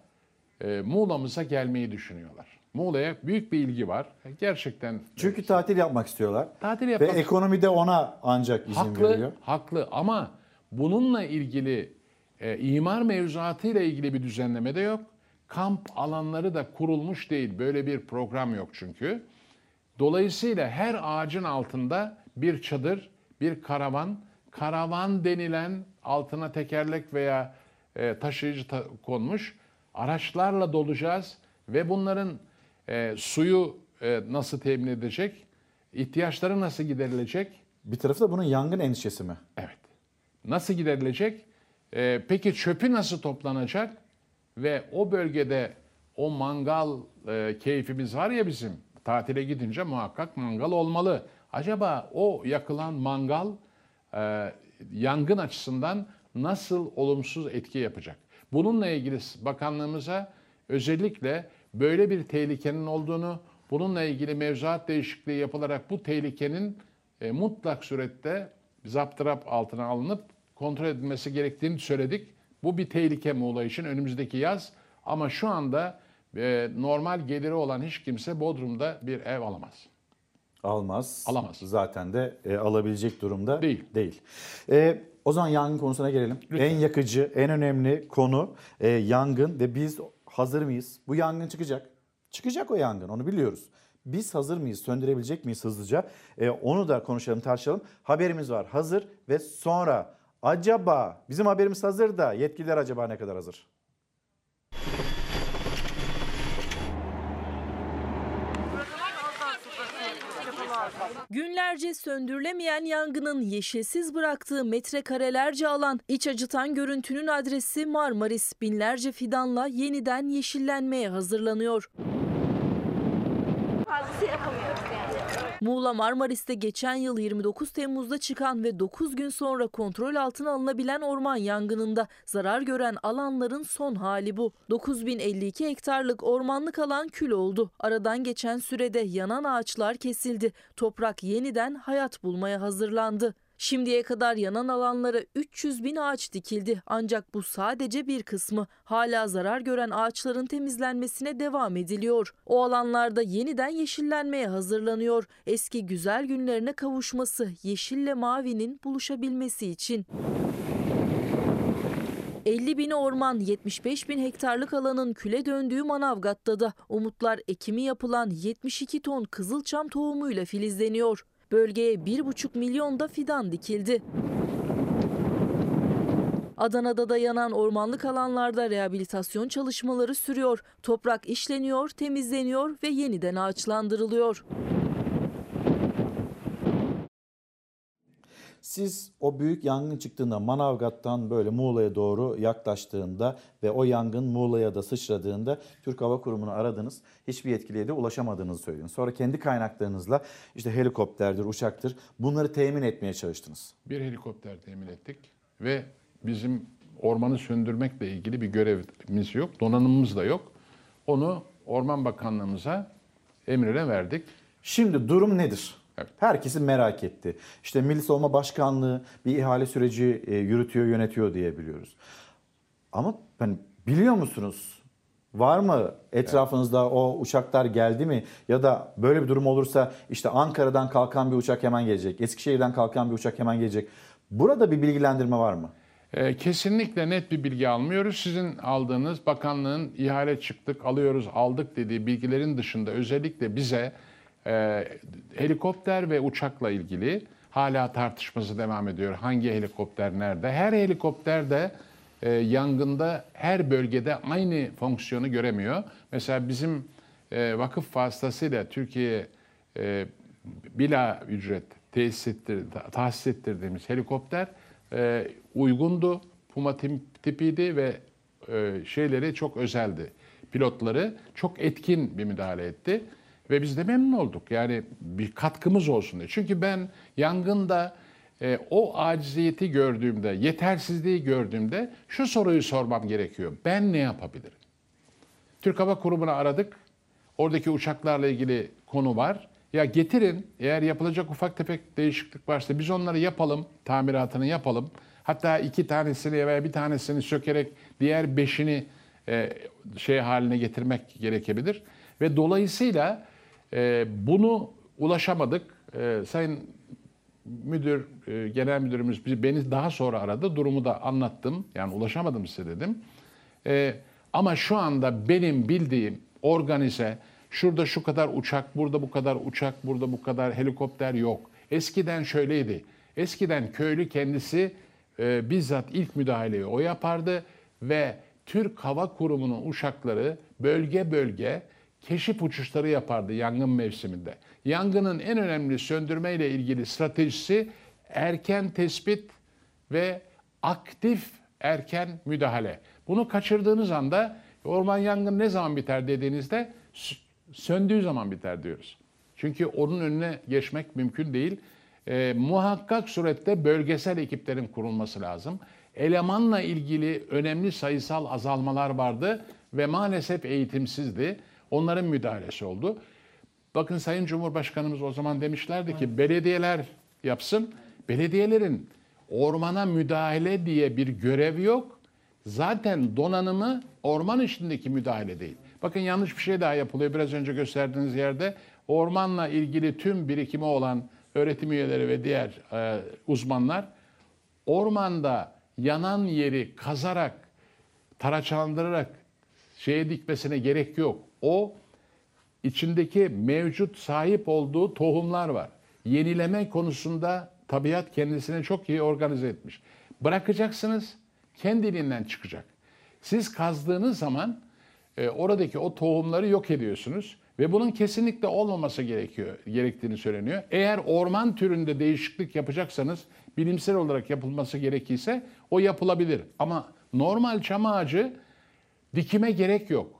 e, Muğla'mıza gelmeyi düşünüyorlar. Muğla'ya büyük bir ilgi var. Gerçekten Çünkü tatil yapmak istiyorlar. Tatil Ve yapmak- ekonomi de ona ancak izin haklı, veriyor. haklı ama bununla ilgili e, imar mevzuatıyla ilgili bir düzenleme de yok. Kamp alanları da kurulmuş değil. Böyle bir program yok çünkü. Dolayısıyla her ağacın altında bir çadır, bir karavan, karavan denilen altına tekerlek veya e, taşıyıcı ta- konmuş araçlarla dolacağız ve bunların e, suyu e, nasıl temin edecek, ihtiyaçları nasıl giderilecek? Bir tarafı da bunun yangın endişesi mi? Evet. Nasıl giderilecek? Ee, peki çöpü nasıl toplanacak? Ve o bölgede o mangal e, keyfimiz var ya bizim. Tatile gidince muhakkak mangal olmalı. Acaba o yakılan mangal e, yangın açısından nasıl olumsuz etki yapacak? Bununla ilgili bakanlığımıza özellikle böyle bir tehlikenin olduğunu, bununla ilgili mevzuat değişikliği yapılarak bu tehlikenin e, mutlak surette zaptırap altına alınıp kontrol edilmesi gerektiğini söyledik. Bu bir tehlike Muğla için önümüzdeki yaz ama şu anda e, normal geliri olan hiç kimse Bodrum'da bir ev alamaz. Almaz. Alamaz. Zaten de e, alabilecek durumda Değil. değil. E, o zaman yangın konusuna gelelim. En yakıcı, en önemli konu e, yangın ve biz hazır mıyız? Bu yangın çıkacak. Çıkacak o yangın onu biliyoruz. Biz hazır mıyız? Söndürebilecek miyiz hızlıca? E, onu da konuşalım, tartışalım. Haberimiz var hazır ve sonra acaba bizim haberimiz hazır da yetkililer acaba ne kadar hazır? Günlerce söndürülemeyen yangının yeşilsiz bıraktığı metrekarelerce alan iç acıtan görüntünün adresi Marmaris binlerce fidanla yeniden yeşillenmeye hazırlanıyor. Muğla Marmaris'te geçen yıl 29 Temmuz'da çıkan ve 9 gün sonra kontrol altına alınabilen orman yangınında zarar gören alanların son hali bu. 9052 hektarlık ormanlık alan kül oldu. Aradan geçen sürede yanan ağaçlar kesildi. Toprak yeniden hayat bulmaya hazırlandı. Şimdiye kadar yanan alanlara 300 bin ağaç dikildi ancak bu sadece bir kısmı. Hala zarar gören ağaçların temizlenmesine devam ediliyor. O alanlarda yeniden yeşillenmeye hazırlanıyor. Eski güzel günlerine kavuşması, yeşille mavinin buluşabilmesi için. 50 bini orman, 75 bin hektarlık alanın küle döndüğü Manavgat'ta da umutlar ekimi yapılan 72 ton kızılçam tohumuyla filizleniyor. Bölgeye 1,5 milyon da fidan dikildi. Adana'da da yanan ormanlık alanlarda rehabilitasyon çalışmaları sürüyor. Toprak işleniyor, temizleniyor ve yeniden ağaçlandırılıyor. Siz o büyük yangın çıktığında Manavgat'tan böyle Muğla'ya doğru yaklaştığında ve o yangın Muğla'ya da sıçradığında Türk Hava Kurumu'nu aradınız. Hiçbir yetkiliye de ulaşamadığınızı söylediniz. Sonra kendi kaynaklarınızla işte helikopterdir, uçaktır bunları temin etmeye çalıştınız. Bir helikopter temin ettik ve bizim ormanı söndürmekle ilgili bir görevimiz yok, donanımımız da yok. Onu Orman Bakanlığımıza emrine verdik. Şimdi durum nedir? Herkesi merak etti. İşte Milli Savunma Başkanlığı bir ihale süreci e, yürütüyor, yönetiyor diye biliyoruz. Ama hani biliyor musunuz? Var mı etrafınızda o uçaklar geldi mi? Ya da böyle bir durum olursa işte Ankara'dan kalkan bir uçak hemen gelecek. Eskişehir'den kalkan bir uçak hemen gelecek. Burada bir bilgilendirme var mı? Ee, kesinlikle net bir bilgi almıyoruz. Sizin aldığınız bakanlığın ihale çıktık, alıyoruz, aldık dediği bilgilerin dışında özellikle bize e, helikopter ve uçakla ilgili hala tartışması devam ediyor. Hangi helikopter nerede? Her helikopter de e, yangında her bölgede aynı fonksiyonu göremiyor. Mesela bizim e, vakıf vasıtasıyla Türkiye e, bila ücret tesis ettir, tahsis ettirdiğimiz helikopter e, uygundu. Puma tipiydi ve e, şeyleri çok özeldi. Pilotları çok etkin bir müdahale etti ve biz de memnun olduk. Yani bir katkımız olsun diye. Çünkü ben yangında e, o aciziyeti gördüğümde, yetersizliği gördüğümde şu soruyu sormam gerekiyor. Ben ne yapabilirim? Türk Hava Kurumu'nu aradık. Oradaki uçaklarla ilgili konu var. Ya getirin eğer yapılacak ufak tefek değişiklik varsa biz onları yapalım, tamiratını yapalım. Hatta iki tanesini veya bir tanesini sökerek diğer beşini e, şey haline getirmek gerekebilir. Ve dolayısıyla e, bunu ulaşamadık. E, Sayın müdür, e, genel müdürümüz beni daha sonra aradı. Durumu da anlattım. Yani ulaşamadım size dedim. E, ama şu anda benim bildiğim organize, şurada şu kadar uçak, burada bu kadar uçak, burada bu kadar helikopter yok. Eskiden şöyleydi. Eskiden köylü kendisi e, bizzat ilk müdahaleyi o yapardı ve Türk Hava Kurumu'nun uçakları bölge bölge keşif uçuşları yapardı yangın mevsiminde. Yangının en önemli söndürme ile ilgili stratejisi erken tespit ve aktif erken müdahale. Bunu kaçırdığınız anda orman yangın ne zaman biter dediğinizde söndüğü zaman biter diyoruz. Çünkü onun önüne geçmek mümkün değil. E, muhakkak surette bölgesel ekiplerin kurulması lazım. Elemanla ilgili önemli sayısal azalmalar vardı ve maalesef eğitimsizdi. Onların müdahalesi oldu. Bakın Sayın Cumhurbaşkanımız o zaman demişlerdi ki belediyeler yapsın. Belediyelerin ormana müdahale diye bir görev yok. Zaten donanımı orman içindeki müdahale değil. Bakın yanlış bir şey daha yapılıyor. Biraz önce gösterdiğiniz yerde ormanla ilgili tüm birikimi olan öğretim üyeleri ve diğer e, uzmanlar ormanda yanan yeri kazarak, taraçlandırarak şeye dikmesine gerek yok. O içindeki mevcut sahip olduğu tohumlar var. Yenileme konusunda tabiat kendisini çok iyi organize etmiş. Bırakacaksınız, kendiliğinden çıkacak. Siz kazdığınız zaman e, oradaki o tohumları yok ediyorsunuz ve bunun kesinlikle olmaması gerekiyor, gerektiğini söyleniyor. Eğer orman türünde değişiklik yapacaksanız bilimsel olarak yapılması gerekirse o yapılabilir. Ama normal çam ağacı dikime gerek yok.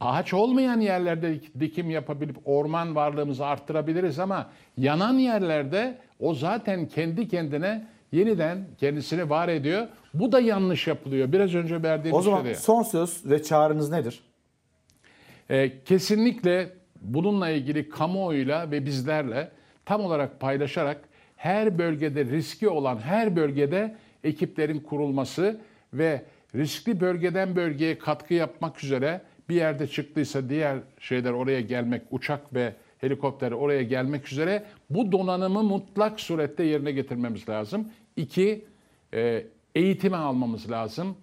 Ağaç olmayan yerlerde dikim yapabilip orman varlığımızı arttırabiliriz ama yanan yerlerde o zaten kendi kendine yeniden kendisini var ediyor. Bu da yanlış yapılıyor. Biraz önce verdiğim O zaman şeyde. son söz ve çağrınız nedir? Ee, kesinlikle bununla ilgili kamuoyuyla ve bizlerle tam olarak paylaşarak her bölgede riski olan her bölgede ekiplerin kurulması ve riskli bölgeden bölgeye katkı yapmak üzere bir yerde çıktıysa diğer şeyler oraya gelmek, uçak ve helikopter oraya gelmek üzere bu donanımı mutlak surette yerine getirmemiz lazım. İki, e, eğitimi almamız lazım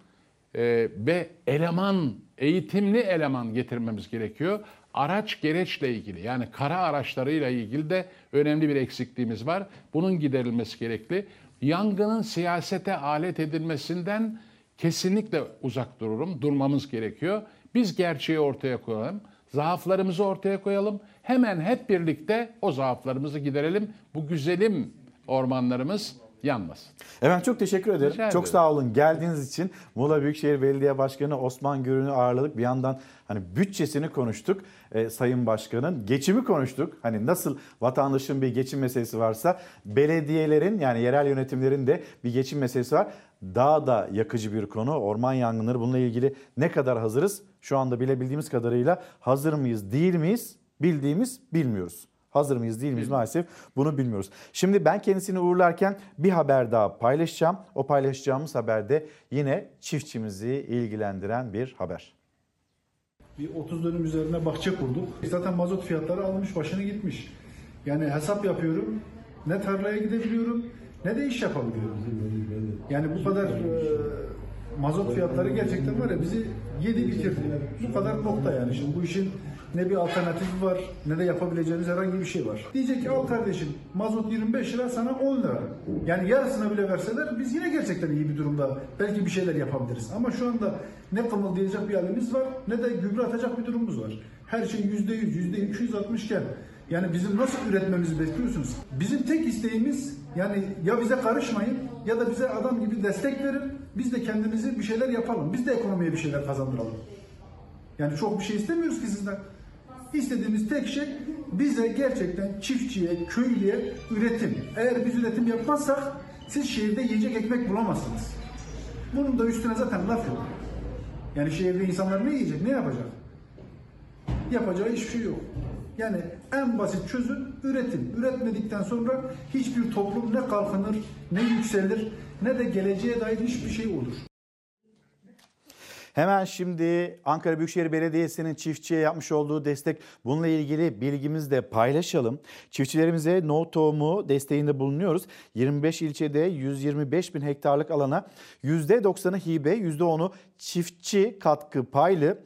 e, ve eleman, eğitimli eleman getirmemiz gerekiyor. Araç gereçle ilgili yani kara araçlarıyla ilgili de önemli bir eksikliğimiz var. Bunun giderilmesi gerekli. Yangının siyasete alet edilmesinden kesinlikle uzak dururum, durmamız gerekiyor. Biz gerçeği ortaya koyalım, zaaflarımızı ortaya koyalım. Hemen hep birlikte o zaaflarımızı giderelim. Bu güzelim ormanlarımız yanmasın. Efendim çok teşekkür ederim. Rica çok ederim. sağ olun. Geldiğiniz için Muğla Büyükşehir Belediye Başkanı Osman Gürün'ü ağırladık. Bir yandan hani bütçesini konuştuk e, Sayın Başkan'ın. Geçimi konuştuk. Hani nasıl vatandaşın bir geçim meselesi varsa belediyelerin yani yerel yönetimlerin de bir geçim meselesi var. Daha da yakıcı bir konu. Orman yangınları bununla ilgili ne kadar hazırız? Şu anda bilebildiğimiz kadarıyla hazır mıyız, değil miyiz? bildiğimiz bilmiyoruz. Hazır mıyız değil miyiz maalesef bunu bilmiyoruz. Şimdi ben kendisini uğurlarken bir haber daha paylaşacağım. O paylaşacağımız haberde yine çiftçimizi ilgilendiren bir haber. Bir 30 dönüm üzerine bahçe kurduk. Zaten mazot fiyatları almış başını gitmiş. Yani hesap yapıyorum. Ne tarlaya gidebiliyorum ne de iş yapabiliyorum. Yani bu kadar e, mazot fiyatları gerçekten var ya bizi yedi bitirdi. Bu kadar nokta yani. Şimdi bu işin ne bir alternatifi var ne de yapabileceğimiz herhangi bir şey var. Diyecek ki al kardeşim mazot 25 lira sana 10 lira. Yani yarısına bile verseler biz yine gerçekten iyi bir durumda belki bir şeyler yapabiliriz. Ama şu anda ne kımıldayacak bir halimiz var ne de gübre atacak bir durumumuz var. Her şey %100, %260 iken yani bizim nasıl üretmemizi bekliyorsunuz? Bizim tek isteğimiz yani ya bize karışmayın ya da bize adam gibi destek verin. Biz de kendimizi bir şeyler yapalım. Biz de ekonomiye bir şeyler kazandıralım. Yani çok bir şey istemiyoruz ki sizden. İstediğimiz tek şey bize gerçekten çiftçiye, köylüye üretim. Eğer biz üretim yapmazsak siz şehirde yiyecek ekmek bulamazsınız. Bunun da üstüne zaten laf yok. Yani şehirde insanlar ne yiyecek, ne yapacak? Yapacağı hiçbir şey yok. Yani en basit çözüm üretim. Üretmedikten sonra hiçbir toplum ne kalkınır, ne yükselir, ne de geleceğe dair hiçbir şey olur. Hemen şimdi Ankara Büyükşehir Belediyesi'nin çiftçiye yapmış olduğu destek bununla ilgili bilgimizi de paylaşalım. Çiftçilerimize no tohumu desteğinde bulunuyoruz. 25 ilçede 125 bin hektarlık alana %90'ı hibe, %10'u çiftçi katkı paylı.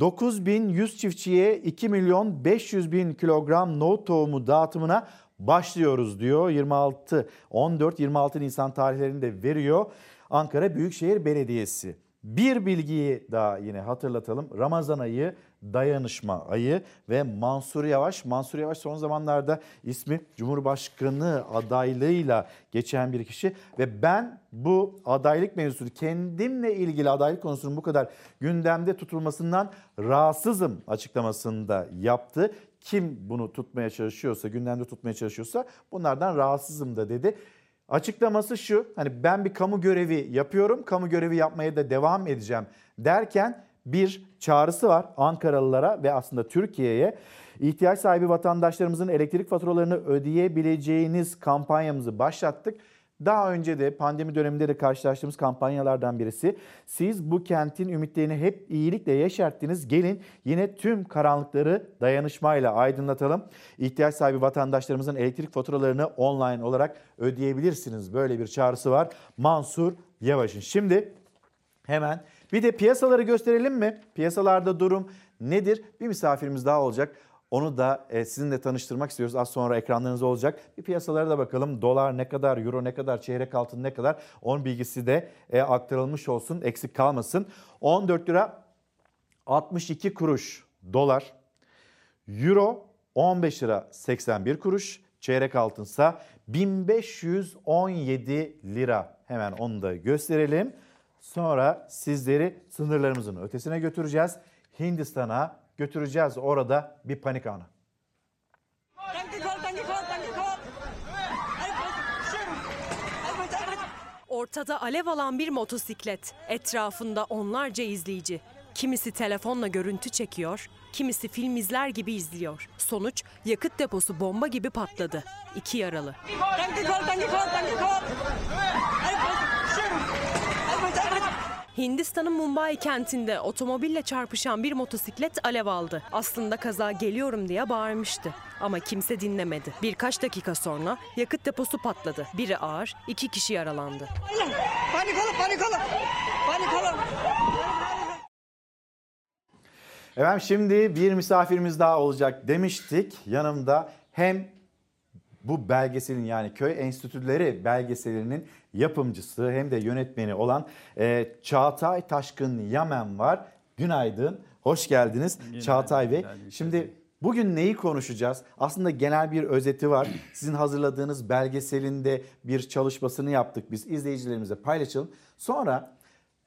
9100 çiftçiye 2 milyon 500 bin kilogram no tohumu dağıtımına başlıyoruz diyor. 26 14 26 Nisan tarihlerinde veriyor Ankara Büyükşehir Belediyesi. Bir bilgiyi daha yine hatırlatalım. Ramazan ayı dayanışma ayı ve Mansur Yavaş. Mansur Yavaş son zamanlarda ismi Cumhurbaşkanı adaylığıyla geçen bir kişi ve ben bu adaylık mevzusu kendimle ilgili adaylık konusunun bu kadar gündemde tutulmasından rahatsızım açıklamasında yaptı. Kim bunu tutmaya çalışıyorsa, gündemde tutmaya çalışıyorsa bunlardan rahatsızım da dedi. Açıklaması şu hani ben bir kamu görevi yapıyorum kamu görevi yapmaya da devam edeceğim derken bir çağrısı var Ankaralılara ve aslında Türkiye'ye. ihtiyaç sahibi vatandaşlarımızın elektrik faturalarını ödeyebileceğiniz kampanyamızı başlattık. Daha önce de pandemi döneminde de karşılaştığımız kampanyalardan birisi. Siz bu kentin ümitlerini hep iyilikle yeşerttiniz. Gelin yine tüm karanlıkları dayanışmayla aydınlatalım. İhtiyaç sahibi vatandaşlarımızın elektrik faturalarını online olarak ödeyebilirsiniz. Böyle bir çağrısı var Mansur Yavaş'ın. Şimdi hemen bir de piyasaları gösterelim mi? Piyasalarda durum nedir? Bir misafirimiz daha olacak. Onu da e, sizinle tanıştırmak istiyoruz. Az sonra ekranlarınızda olacak. Bir piyasalara da bakalım. Dolar ne kadar, euro ne kadar, çeyrek altın ne kadar? Onun bilgisi de e, aktarılmış olsun, eksik kalmasın. 14 lira 62 kuruş dolar. Euro 15 lira 81 kuruş. Çeyrek altınsa 1517 lira. Hemen onu da gösterelim. Sonra sizleri sınırlarımızın ötesine götüreceğiz. Hindistan'a götüreceğiz. Orada bir panik anı. Ortada alev alan bir motosiklet. Etrafında onlarca izleyici. Kimisi telefonla görüntü çekiyor, kimisi film izler gibi izliyor. Sonuç yakıt deposu bomba gibi patladı. İki yaralı. Hindistan'ın Mumbai kentinde otomobille çarpışan bir motosiklet alev aldı. Aslında kaza geliyorum diye bağırmıştı ama kimse dinlemedi. Birkaç dakika sonra yakıt deposu patladı. Biri ağır, iki kişi yaralandı. Panik olun, panik olun. Panik olun. Efendim şimdi bir misafirimiz daha olacak demiştik. Yanımda hem bu belgeselin yani köy enstitüleri belgeselinin yapımcısı hem de yönetmeni olan e, Çağatay Taşkın Yamen var. Günaydın, hoş geldiniz Günaydın. Çağatay Bey. Şimdi bugün neyi konuşacağız? Aslında genel bir özeti var. Sizin hazırladığınız belgeselinde bir çalışmasını yaptık biz. izleyicilerimize paylaşalım. Sonra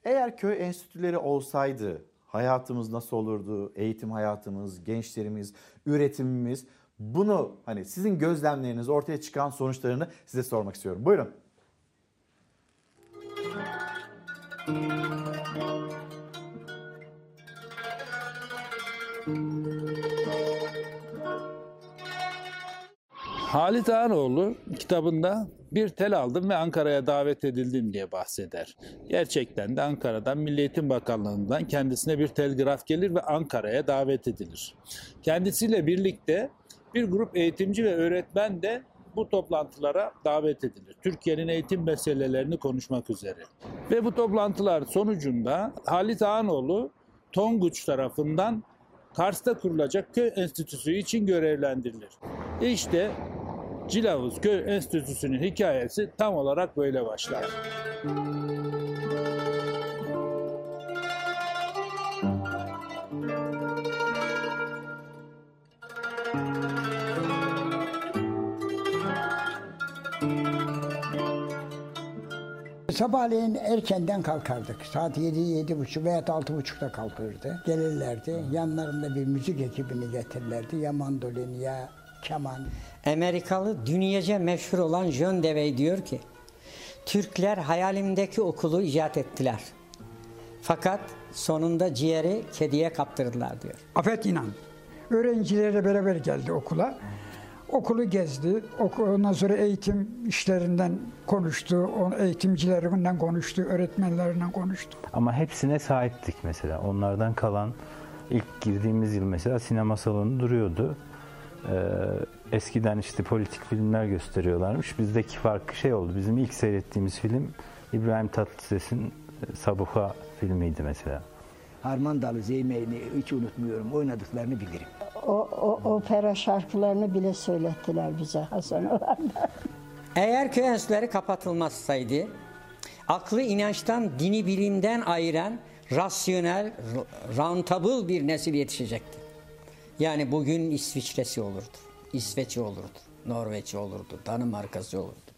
eğer köy enstitüleri olsaydı hayatımız nasıl olurdu? Eğitim hayatımız, gençlerimiz, üretimimiz bunu hani sizin gözlemleriniz ortaya çıkan sonuçlarını size sormak istiyorum. Buyurun. Halit Ağanoğlu kitabında bir tel aldım ve Ankara'ya davet edildim diye bahseder. Gerçekten de Ankara'dan Milli Eğitim Bakanlığı'ndan kendisine bir telgraf gelir ve Ankara'ya davet edilir. Kendisiyle birlikte bir grup eğitimci ve öğretmen de bu toplantılara davet edilir. Türkiye'nin eğitim meselelerini konuşmak üzere. Ve bu toplantılar sonucunda Halit Ağanoğlu Tonguç tarafından Kars'ta kurulacak köy enstitüsü için görevlendirilir. İşte Cilavuz Köy Enstitüsü'nün hikayesi tam olarak böyle başlar. Sabahleyin erkenden kalkardık. Saat 7, yedi buçuk veya altı buçukta kalkırdı. Gelirlerdi. Yanlarında bir müzik ekibini getirirlerdi. Ya mandolin ya keman. Amerikalı dünyaca meşhur olan John Dewey diyor ki Türkler hayalimdeki okulu icat ettiler. Fakat sonunda ciğeri kediye kaptırdılar diyor. Afet İnan öğrencilerle beraber geldi okula. Okulu gezdi. Ondan sonra eğitim işlerinden konuştu. Eğitimcilerinden konuştu. Öğretmenlerinden konuştu. Ama hepsine sahiptik mesela. Onlardan kalan ilk girdiğimiz yıl mesela sinema salonu duruyordu. Ee, eskiden işte politik filmler gösteriyorlarmış. Bizdeki farklı şey oldu. Bizim ilk seyrettiğimiz film İbrahim Tatlıses'in Sabuha filmiydi mesela. Harman Dalı Zeyme'ni hiç unutmuyorum. Oynadıklarını bilirim. O, o opera şarkılarını bile söylettiler bize Hasan Oğlan'da. Eğer köy enstitüleri kapatılmazsaydı, aklı inançtan, dini bilimden ayıran rasyonel, rentable bir nesil yetişecekti. Yani bugün İsviçresi olurdu, İsveç'i olurdu, Norveç'i olurdu, Danimarka'sı olurdu.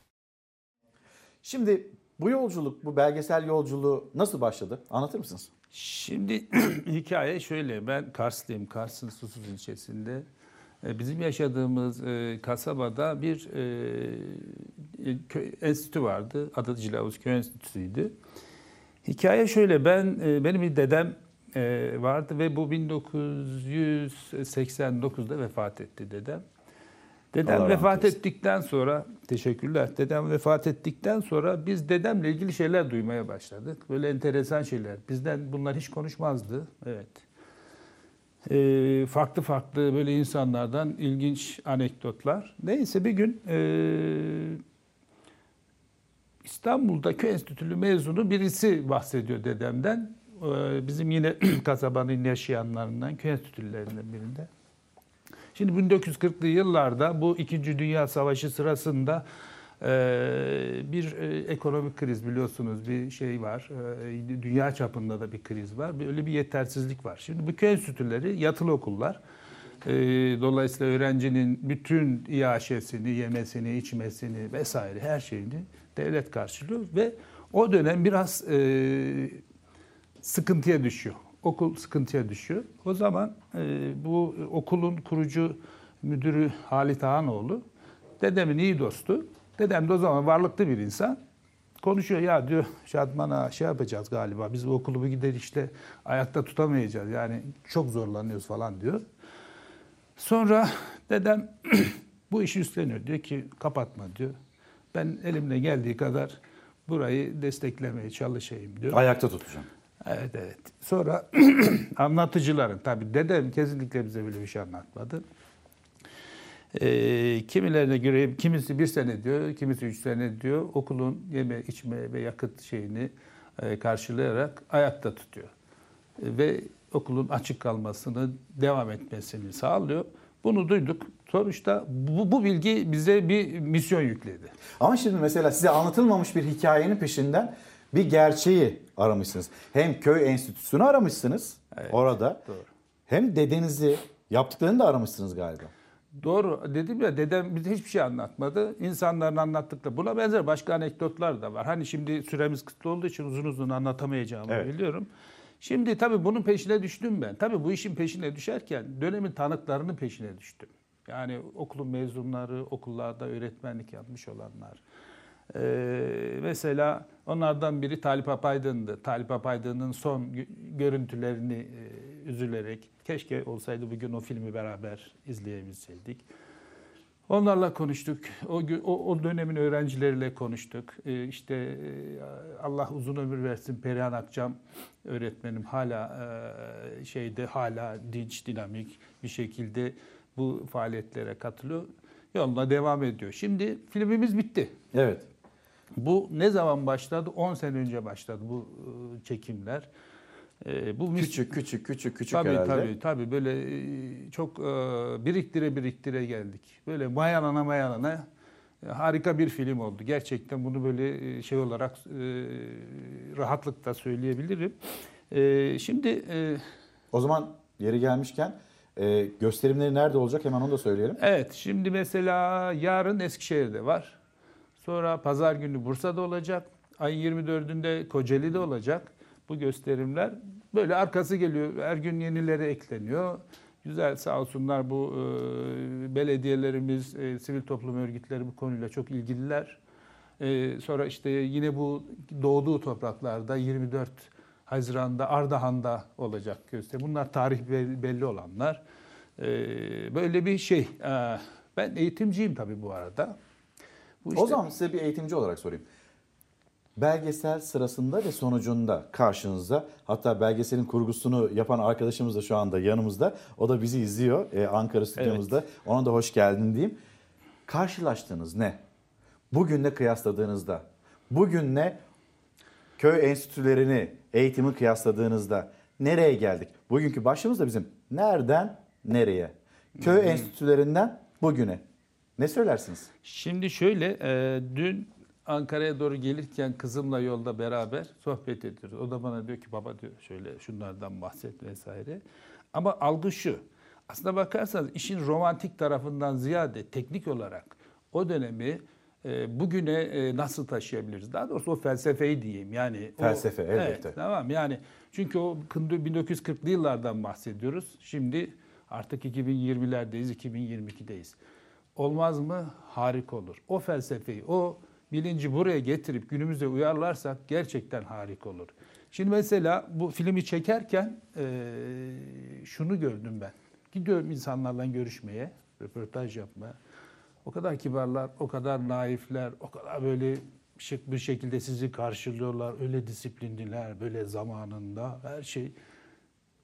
Şimdi bu yolculuk, bu belgesel yolculuğu nasıl başladı? Anlatır mısınız? Şimdi hikaye şöyle. Ben Karslıyım. Kars'ın Susuz ilçesinde. E, bizim yaşadığımız e, kasabada bir e, köy enstitü vardı. Adı Cilavuz Köy Enstitüsü'ydü. Hikaye şöyle. Ben benim bir dedem vardı ve bu 1989'da vefat etti dedem. Dedem Allah vefat ettikten sonra teşekkürler. Dedem vefat ettikten sonra biz dedemle ilgili şeyler duymaya başladık. Böyle enteresan şeyler. Bizden bunlar hiç konuşmazdı. Evet. Ee, farklı farklı böyle insanlardan ilginç anekdotlar. Neyse bir gün e, İstanbul'da köy enstitülü mezunu birisi bahsediyor dedemden. Ee, bizim yine kasabanın yaşayanlarından, köy enstitülerinden birinde. Şimdi 1940'lı yıllarda bu İkinci Dünya Savaşı sırasında bir ekonomik kriz biliyorsunuz bir şey var. Dünya çapında da bir kriz var. Öyle bir yetersizlik var. Şimdi bu köy enstitüleri yatılı okullar. Dolayısıyla öğrencinin bütün iaşesini, yemesini, içmesini vesaire her şeyini devlet karşılıyor ve o dönem biraz sıkıntıya düşüyor okul sıkıntıya düşüyor. O zaman e, bu okulun kurucu müdürü Halit Ağanoğlu dedemin iyi dostu. Dedem de o zaman varlıklı bir insan. Konuşuyor ya diyor Şadman'a şey yapacağız galiba. Biz bu okulu bir gider işte ayakta tutamayacağız. Yani çok zorlanıyoruz falan diyor. Sonra dedem bu işi üstleniyor. Diyor ki kapatma diyor. Ben elimle geldiği kadar burayı desteklemeye çalışayım diyor. Ayakta tutacağım. Evet evet. Sonra anlatıcıların tabi dedem kesinlikle bize böyle bir şey anlatmadı. E, kimilerine göre kimisi bir sene diyor, kimisi üç sene diyor. Okulun yeme, içme ve yakıt şeyini e, karşılayarak ayakta tutuyor. E, ve okulun açık kalmasını, devam etmesini sağlıyor. Bunu duyduk. Sonuçta bu, bu bilgi bize bir misyon yükledi. Ama şimdi mesela size anlatılmamış bir hikayenin peşinden bir gerçeği aramışsınız. Hem köy enstitüsünü aramışsınız evet, orada. Doğru. Hem dedenizi yaptıklarını da aramışsınız galiba. Doğru. Dedim ya dedem bize hiçbir şey anlatmadı. İnsanların anlattıkları. Buna benzer başka anekdotlar da var. Hani şimdi süremiz kısıtlı olduğu için uzun uzun anlatamayacağımı evet. biliyorum. Şimdi tabii bunun peşine düştüm ben. Tabii bu işin peşine düşerken dönemin tanıklarının peşine düştüm. Yani okulun mezunları, okullarda öğretmenlik yapmış olanlar, ee, mesela onlardan biri Talip Apaydın'dı. Talip Apaydın'ın son görüntülerini e, üzülerek keşke olsaydı bugün o filmi beraber izleyebilseydik. Onlarla konuştuk. O, o, o dönemin öğrencileriyle konuştuk. Ee, işte e, Allah uzun ömür versin Perihan Akçam öğretmenim hala e, şeyde hala dinç, dinamik bir şekilde bu faaliyetlere katılıyor. Yoluna devam ediyor. Şimdi filmimiz bitti. Evet. Bu ne zaman başladı? 10 sene önce başladı bu e, çekimler. E, bu Küçük küçük küçük küçük tabii, herhalde. Tabii tabii böyle e, çok e, biriktire biriktire geldik. Böyle mayalana mayalana harika bir film oldu. Gerçekten bunu böyle şey olarak e, rahatlıkla söyleyebilirim. E, Şimdi e, O zaman yeri gelmişken e, gösterimleri nerede olacak hemen onu da söyleyelim. Evet, şimdi mesela yarın Eskişehir'de var. Sonra pazar günü Bursa'da olacak. Ayın 24'ünde Kocaeli'de olacak bu gösterimler. Böyle arkası geliyor. Her gün yenileri ekleniyor. Güzel sağ olsunlar bu e, belediyelerimiz, e, sivil toplum örgütleri bu konuyla çok ilgililer. E, sonra işte yine bu doğduğu topraklarda 24 Haziran'da Ardahan'da olacak gösteri. Bunlar tarih bel- belli olanlar. E, böyle bir şey. E, ben eğitimciyim tabii bu arada. Bu O işte- zaman size bir eğitimci olarak sorayım. Belgesel sırasında ve sonucunda karşınızda hatta belgeselin kurgusunu yapan arkadaşımız da şu anda yanımızda. O da bizi izliyor e, Ankara stüdyomuzda. Ona da hoş geldin diyeyim. Karşılaştığınız ne? Bugünle kıyasladığınızda, bugünle köy enstitülerini, eğitimi kıyasladığınızda nereye geldik? Bugünkü başlığımız da bizim nereden nereye? Köy enstitülerinden bugüne. Ne söylersiniz? Şimdi şöyle, e, dün Ankara'ya doğru gelirken kızımla yolda beraber sohbet ediyoruz. O da bana diyor ki baba diyor şöyle şunlardan bahset vesaire. Ama algı şu. Aslına bakarsanız işin romantik tarafından ziyade teknik olarak o dönemi e, bugüne e, nasıl taşıyabiliriz? Daha doğrusu o felsefeyi diyeyim. Yani o- Felsefe, elbette. Evet, tamam yani çünkü o 1940'lı yıllardan bahsediyoruz. Şimdi artık 2020'lerdeyiz, 2022'deyiz. Olmaz mı? Harika olur. O felsefeyi, o bilinci buraya getirip günümüze uyarlarsak gerçekten harika olur. Şimdi mesela bu filmi çekerken eee, şunu gördüm ben. Gidiyorum insanlarla görüşmeye, röportaj yapmaya. O kadar kibarlar, o kadar naifler, o kadar böyle şık bir şekilde sizi karşılıyorlar. Öyle disiplinliler, böyle zamanında her şey.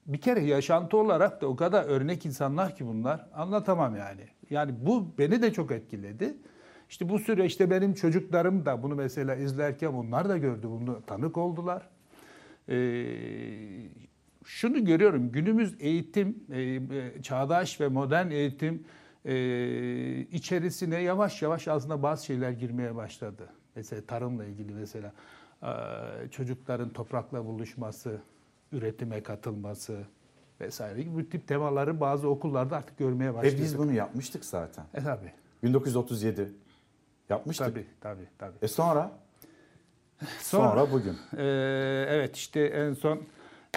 Bir kere yaşantı olarak da o kadar örnek insanlar ki bunlar. Anlatamam yani. Yani bu beni de çok etkiledi. İşte bu süreçte benim çocuklarım da bunu mesela izlerken onlar da gördü, bunu tanık oldular. Ee, şunu görüyorum, günümüz eğitim, e, e, çağdaş ve modern eğitim e, içerisine yavaş yavaş aslında bazı şeyler girmeye başladı. Mesela tarımla ilgili mesela e, çocukların toprakla buluşması, üretime katılması vesaire gibi bu tip temaları bazı okullarda artık görmeye E başladık. biz bunu yapmıştık zaten. E tabii. 1937 yapmıştık. Tabii, tabii, tabii. E sonra? Sonra, bugün. Ee, evet işte en son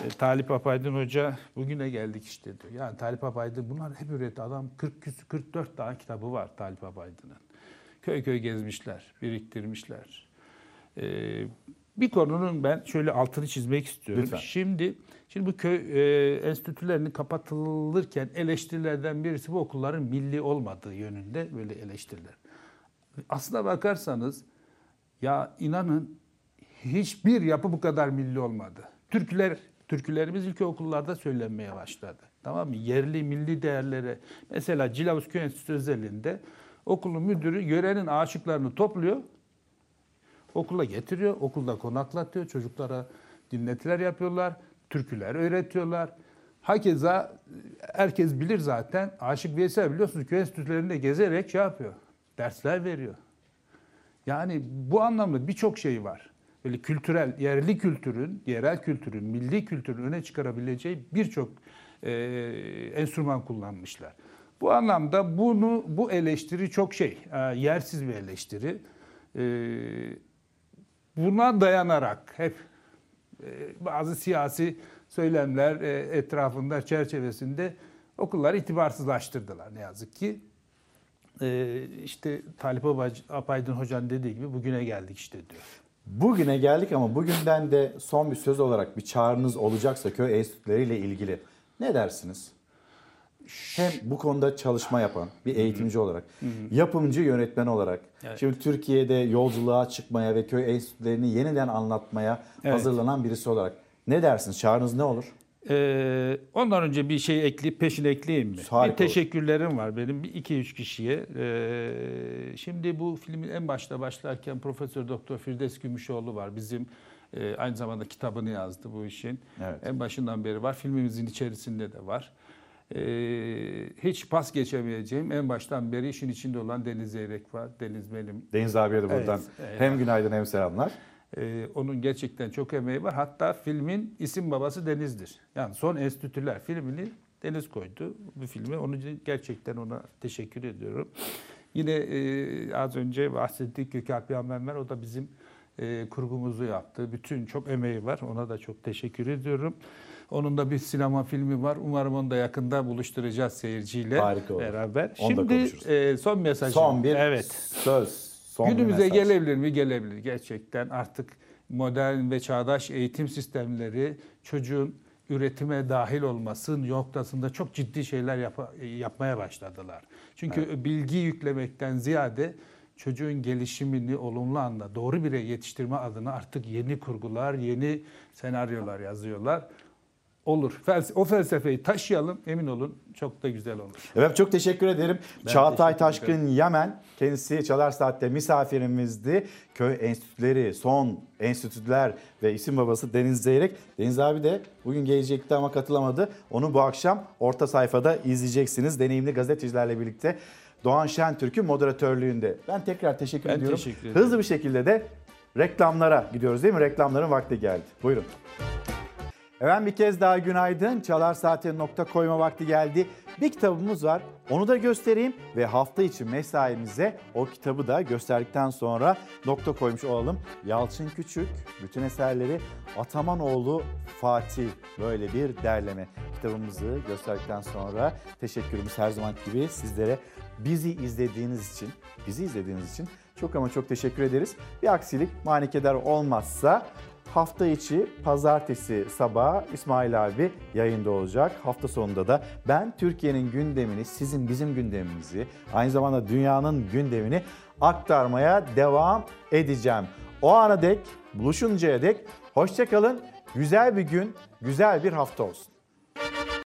e, Talip Apaydın Hoca bugüne geldik işte diyor. Yani Talip Apaydın bunlar hep üretti. Adam 40 küsur 44 tane kitabı var Talip Apaydın'ın. Köy köy gezmişler, biriktirmişler. Ee, bir konunun ben şöyle altını çizmek istiyorum. Lütfen. Şimdi şimdi bu köy e, enstitülerinin kapatılırken eleştirilerden birisi bu okulların milli olmadığı yönünde böyle eleştiriler. Aslına bakarsanız ya inanın hiçbir yapı bu kadar milli olmadı. Türküler, türkülerimiz ilk okullarda söylenmeye başladı. Tamam mı? Yerli milli değerlere. Mesela Cilavuz Köy Enstitüsü özelliğinde okulun müdürü yörenin aşıklarını topluyor. Okula getiriyor, okulda konaklatıyor. Çocuklara dinletiler yapıyorlar, türküler öğretiyorlar. Hakeza herkes bilir zaten. Aşık Veysel biliyorsunuz köy enstitülerinde gezerek şey yapıyor. Dersler veriyor. Yani bu anlamda birçok şey var. Böyle kültürel, yerli kültürün, yerel kültürün, milli kültürün öne çıkarabileceği birçok e, enstrüman kullanmışlar. Bu anlamda bunu bu eleştiri çok şey, e, yersiz bir eleştiri. E, buna dayanarak hep e, bazı siyasi söylemler e, etrafında, çerçevesinde okulları itibarsızlaştırdılar ne yazık ki. E, işte Talip Apaydın Hoca'nın dediği gibi bugüne geldik işte diyor. Bugüne geldik ama bugünden de son bir söz olarak bir çağrınız olacaksa köy enstitüleriyle ilgili ne dersiniz? Hem bu konuda çalışma yapan bir eğitimci olarak, yapımcı yönetmen olarak, Evet. şimdi Türkiye'de yolculuğa çıkmaya ve köy enstitülerini yeniden anlatmaya Evet. hazırlanan birisi olarak ne dersiniz? Çağrınız ne olur? Ee, ondan önce bir şey ekleyip peşine ekleyeyim mi? Harika bir olur. teşekkürlerim var benim bir iki üç kişiye. Ee, şimdi bu filmin en başta başlarken Profesör Doktor Firdevs Gümüşoğlu var. Bizim e, aynı zamanda kitabını yazdı bu işin. Evet. En başından beri var. Filmimizin içerisinde de var. Ee, hiç pas geçemeyeceğim. En baştan beri işin içinde olan Deniz Zeyrek var. Deniz benim. Deniz abiye de buradan Evet, hem günaydın hem selamlar. Ee, onun gerçekten çok emeği var. Hatta filmin isim babası Deniz'dir. Yani Son Enstitüler filmini Deniz koydu bu filmi. Onun için gerçekten ona teşekkür ediyorum. Yine e, az önce bahsettik Gökalp Yamenmer. O da bizim e, kurgumuzu yaptı. Bütün çok emeği var. Ona da çok teşekkür ediyorum. Onun da bir sinema filmi var. Umarım onu da yakında buluşturacağız seyirciyle Harika olur. beraber. Onu da Şimdi e, son mesajım. Son bir evet. söz, son bir Günümüze mesaj. gelebilir mi? Gelebilir. Gerçekten artık modern ve çağdaş eğitim sistemleri çocuğun üretime dahil olması noktasında çok ciddi şeyler yapa- yapmaya başladılar. Çünkü bilgi yüklemekten ziyade çocuğun gelişimini olumlu anda doğru birey yetiştirme adına artık yeni kurgular, yeni senaryolar yazıyorlar. Olur. O felsefeyi taşıyalım emin olun çok da güzel olur. Evet çok teşekkür ederim. Ben Çağatay teşekkür Taşkın ederim. Yemen kendisi Çalar Saat'te misafirimizdi. Köy enstitüleri, son enstitüler ve isim babası Deniz Zeyrek. Deniz abi de bugün gelecekti ama katılamadı. Onu bu akşam orta sayfada izleyeceksiniz. Deneyimli gazetecilerle birlikte Doğan Şentürk'ün moderatörlüğünde. Ben tekrar teşekkür Ben ediyorum. teşekkür ederim. Hızlı bir şekilde de reklamlara gidiyoruz değil mi? Reklamların vakti geldi. Buyurun. Efendim bir kez daha günaydın. Çalar Saat'e nokta koyma vakti geldi. Bir kitabımız var. Onu da göstereyim ve hafta içi mesaimize o kitabı da gösterdikten sonra nokta koymuş olalım. Yalçın Küçük bütün eserleri Atamanoğlu Fatih böyle bir derleme. Kitabımızı gösterdikten sonra teşekkürümüz her zaman gibi sizlere bizi izlediğiniz için, bizi izlediğiniz için çok ama çok teşekkür ederiz. Bir aksilik, manikeder olmazsa Hafta içi pazartesi sabahı İsmail abi yayında olacak. Hafta sonunda da ben Türkiye'nin gündemini, sizin bizim gündemimizi, aynı zamanda dünyanın gündemini aktarmaya devam edeceğim. O ana dek, buluşuncaya dek hoşçakalın. Güzel bir gün, güzel bir hafta olsun.